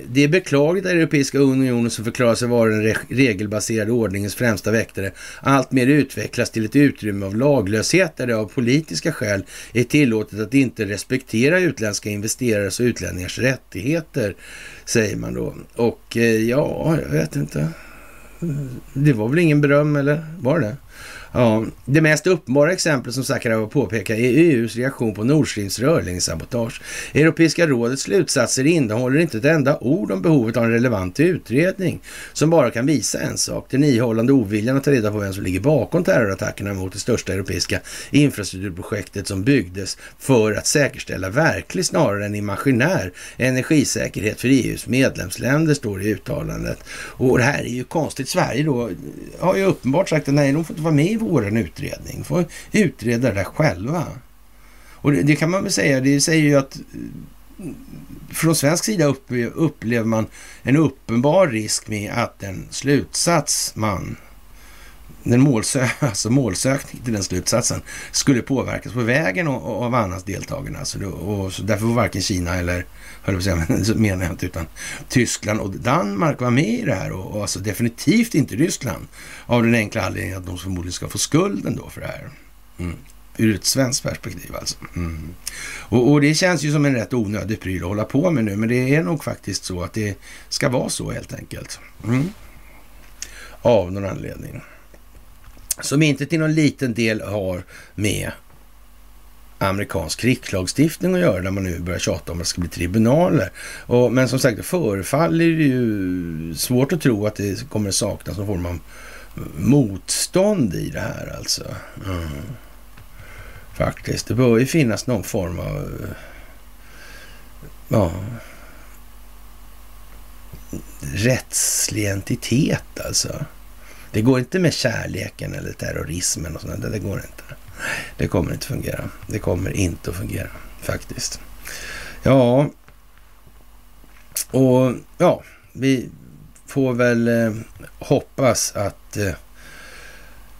det är beklagligt att Europeiska unionen som förklarar sig vara den regelbaserade ordningens främsta väktare alltmer utvecklas till ett utrymme av laglöshet där det av politiska skäl är tillåtet att inte respektera utländska investerares och utlänningars rättigheter, säger man då. Och eh, ja, jag vet inte. Det var väl ingen beröm, eller var det? Ja, det mest uppenbara exemplet som Sakharov påpekar är EUs reaktion på Nord Streams rörledningssabotage. Europeiska rådets slutsatser innehåller inte ett enda ord om behovet av en relevant utredning som bara kan visa en sak. Den ihållande oviljan att ta reda på vem som ligger bakom terrorattackerna mot det största europeiska infrastrukturprojektet som byggdes för att säkerställa verklig snarare än imaginär energisäkerhet för EUs medlemsländer, står det i uttalandet. Och det här är ju konstigt. Sverige då har ju uppenbart sagt att nej, de får inte vara med i vår utredning. Får utreda det där själva. Och det, det, kan man väl säga, det säger ju att eh, från svensk sida upplever man en uppenbar risk med att den slutsats man den målsö [LAUGHS] alltså målsökning till den slutsatsen skulle påverkas på vägen av annans deltagande. Alltså och så därför får varken Kina eller, höll jag säga, [LAUGHS] men så menar jag inte, utan Tyskland och Danmark var med i det här och, och alltså definitivt inte Ryssland. Av den enkla anledningen att de förmodligen ska få skulden då för det här. Mm. Ur ett svenskt perspektiv alltså. Mm. Och, och, det känns ju som en rätt onödig pryl att hålla på med nu, men det är nog faktiskt så att det ska vara så helt enkelt. Mm. Av någon anledning som inte till någon liten del har med amerikansk krigslagstiftning att göra när man nu börjar tjata om att det ska bli tribunaler. Och, men som sagt, det förefaller ju svårt att tro att det kommer att saknas någon form av motstånd i det här alltså. Mm. Faktiskt. Det bör ju finnas någon form av ja, rättslig entitet alltså. Det går inte med kärleken eller terrorismen och sånt. där. det går inte. Det kommer inte fungera. Det kommer inte att fungera faktiskt. Ja, och ja, vi får väl eh, hoppas att eh,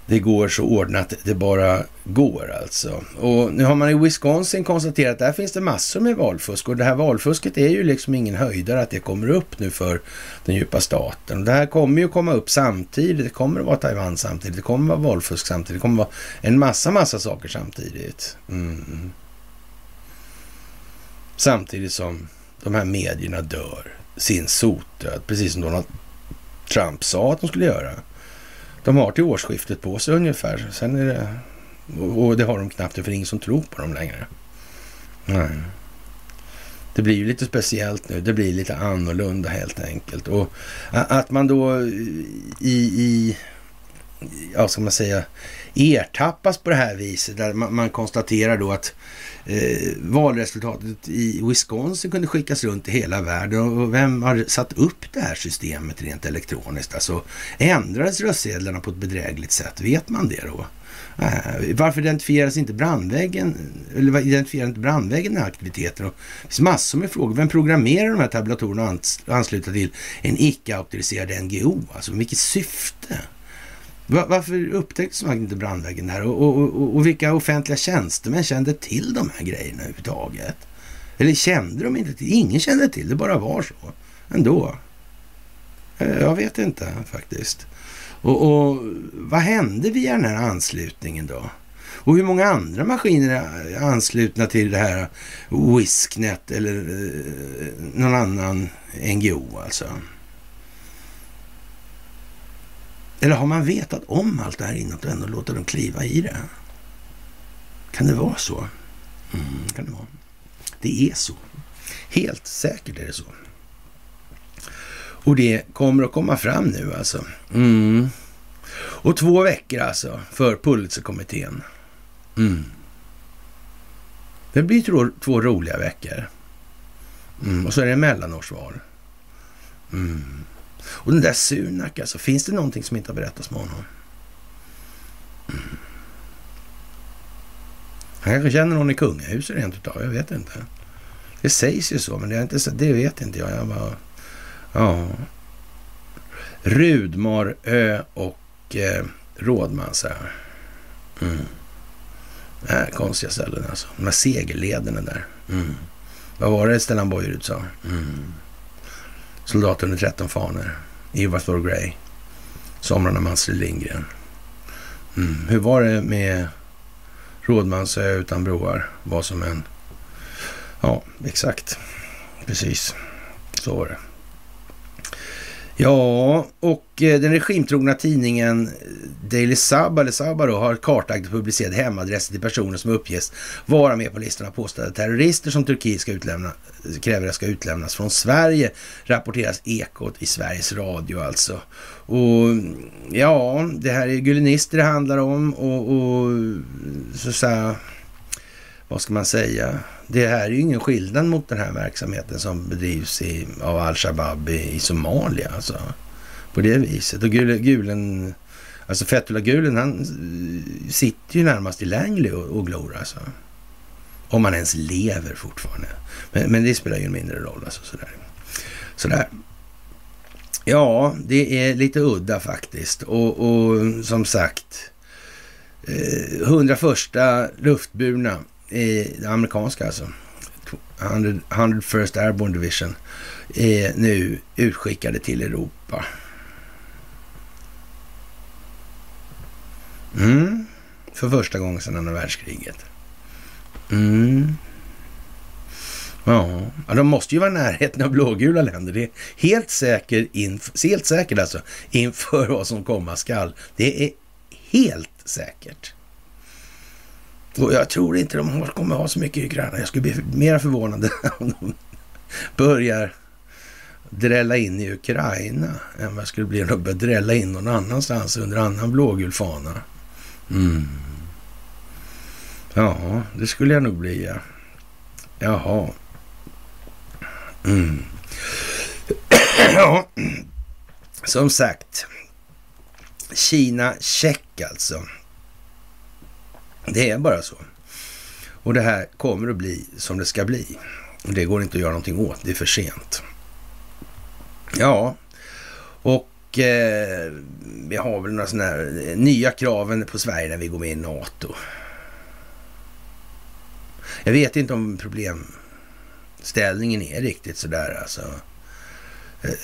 det går så ordnat det bara går alltså. Och nu har man i Wisconsin konstaterat att där finns det massor med valfusk och det här valfusket är ju liksom ingen höjdare att det kommer upp nu för den djupa staten. Och Det här kommer ju komma upp samtidigt. Det kommer att vara Taiwan samtidigt. Det kommer att vara valfusk samtidigt. Det kommer att vara en massa, massa saker samtidigt. Mm. Samtidigt som de här medierna dör sin sotdöd, precis som Donald Trump sa att de skulle göra. De har till årsskiftet på sig ungefär. Sen är det... Och det har de knappt, för ingen som tror på dem längre. Nej. Det blir ju lite speciellt nu. Det blir lite annorlunda helt enkelt. Och att man då i, i ja, ska man säga, ertappas på det här viset. Där man, man konstaterar då att eh, valresultatet i Wisconsin kunde skickas runt i hela världen. Och vem har satt upp det här systemet rent elektroniskt? Alltså ändrades röstsedlarna på ett bedrägligt sätt? Vet man det då? Äh, varför identifieras inte brandväggen, eller identifierar inte brandväggen den här aktiviteten? Och det finns massor med frågor. Vem programmerar de här tablatorerna och ansluta till en icke-auktoriserad NGO? Alltså vilket syfte? Varför upptäcktes man inte brandväggen där? Och, och, och, och, vilka offentliga tjänstemän kände till de här grejerna överhuvudtaget? Eller kände de inte till? Ingen kände till, det bara var så ändå. Eh, jag vet inte faktiskt. Och, och vad hände via den här anslutningen då? Och hur många andra maskiner är anslutna till det här WhiskNet eller eh, någon annan NGO alltså? Eller har man vetat om allt det här innan och ändå låter dem kliva i det? Kan det vara så? Mm, kan det vara. Det är så. Helt säkert är det så. Och det kommer att komma fram nu alltså. Mm. Och två veckor alltså för Pulitzerkommittén. Mm. Det blir två, två roliga veckor. Mm. Och så är det mellanårsval. Mm. Och den där Sunak alltså, finns det någonting som inte har berättats med honom? Mm. Han kanske känner någon i kungahuset rent utav, jag vet inte. Det sägs ju så, men det, är inte, det vet inte jag. jag bara, ja. Rudmarö och eh, Rådmansö. Mm. Äh, konstiga ställen alltså. De här segellederna där. Mm. Vad var det Stellan Bojerud sa? Mm. Soldat under 13 fanor. Ivar Thor Grey. Somrarna med Astrid Lindgren. Mm. Hur var det med Rådmansö utan broar? Vad som en... Ja, exakt. Precis. Så var det. Ja, och eh, den regimtrogna tidningen eh, Daily Sabah, eller Sabah då, har kartlagt och publicerat hemadresser till personer som uppges vara med på listan av påstådda terrorister som Turkiet ska utlämna, kräver ska utlämnas från Sverige, rapporteras Ekot i Sveriges Radio alltså. Och ja, det här är gulenister det handlar om och, och så att säga, vad ska man säga? det här är ju ingen skillnad mot den här verksamheten som bedrivs i, av al-Shabaab i, i, Somalia. Alltså, på det viset. Och gul, gulen, alltså Fethullah Gulen, han sitter ju närmast i Langley och, och glor alltså. Om han ens lever fortfarande. Men, men det spelar ju en mindre roll. Alltså, sådär. sådär. Ja, det är lite udda faktiskt. Och, och som sagt, eh, 101 luftburna i det amerikanska alltså, 100, 101st Airborne Division, är nu utskickade till Europa. Mm. För första gången sedan andra världskriget. Mm. Ja, de måste ju vara i närheten av blågula länder. Det är helt, säkert, inf helt säkert alltså inför vad som komma skall. Det är helt säkert. Och jag tror inte de kommer ha så mycket i Ukraina. Jag skulle bli mer förvånad [LAUGHS] om de börjar drälla in i Ukraina än vad jag skulle bli om de börjar drälla in någon annanstans under annan blågul fana. Mm. Ja, det skulle jag nog bli. Ja. Jaha. Mm. [CLEARS THROAT] ja, som sagt. Kina check alltså. Det är bara så. Och det här kommer att bli som det ska bli. Och det går inte att göra någonting åt. Det är för sent. Ja, och eh, vi har väl några sådana här eh, nya kraven på Sverige när vi går med i NATO. Jag vet inte om problemställningen är riktigt sådär alltså. Eh, eh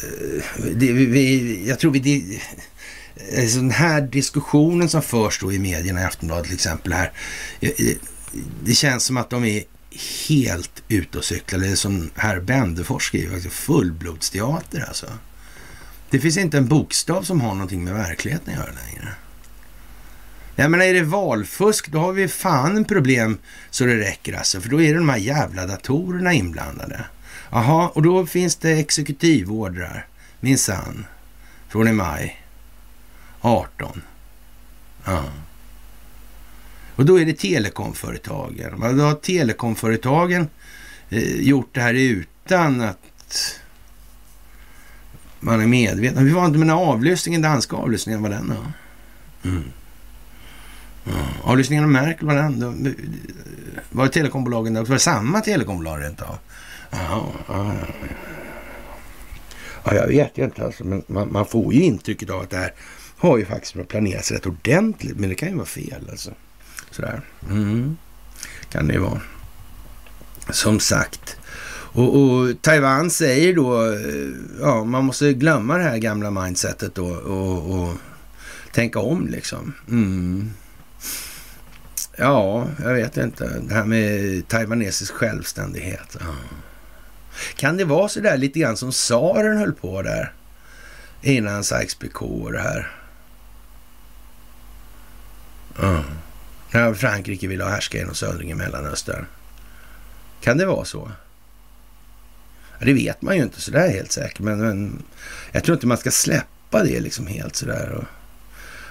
det, vi, jag tror vi... Eh, den här diskussionen som förs då i medierna, i Aftonbladet till exempel här. Eh, eh, det känns som att de är helt ute och cyklar. Det är som herr Bendefors skriver, alltså fullblodsteater alltså. Det finns inte en bokstav som har någonting med verkligheten att göra längre. Jag menar, är det valfusk, då har vi fan en problem så det räcker alltså. För då är det de här jävla datorerna inblandade. Jaha, och då finns det exekutivordrar, minsann, från i maj. 18. Ja. Och då är det telekomföretagen. Då har telekomföretagen eh, gjort det här utan att man är medveten. Vi var inte med den avlyssningen, danska avlyssningen, var den då? Mm. Ja. Avlyssningen av Merkel, var den då? Var det telekombolagen då? Var det samma telekombolag rent av? Ja, ja, ja, jag vet inte alltså, men man, man, får ju intrycket av att det här har ju faktiskt planerats rätt ordentligt, men det kan ju vara fel alltså. Sådär. Mm. Kan det ju vara. Som sagt. Och, och, Taiwan säger då, eh, ja, man måste glömma det här gamla mindsetet då och, och tänka om liksom. Mm. Ja, jag vet inte. Det här med taiwanesisk självständighet. Ja. Kan det vara så där lite grann som tsaren höll på där innan Sykes-Picot och det här? Ja. När Frankrike vill ha härska genom södring i Mellanöstern. Kan det vara så? Ja, det vet man ju inte sådär helt säkert, men, men jag tror inte man ska släppa det liksom helt sådär. Och,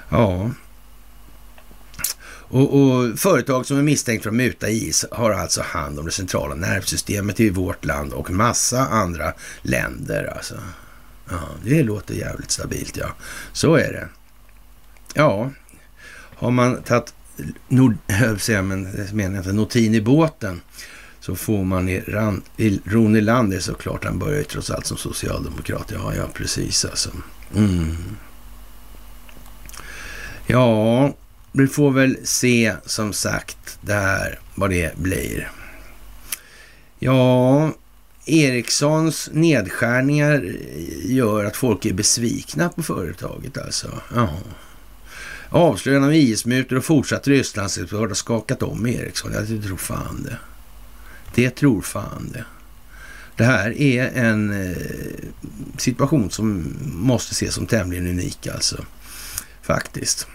ja. Och, och, företag som är misstänkt för att muta IS har alltså hand om det centrala nervsystemet i vårt land och massa andra länder. Alltså. Ja, det låter jävligt stabilt, ja. Så är det. Ja, har man tagit nord, [LAUGHS] säga, men, menar notin i båten så får man i, ran, i Ronilander såklart, han börjar ju trots allt som socialdemokrat. Ja, ja, precis alltså. Mm. Ja, vi får väl se som sagt där vad det blir. Ja, Ericssons nedskärningar gör att folk är besvikna på företaget alltså. Ja. Avslöjande av IS-mutor och fortsatt Rysslandsexport har skakat om Ericsson. Jag tror fan det. Det tror fan det. Det här är en eh, situation som måste ses som tämligen unik alltså. Faktiskt.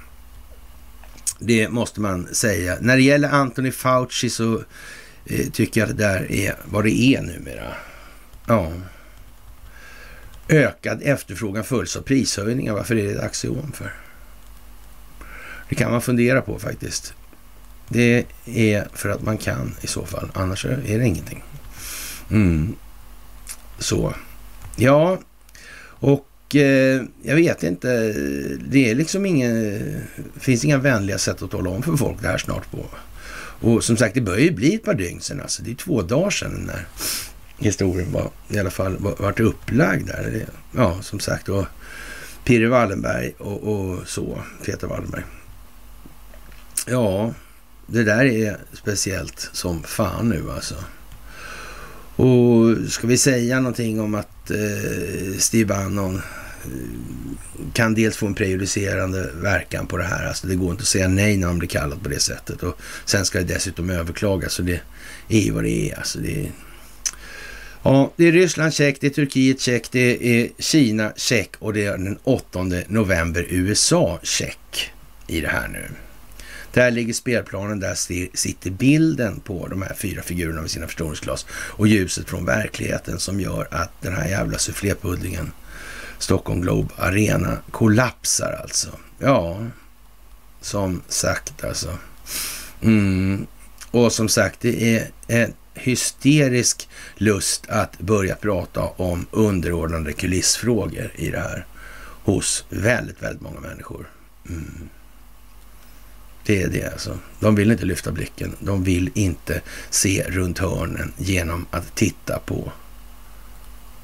Det måste man säga. När det gäller Anthony Fauci så eh, tycker jag att det där är vad det är numera. Ja. Ökad efterfrågan följs av prishöjningar. Varför är det ett axiom för? Det kan man fundera på faktiskt. Det är för att man kan i så fall. Annars är det ingenting. Mm. Så. Ja, och eh, jag vet inte. Det är liksom ingen, finns inga vänliga sätt att tala om för folk det här snart på. Och som sagt, det börjar ju bli ett par dygn sedan. Alltså. Det är två dagar sedan den här historien var i alla fall vart upplagd där. Ja, som sagt. Och Pirre Wallenberg och, och så, Peter Wallenberg. Ja, det där är speciellt som fan nu alltså. Och ska vi säga någonting om att eh, Steve Bannon eh, kan dels få en prejudicerande verkan på det här. Alltså det går inte att säga nej när man blir kallad på det sättet. Och sen ska det dessutom överklagas. Så det är ju vad det är. Alltså det är, ja, det är Ryssland check, det är Turkiet check, det är Kina check och det är den 8 november USA check i det här nu. Där ligger spelplanen, där sitter bilden på de här fyra figurerna med sina förstoringsglas och ljuset från verkligheten som gör att den här jävla sufflépuddingen Stockholm Globe Arena kollapsar alltså. Ja, som sagt alltså. Mm. Och som sagt, det är en hysterisk lust att börja prata om underordnade kulissfrågor i det här hos väldigt, väldigt många människor. Mm. Det är det alltså. De vill inte lyfta blicken. De vill inte se runt hörnen genom att titta på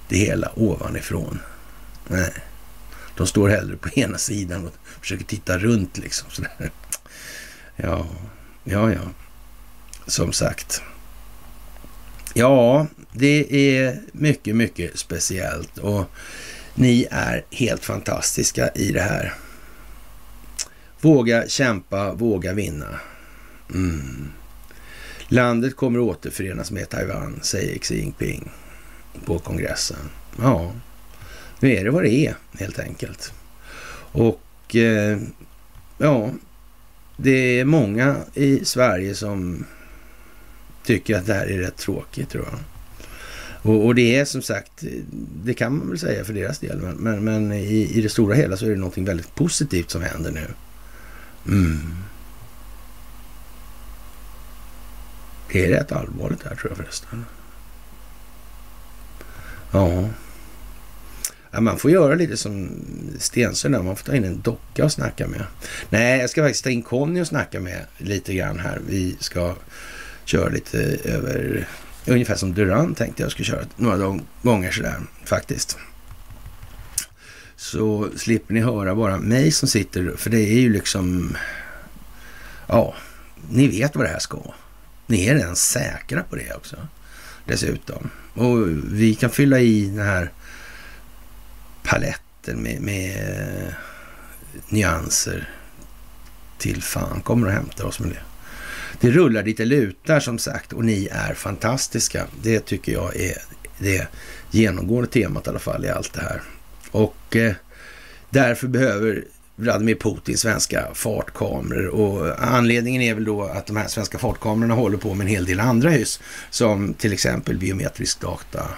det hela ovanifrån. Nej, de står hellre på ena sidan och försöker titta runt liksom. Sådär. Ja, ja, ja. Som sagt. Ja, det är mycket, mycket speciellt och ni är helt fantastiska i det här. Våga kämpa, våga vinna. Mm. Landet kommer återförenas med Taiwan, säger Xi Jinping på kongressen. Ja, nu är det vad det är helt enkelt. Och eh, ja, det är många i Sverige som tycker att det här är rätt tråkigt tror jag. Och, och, det är som sagt, det kan man väl säga för deras del, men, men, men i, i, det stora hela så är det någonting väldigt positivt som händer nu. Mm. Det är rätt allvarligt här tror jag förresten. Ja. ja man får göra lite som Stensson där. Man får ta in en docka och snacka med. Nej, jag ska faktiskt ta in Conny och snacka med lite grann här. Vi ska köra lite över, ungefär som Duran tänkte jag skulle köra några gånger sådär faktiskt. Så slipper ni höra bara mig som sitter, för det är ju liksom, ja, ni vet vad det här ska. Ni är redan säkra på det också dessutom. Och vi kan fylla i den här paletten med, med eh, nyanser till fan kommer och hämtar oss med det. Det rullar lite lutar som sagt och ni är fantastiska. Det tycker jag är det genomgående temat i alla fall i allt det här. Och eh, därför behöver Vladimir Putin svenska fartkameror och anledningen är väl då att de här svenska fartkamerorna håller på med en hel del andra hus som till exempel biometrisk data,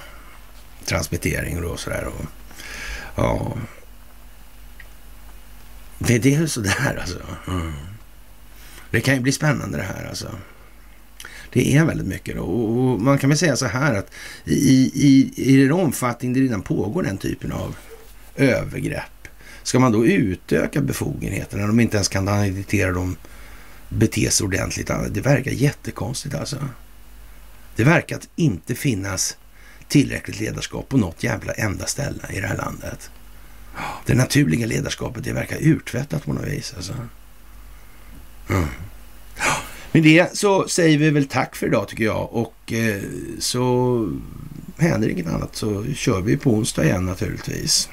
transmittering och sådär. Och, ja, det, det är sådär alltså. Mm. Det kan ju bli spännande det här alltså. Det är väldigt mycket då. Och man kan väl säga så här att i, i, i den omfattning det redan pågår den typen av övergrepp Ska man då utöka befogenheterna när de inte ens kan identifiera dem bete sig ordentligt? Det verkar jättekonstigt alltså. Det verkar att inte finnas tillräckligt ledarskap på något jävla enda ställe i det här landet. Det naturliga ledarskapet, det verkar urtvättat på något vis. Alltså. Mm. Med det så säger vi väl tack för idag tycker jag och eh, så händer inget annat så kör vi på onsdag igen naturligtvis.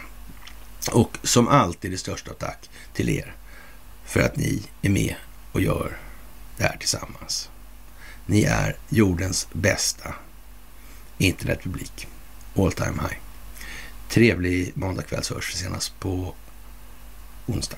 Och som alltid det största tack till er för att ni är med och gör det här tillsammans. Ni är jordens bästa internetpublik. All time high. Trevlig måndagkväll så hörs vi senast på onsdag.